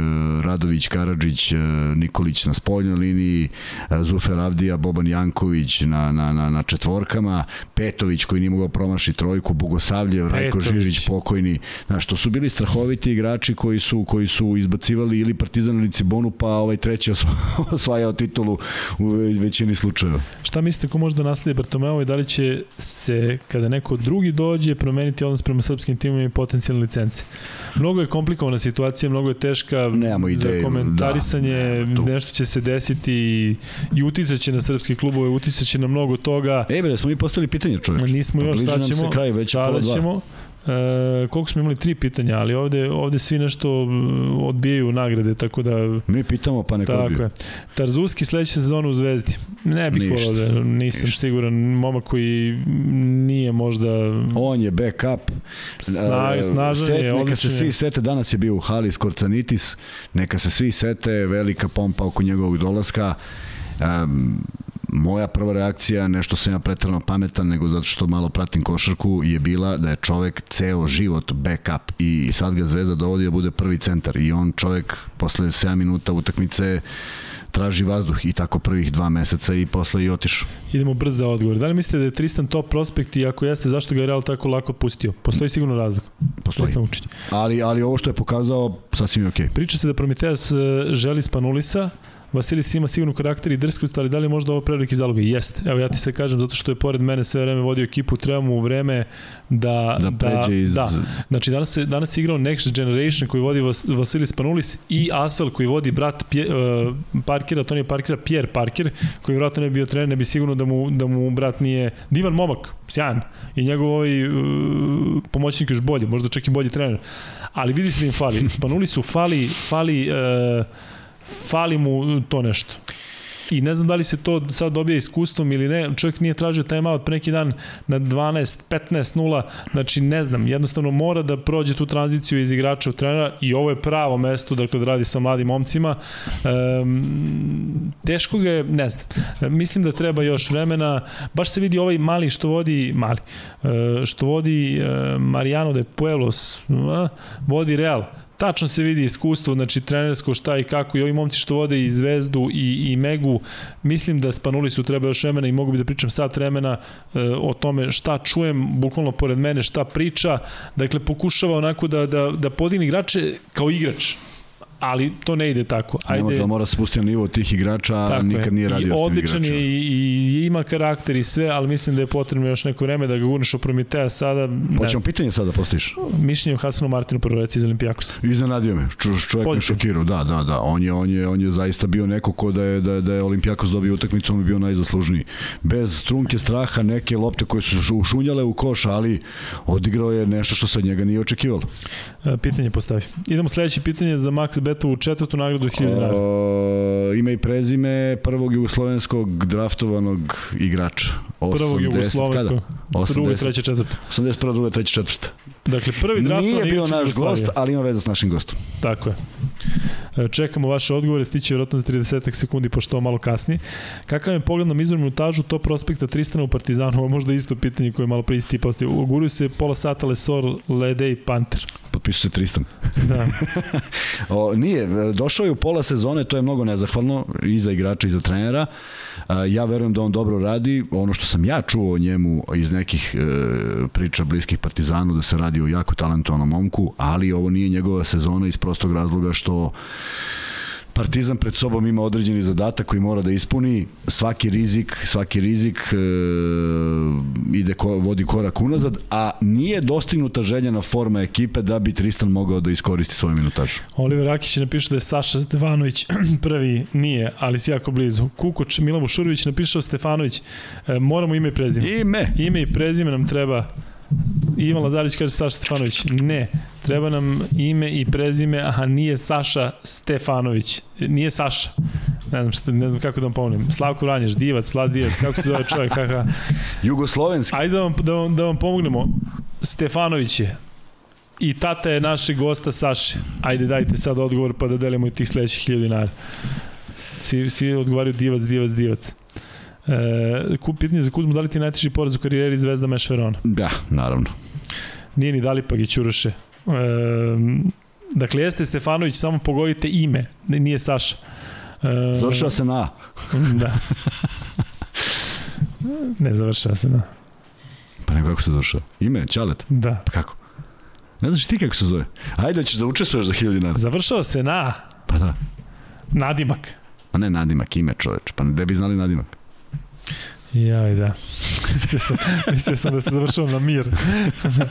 Radović, Karadžić, e, Nikolić na spoljnoj liniji, e, Zufer Avdija, Boban Janković na, na, na, na četvorkama, Petović koji nije mogao promaši trojku, Bogosavljev, Rajko. Žižić pokojni. Znaš, to su bili strahoviti igrači koji su koji su izbacivali ili Partizan ili Cibonu, pa ovaj treći osva- [laughs] osvajao titulu u većini slučajeva.
Šta mislite ko može da nasledi Bartomeu i da li će se, kada neko drugi dođe, promeniti odnos prema srpskim timima i potencijalne licence? Mnogo je komplikovana situacija, mnogo je teška
Nemamo
za
ideju,
komentarisanje,
da, nema tu.
nešto će se desiti i, i uticaće na srpske klubove, uticaće na mnogo toga.
E, bre, smo mi postavili pitanje, čoveč.
Nismo još,
Bliži
sad ćemo,
kraj, već
sada ćemo. E, koliko smo imali tri pitanja, ali ovde, ovde svi nešto odbijaju nagrade, tako da
Mi pitamo, pa neko
Tako je. Tarzuski sledeće sezonu u Zvezdi. Ne bih volao da nisam
Ništa.
siguran. Momak koji nije možda
On je backup.
Snag,
E,
snažan
set,
je,
Neka se svi sete, danas je bio u hali Skorcanitis, neka se svi sete, velika pompa oko njegovog dolaska. Um, moja prva reakcija, nešto sam ja pretrano pametan, nego zato što malo pratim košarku, je bila da je čovek ceo život backup i sad ga Zvezda dovodi da bude prvi centar i on čovek posle 7 minuta utakmice traži vazduh i tako prvih dva meseca i posle i otišao.
idemo brzo za odgovor. Da li mislite da je Tristan top prospekt i ako jeste, zašto ga je Real tako lako pustio? Postoji sigurno razlog.
Postoji.
Tristan Vučić.
Ali, ali ovo što je pokazao, sasvim je okej.
Priča se da Prometeus e, želi Spanulisa, Vasilis ima sigurno karakter i drskost, ali da li je možda ovo preveliki zalog? Jeste. Evo ja ti se kažem, zato što je pored mene sve vreme vodio ekipu, treba mu vreme da...
Da pređe iz...
Da, Znači, danas se, danas se igrao Next Generation koji vodi Vas, Vasilis Panulis i Asvel koji vodi brat Pje, uh, Parkera, Tonija Parkera, Pierre Parker, koji vjerojatno ne bi bio trener, ne bi sigurno da mu, da mu brat nije divan momak, sjajan. I njegov ovaj uh, pomoćnik još bolji, možda čak i bolji trener. Ali vidi se da im fali. Spanulisu fali, fali, uh, fali mu to nešto. I ne znam da li se to sad dobija iskustvom ili ne, čovjek nije tražio timeout pre neki dan na 12, 15, 0, znači ne znam, jednostavno mora da prođe tu tranziciju iz igrača u trenera i ovo je pravo mesto, dakle da radi sa mladim momcima. Um, teško ga je, ne znam, mislim da treba još vremena, baš se vidi ovaj mali što vodi, mali, uh, što vodi uh, Mariano de Pueblos, vodi Real, tačno se vidi iskustvo, znači trenersko šta i kako i ovi momci što vode i Zvezdu i, i Megu, mislim da Spanuli su treba još vremena i mogu bi da pričam sat vremena e, o tome šta čujem, bukvalno pored mene šta priča, dakle pokušava onako da, da, da podigne igrače kao igrač, ali to ne ide tako.
Ne može, mora spustiti na nivo tih igrača, a nikad
je.
nije radio
I
s tim
odličan je i, i, ima karakter i sve, ali mislim da je potrebno još neko vreme da ga gurneš u Prometeja sada.
Hoćemo
znam.
pitanje sada da postaviš?
Mišljenje o Hasanu Martinu prvo reci iz Olimpijakosa.
Iznenadio me. Čo, čovjek me
Pozitivno.
šokirao. Da, da, da. On je, on je, on je zaista bio neko ko da je, da, da je Olimpijakos dobio utakmicu, on bi bio najzaslužniji. Bez strunke straha, neke lopte koje su šu- ušunjale u koš, ali odigrao je nešto što se od njega nije očekivalo.
E, Pitanje postavi. Idemo sledeće pitanje za Max Betovu četvrtu nagradu od 1000 dinara.
O, ime i prezime prvog jugoslovenskog draftovanog igrača. 80,
Prvog jugoslovenskog,
kada?
druga,
80,
treća, četvrta.
81, druga, treća, četvrta.
Dakle, prvi draft
Nije bio naš
Jugoslavije.
gost, ali ima veze s našim gostom.
Tako je. E, Čekamo vaše odgovore, stiće vjerojatno za 30 sekundi, pošto malo kasni. Kakav je pogled na izvornu minutažu to prospekta Tristana u Partizanu? Možda isto pitanje koje je malo pre isti postavio. Uguruju se pola sata Lesor, Lede i Panter.
Pa potpisao se Tristan.
Da. [laughs]
o, nije, došao je u pola sezone, to je mnogo nezahvalno i za igrača i za trenera. A, ja verujem da on dobro radi. Ono što sam ja čuo o njemu iz nekih e, priča bliskih Partizanu, da se radi o jako talentovanom momku, ali ovo nije njegova sezona iz prostog razloga što Partizan pred sobom ima određeni zadatak koji mora da ispuni. Svaki rizik, svaki rizik e, ide ko, vodi korak unazad, a nije dostignuta željena forma ekipe da bi Tristan mogao da iskoristi svoju minutažu.
Oliver Akić napiše da je Saša Stefanović [clears throat] prvi, nije, ali si jako blizu. Kukoč Milavu Šurović napišao Stefanović, e, moramo ime i prezime.
Ime!
Ime i prezime nam treba Ivan Lazarić kaže Saša Stefanović. Ne, treba nam ime i prezime, aha, nije Saša Stefanović. Nije Saša. Ne znam, šta, ne znam kako da vam pomognem. Slavko Vranješ, divac, Slav divac, kako se zove čovjek, kaka.
Jugoslovenski.
Ajde da vam, da vam, da vam pomognemo. Stefanović je. I tata je našeg gosta Saše. Ajde dajte sad odgovor pa da delimo i tih sledećih hiljada dinara. Svi, svi odgovaraju divac, divac, divac. E, pitanje za Kuzmu, da li ti je najteži poraz u karijeri Zvezda Meš Verona?
Da, naravno.
Nije ni Dalipag i Ćuroše. E, dakle, jeste Stefanović, samo pogodite ime, nije Saša.
E, Završava se na A.
da. Ne završava se na
Pa nego kako se završava? Ime, Ćalet?
Da.
Pa kako? Ne znaš ti kako se zove? Ajde, ćeš da učestvuješ za 1000 dinara.
Završava se na
Pa da.
Nadimak.
A ne nadimak, ime čoveč. Pa ne bi znali nadimak.
Jaj, da. [laughs] mislio, sam, mislio sam da se završao na mir.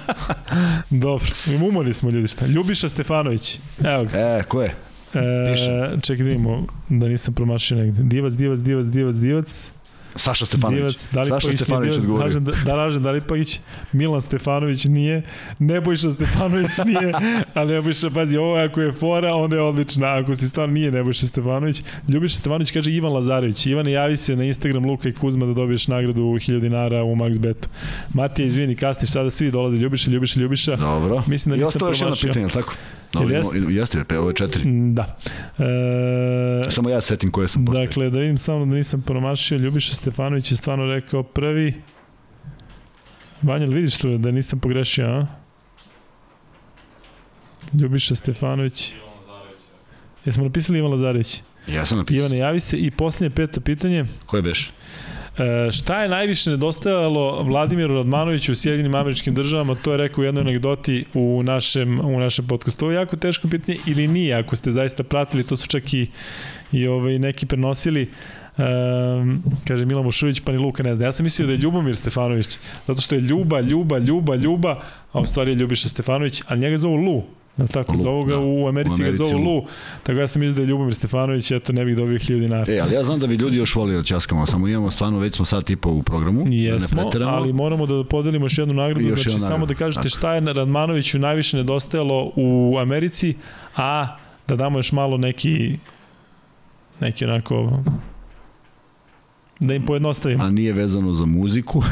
[laughs] Dobro, umorni smo ljudi šta. Ljubiša Stefanović, evo ga.
E, ko je?
E, čekaj da vidimo da nisam promašio negde. Divac, divac, divac, divac, divac.
Saša Stefanović.
Divac, da li
Saša Stefanović odgovorio.
Dražen, da, Dražen Dalipagić, Milan Stefanović nije, Nebojša Stefanović nije, [laughs] a Nebojša, pazi, ovo ako je fora, onda je odlična, ako si stvarno nije Nebojša Stefanović. Ljubiša Stefanović kaže Ivan Lazarević. Ivan, javi se na Instagram Luka i Kuzma da dobiješ nagradu 1000 dinara u Max Betu. Matija, izvini, kasniš, sada svi dolaze. Ljubiša, Ljubiša, Ljubiša.
Dobro.
Mislim da
I
nisam
ostalo još jedno
promašio.
pitanje, tako? Dobro,
jeste?
jeste? pe, ovo je četiri.
Da. E,
Samo ja setim koje sam postavio.
Dakle, da vidim samo da nisam promašio, Ljubiša Stefanović je stvarno rekao prvi. Vanja, li vidiš tu da nisam pogrešio, a? Ljubiša Stefanović. Jesmo napisali Ivan Lazarević?
Ja sam napisao.
Ivane, javi se. I posljednje peto pitanje.
Ko je beš?
E, šta je najviše nedostajalo Vladimiru Radmanoviću u Sjedinim američkim državama? To je rekao u jednoj anegdoti u našem, u našem podcastu. Ovo je jako teško pitanje ili nije, ako ste zaista pratili, to su čak i, i ovaj, neki prenosili. Um, kaže Milan Mušović, pa ni Luka ne zna. Ja sam mislio da je Ljubomir Stefanović, zato što je Ljuba, Ljuba, Ljuba, Ljuba, a u stvari je Ljubiša Stefanović, ali njega zovu Lu. Jel tako?
Lu,
zovu ga
da.
u Americi,
U Americi
ga zovu
Lu.
Lu. Tako ja sam mislio da je Ljubomir Stefanović, eto ne bih dobio 1000 dinara.
E, ali ja znam da bi ljudi još volili da ćaskamo, samo imamo stvarno, već smo sat i po u programu. da ne
Jesmo, ali moramo da podelimo još jednu nagradu,
Još
znači
jednu
samo da kažete
tako.
šta je Radmanoviću najviše nedostajalo u Americi, a da damo još malo neki neki onako da im pojednostavimo.
A nije vezano za muziku. [laughs]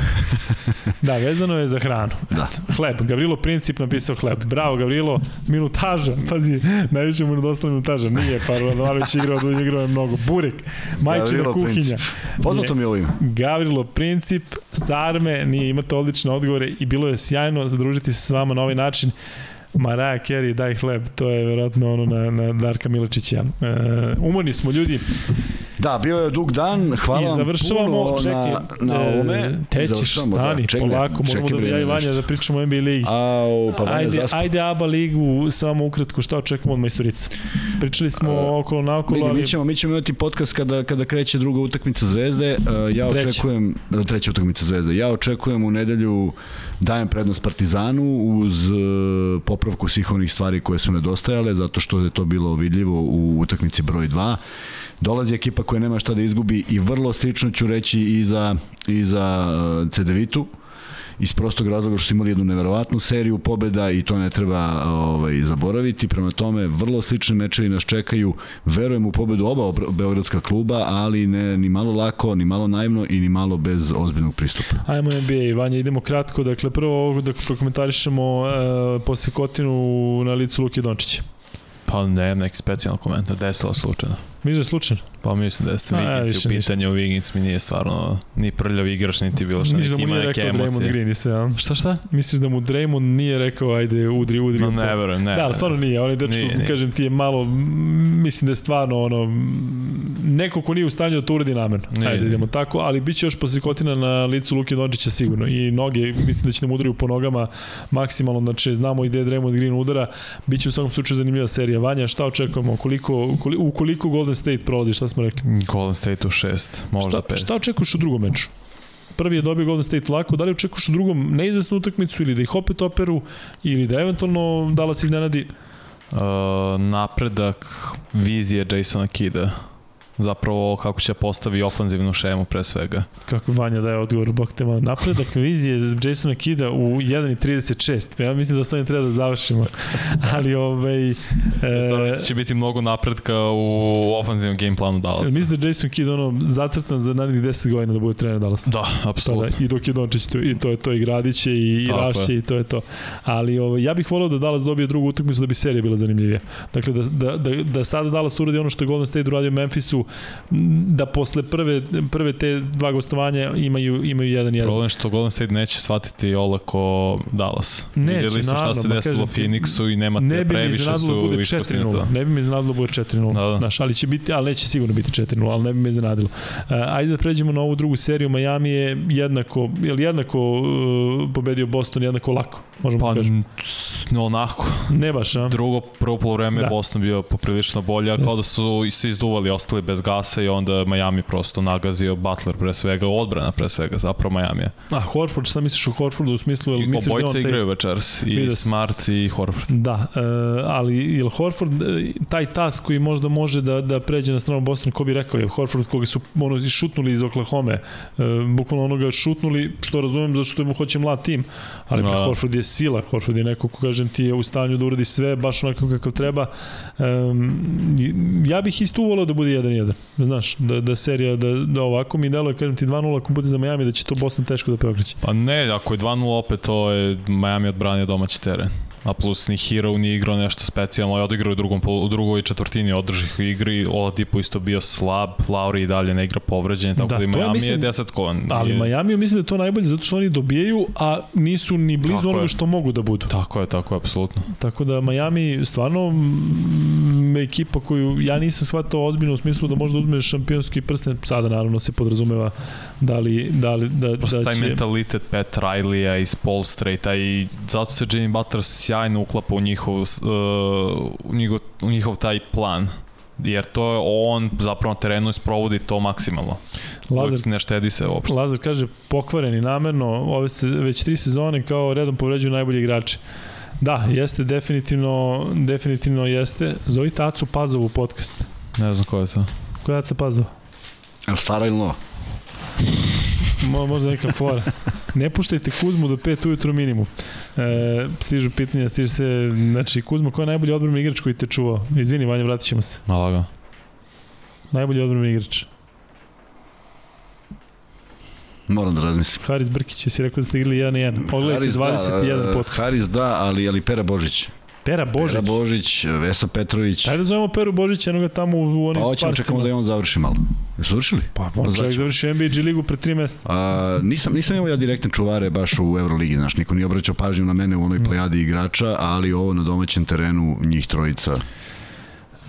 Da, vezano je za hranu.
Da.
Hleb. Gavrilo Princip napisao hleb. Bravo, Gavrilo. Minutaža. Pazi, najviše mu nedostala minutaža. Nije, pa Radmanović igrao, [laughs] igrao je mnogo. Burek. Majčina
Gavrilo
kuhinja.
Princip. Poznato mi je ovo ime.
Gavrilo Princip, Sarme, nije, imate odlične odgovore i bilo je sjajno zadružiti se s vama na ovaj način. Maraja Kerry, daj hleb, to je verovatno ono na, na Darka Milačića. E, umorni smo ljudi
Da, bio je dug dan, hvala
i
vam
završavamo,
puno
čekaj,
na, na ovome.
e, tećeš,
Završavamo,
stani,
čekaj,
polako, moramo
čekaj,
da
bre,
ja i. Vanja da pričamo o NBA ligi.
Au, pa
Ajde,
zaspa.
ajde ABA ligu, samo ukratko, šta očekujemo od majstorica? Pričali smo okolo naokolo,
Vidi,
ali
mi ćemo, mi ćemo imati podcast kada, kada kreće druga utakmica Zvezde. Uh, ja
Treća.
očekujem, uh, treća utakmica Zvezde. Ja očekujem u nedelju dajem prednost Partizanu uz uh, popravku svih onih stvari koje su nedostajale, zato što je to bilo vidljivo u utakmici broj 2. Dolazi ekipa koja nema šta da izgubi i vrlo slično ću reći i za, i za uh, CDV-tu iz prostog razloga što su imali jednu neverovatnu seriju pobeda i to ne treba ovaj, zaboraviti. Prema tome, vrlo slični mečevi nas čekaju. Verujem u pobedu oba beogradska kluba, ali ne ni malo lako, ni malo naivno i ni malo bez ozbiljnog pristupa.
Ajmo NBA, Vanja, idemo kratko. Dakle, prvo ovo da prokomentarišemo e, posle Kotinu na licu Luke Dončića.
Pa ne, neki specijalan komentar, desilo slučajno.
Misliš da je slučajno?
Pa mislim da jeste
više
u pitanju, Viginc mi nije stvarno ni prljav igrač, niti bilo što,
Misliš da
niti
mu
ima
nije
neke
rekao Draymond
emocije.
Green i sve, a?
Šta šta?
Misliš da mu Draymond nije rekao ajde udri, udri.
No,
to?
ne verujem, ne.
Da, stvarno nije, on je dečko,
Nije, nije.
kažem ti je malo, mislim da je stvarno ono, neko ko nije u stanju da to uradi namerno.
Nije,
Ajde,
nije.
idemo tako, ali bit će još posikotina na licu Luke Dončića sigurno i noge, mislim da će nam udariju po nogama maksimalno, znači znamo i gde Draymond Green udara, bit će u svakom slučaju zanimljiva serija. Vanja, šta očekujemo? Koliko, koliko, u koliko Golden State prolazi, šta smo rekli?
Golden State u šest, možda
Šta,
pet.
šta očekuješ u drugom meču? Prvi je dobio Golden State lako, da li očekuješ u drugom neizvesnu utakmicu ili da ih opet operu ili da eventualno Dallas iznenadi?
Uh, napredak vizije Jasona Kida. Zapravo kako će postavi ofanzivnu šemu pre svega.
Kako Vanja daje odgovor, bok te malo. Napredak vizije Jasona Kida u 1.36. Ja mislim da s ovim treba da završimo. Ali, ovaj... E,
E, će biti mnogo napredka u ofanzivnom game planu Dallasa.
mislim da Jason Kidd ono zacrtan za narednih 10 godina da bude trener Dallasa.
Da, apsolutno.
Tada, I dok je Dončić to, i to je to, i Gradiće, i, i Rašće, i to je to. Ali ovaj, ja bih voleo da Dallas dobije drugu utakmicu da bi serija bila zanimljivija. Dakle, da, da, da, da sada Dallas uradi ono što je Golden State uradio Memphisu, da posle prve, prve te dva gostovanja imaju, imaju jedan jedan.
Problem što Golden State neće shvatiti olako Dallas.
Neće,
Vidjeli su šta se
ma
desilo u
kažem
Phoenixu i nemate
ne bi mi
previše
da
su
bude
iskusni na
4-0.
to.
Ne bi mi iznenadilo da bude 4-0.
Da, da.
Znaš, ali će biti, ali neće sigurno biti 4-0, ali ne bi me iznenadilo. Uh, ajde da pređemo na ovu drugu seriju. Miami je jednako, je li jednako uh, pobedio Boston jednako lako, možemo
Pa,
da kažemo.
n- onako.
Ne baš, a?
Drugo, prvo polovreme
Da.
da. Boston bio poprilično bolje, kao da su se izduvali, ostali bez gasa i onda Miami prosto nagazio Butler pre svega, odbrana pre svega, zapravo Miami. je.
A Horford, šta misliš o Horfordu u smislu, jel
I
misliš da
obojica
on taj...
igraju večeras, i
sam.
Smart i Horford.
Da, e, ali je li Horford e, taj tas koji možda može da, da pređe na stranu Boston, ko bi rekao je Horford koga su ono, šutnuli iz Oklahoma, e, bukvalno onoga šutnuli, što razumem zato što mu hoće mlad tim, ali
Da.
da. Horford je sila, Horford je neko ko kažem ti je u stanju da uradi sve baš onako kakav treba. E, ja bih isto uvolao da bude 1-1, znaš, da, da serija, da, da ovako mi deluje, kažem ti 2-0 ako bude za Miami, da će to Boston teško da preokreće.
Pa ne, ako je 2-0 opet, to je Miami odbranio domaći teren. A plus ni Hero nije igrao nešto specijalno, je odigrao u, drugom, u drugoj četvrtini održih igri, Oladipo isto bio slab, Lauri i dalje ne igra povređen, tako
Da,
da, da i
to je,
Miami
mislim-
je desetkovan.
Ali
Nije-
Miami mislim da je to najbolje zato što oni dobijaju, a nisu ni blizu
Tako
onoga
je.
što mogu da budu.
Tako je, tako je, apsolutno.
Tako da Miami stvarno mm, ekipa koju ja nisam shvatao ozbiljno u smislu da možda uzmeš šampionski prsten, sada naravno se podrazumeva da li, da li da,
Prosto
da
taj
će...
mentalitet Pat Riley-a iz Paul Straita i zato se Jimmy Butler sjajno uklapa u njihov, uh, u njihov, u njihov taj plan jer to je on zapravo na terenu sprovodi to maksimalno.
Lazar,
Lazar, ne štedi se uopšte.
Lazar kaže pokvareni namerno, ove se već tri sezone kao redom povređuju najbolji igrači. Da, jeste definitivno, definitivno jeste. Zovi Tacu Pazovu u podcast.
Ne znam ko je to.
Koja je Taca Pazova?
Jel stara ili nova?
Mo, možda neka fora. Ne puštajte Kuzmu do 5 ujutru minimum. E, stižu pitanja, stiže se, znači Kuzma, ko je najbolji odbrani igrač koji te čuvao? Izvini, Vanja, vratit ćemo se.
Malaga.
Najbolji odbrani igrač.
Moram da razmislim.
Haris Brkić, jesi rekao da ste igrali 1 na 1. Pogledajte
Haris
21
da,
podcast.
Haris da, ali, ali Pera Božić.
Pera Božić.
Pera Božić, Vesa Petrović.
Ajde da zovemo Peru Božića, jednoga tamo u, onim
Pa
sparsima.
čekamo da i on završi malo. Jesu završili?
Pa, on
znači.
čovjek završio NBA G ligu pre 3 meseca.
A, nisam, nisam imao ja direktne čuvare baš u Euroligi, znaš, niko nije obraćao pažnju na mene u onoj plejadi igrača, ali ovo na domaćem terenu njih trojica.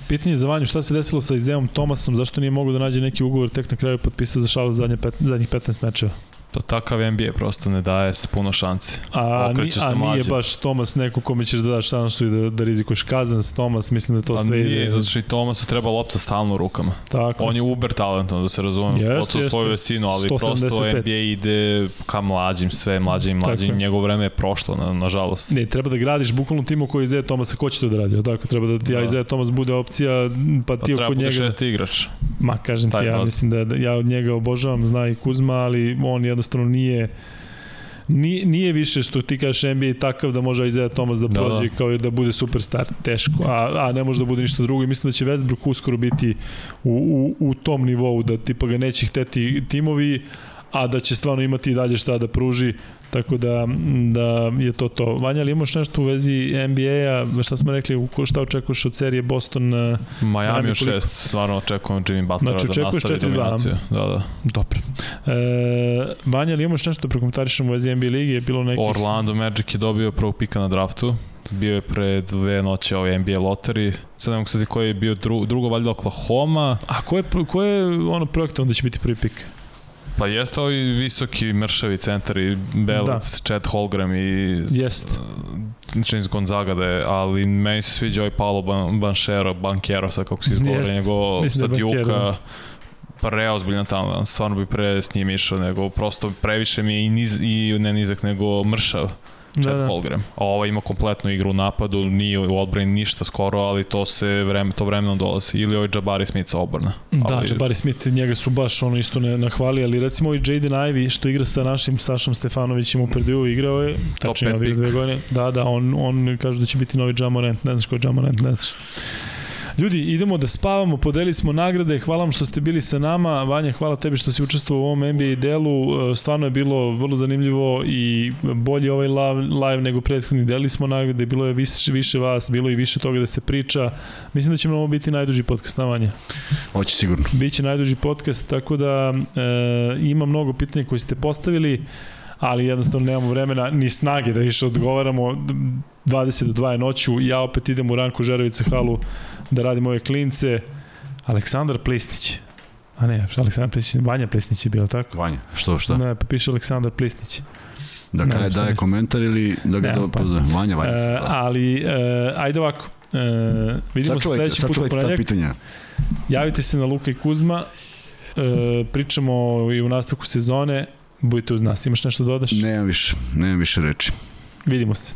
Pitanje za Vanju, šta se desilo sa Izeom Tomasom, zašto nije mogao da nađe neki ugovor, tek na kraju je potpisao za šalu zadnje pet, zadnjih 15 mečeva?
To takav NBA prosto ne daje s puno šanse.
A, ni,
Okreće
a nije baš Tomas neko kome ćeš da daš šansu i da, da rizikuješ Kazans, Tomas, mislim da to
Pa
sve
nije,
ide.
zato što i Tomasu treba lopta stalno u rukama.
Tako.
On je uber talentan, da se razumem,
jeste,
jeste. svoju vesinu, ali
175.
prosto NBA ide ka mlađim, sve mlađim,
Tako
mlađim,
je.
njegovo vreme je prošlo, na, nažalost.
Ne, treba da gradiš bukvalno timu koji Izeja Tomasa, ko će to da radi, tako? Treba da ti
Da.
Izeja Tomas bude opcija, pa
Pa
ti
treba
oko njega...
šesti igrač.
Ma, kažem ti,
Taj
ja
baz.
mislim da, da ja od njega obožavam, zna i Kuzma, ali on jednostavno nije nije, nije više što ti kažeš NBA takav da može Isaiah Thomas da
Da,
prođe
da.
kao i da bude superstar, teško, a, a ne može da bude ništa drugo i mislim da će Westbrook uskoro biti u, u, u tom nivou da tipa ga neće hteti timovi, a da će stvarno imati i dalje šta da pruži Tako da, da je to to. Vanja, ali imaš nešto u vezi NBA-a? Šta smo rekli, šta očekuješ od serije Boston? eh,
Miami u šest, stvarno očekujem Jimmy Butlera
Znači,
da nastavi
4-2.
dominaciju. Da, da.
Dobro. E, Vanja, ali imaš nešto da prekomentarišemo u vezi NBA ligi? Je bilo nekih...
Orlando Magic je dobio prvog pika na draftu. Bio je pre dve noće ovaj NBA loteri. Sad ne mogu koji je bio dru, drugo valjda Oklahoma.
A ko je, ko je ono projektovan da će biti prvi pik?
Pa jeste ovi visoki mršavi centari, Belic, da. Chad Holgram i
Jest.
James Gonzaga da je, ali meni se sviđa ovaj Paolo Ban Banchero, Banchero, sad kako se izgovori,
Jest.
nego
Mislim
sad
je Banchero,
Juka,
da.
preozbiljna tamo, stvarno bi pre s njim išao, nego prosto previše mi je i, niz, i ne nizak, nego mršav. Chad
Da, da.
Holgram. A ovaj ima kompletnu igru u napadu, nije u odbrani ništa skoro, ali to se vreme, to vremenom dolazi. Ili ovaj Jabari Smith sa obrna.
Da,
ali,
Jabari Smith, njega su baš ono isto ne nahvali, ali recimo i Jaden Ivey što igra sa našim Sašom Stefanovićem u Purdue igrao je, tačnije
pet
ovih dve godine. Da, da, on, on kaže da će biti novi Jamorant, ne znaš ko je Jamorant, ne znaš. Ljudi, idemo da spavamo, podelili smo nagrade, hvala vam što ste bili sa nama, Vanja, hvala tebi što si učestvovao u ovom NBA delu, E, stvarno je bilo vrlo zanimljivo i bolje ovaj live, nego prethodni, delili smo nagrade, bilo je više, više vas, bilo je i više toga da se priča, mislim da će nam ovo biti najduži podcast na Vanja.
Hoće sigurno.
Biće najduži podcast, tako da e, ima mnogo pitanja koje ste postavili, ali jednostavno nemamo vremena ni snage da više odgovaramo. 20 do 2 je noću, ja opet idem u Ranko Žerovice halu da radim ove klince. Aleksandar Plisnić. A ne, šta Aleksandar Plisnić, Vanja Plisnić je bio, tako?
Vanja, što, šta?
Ne, pa piše Aleksandar Plisnić.
Da
šta
daje
misliš?
komentar ili da ga
Nemam
do,
pojma.
pozove? Vanja, Vanja.
E, ali, e, ajde ovako, e, vidimo se
Sačuvajte,
sledeći put u ponedjeljak.
pitanja.
Javite se na Luka i Kuzma, e, pričamo i u nastavku sezone, budite uz nas. Imaš nešto da dodaš?
Nemam više, nemam više reči.
Vidimo se.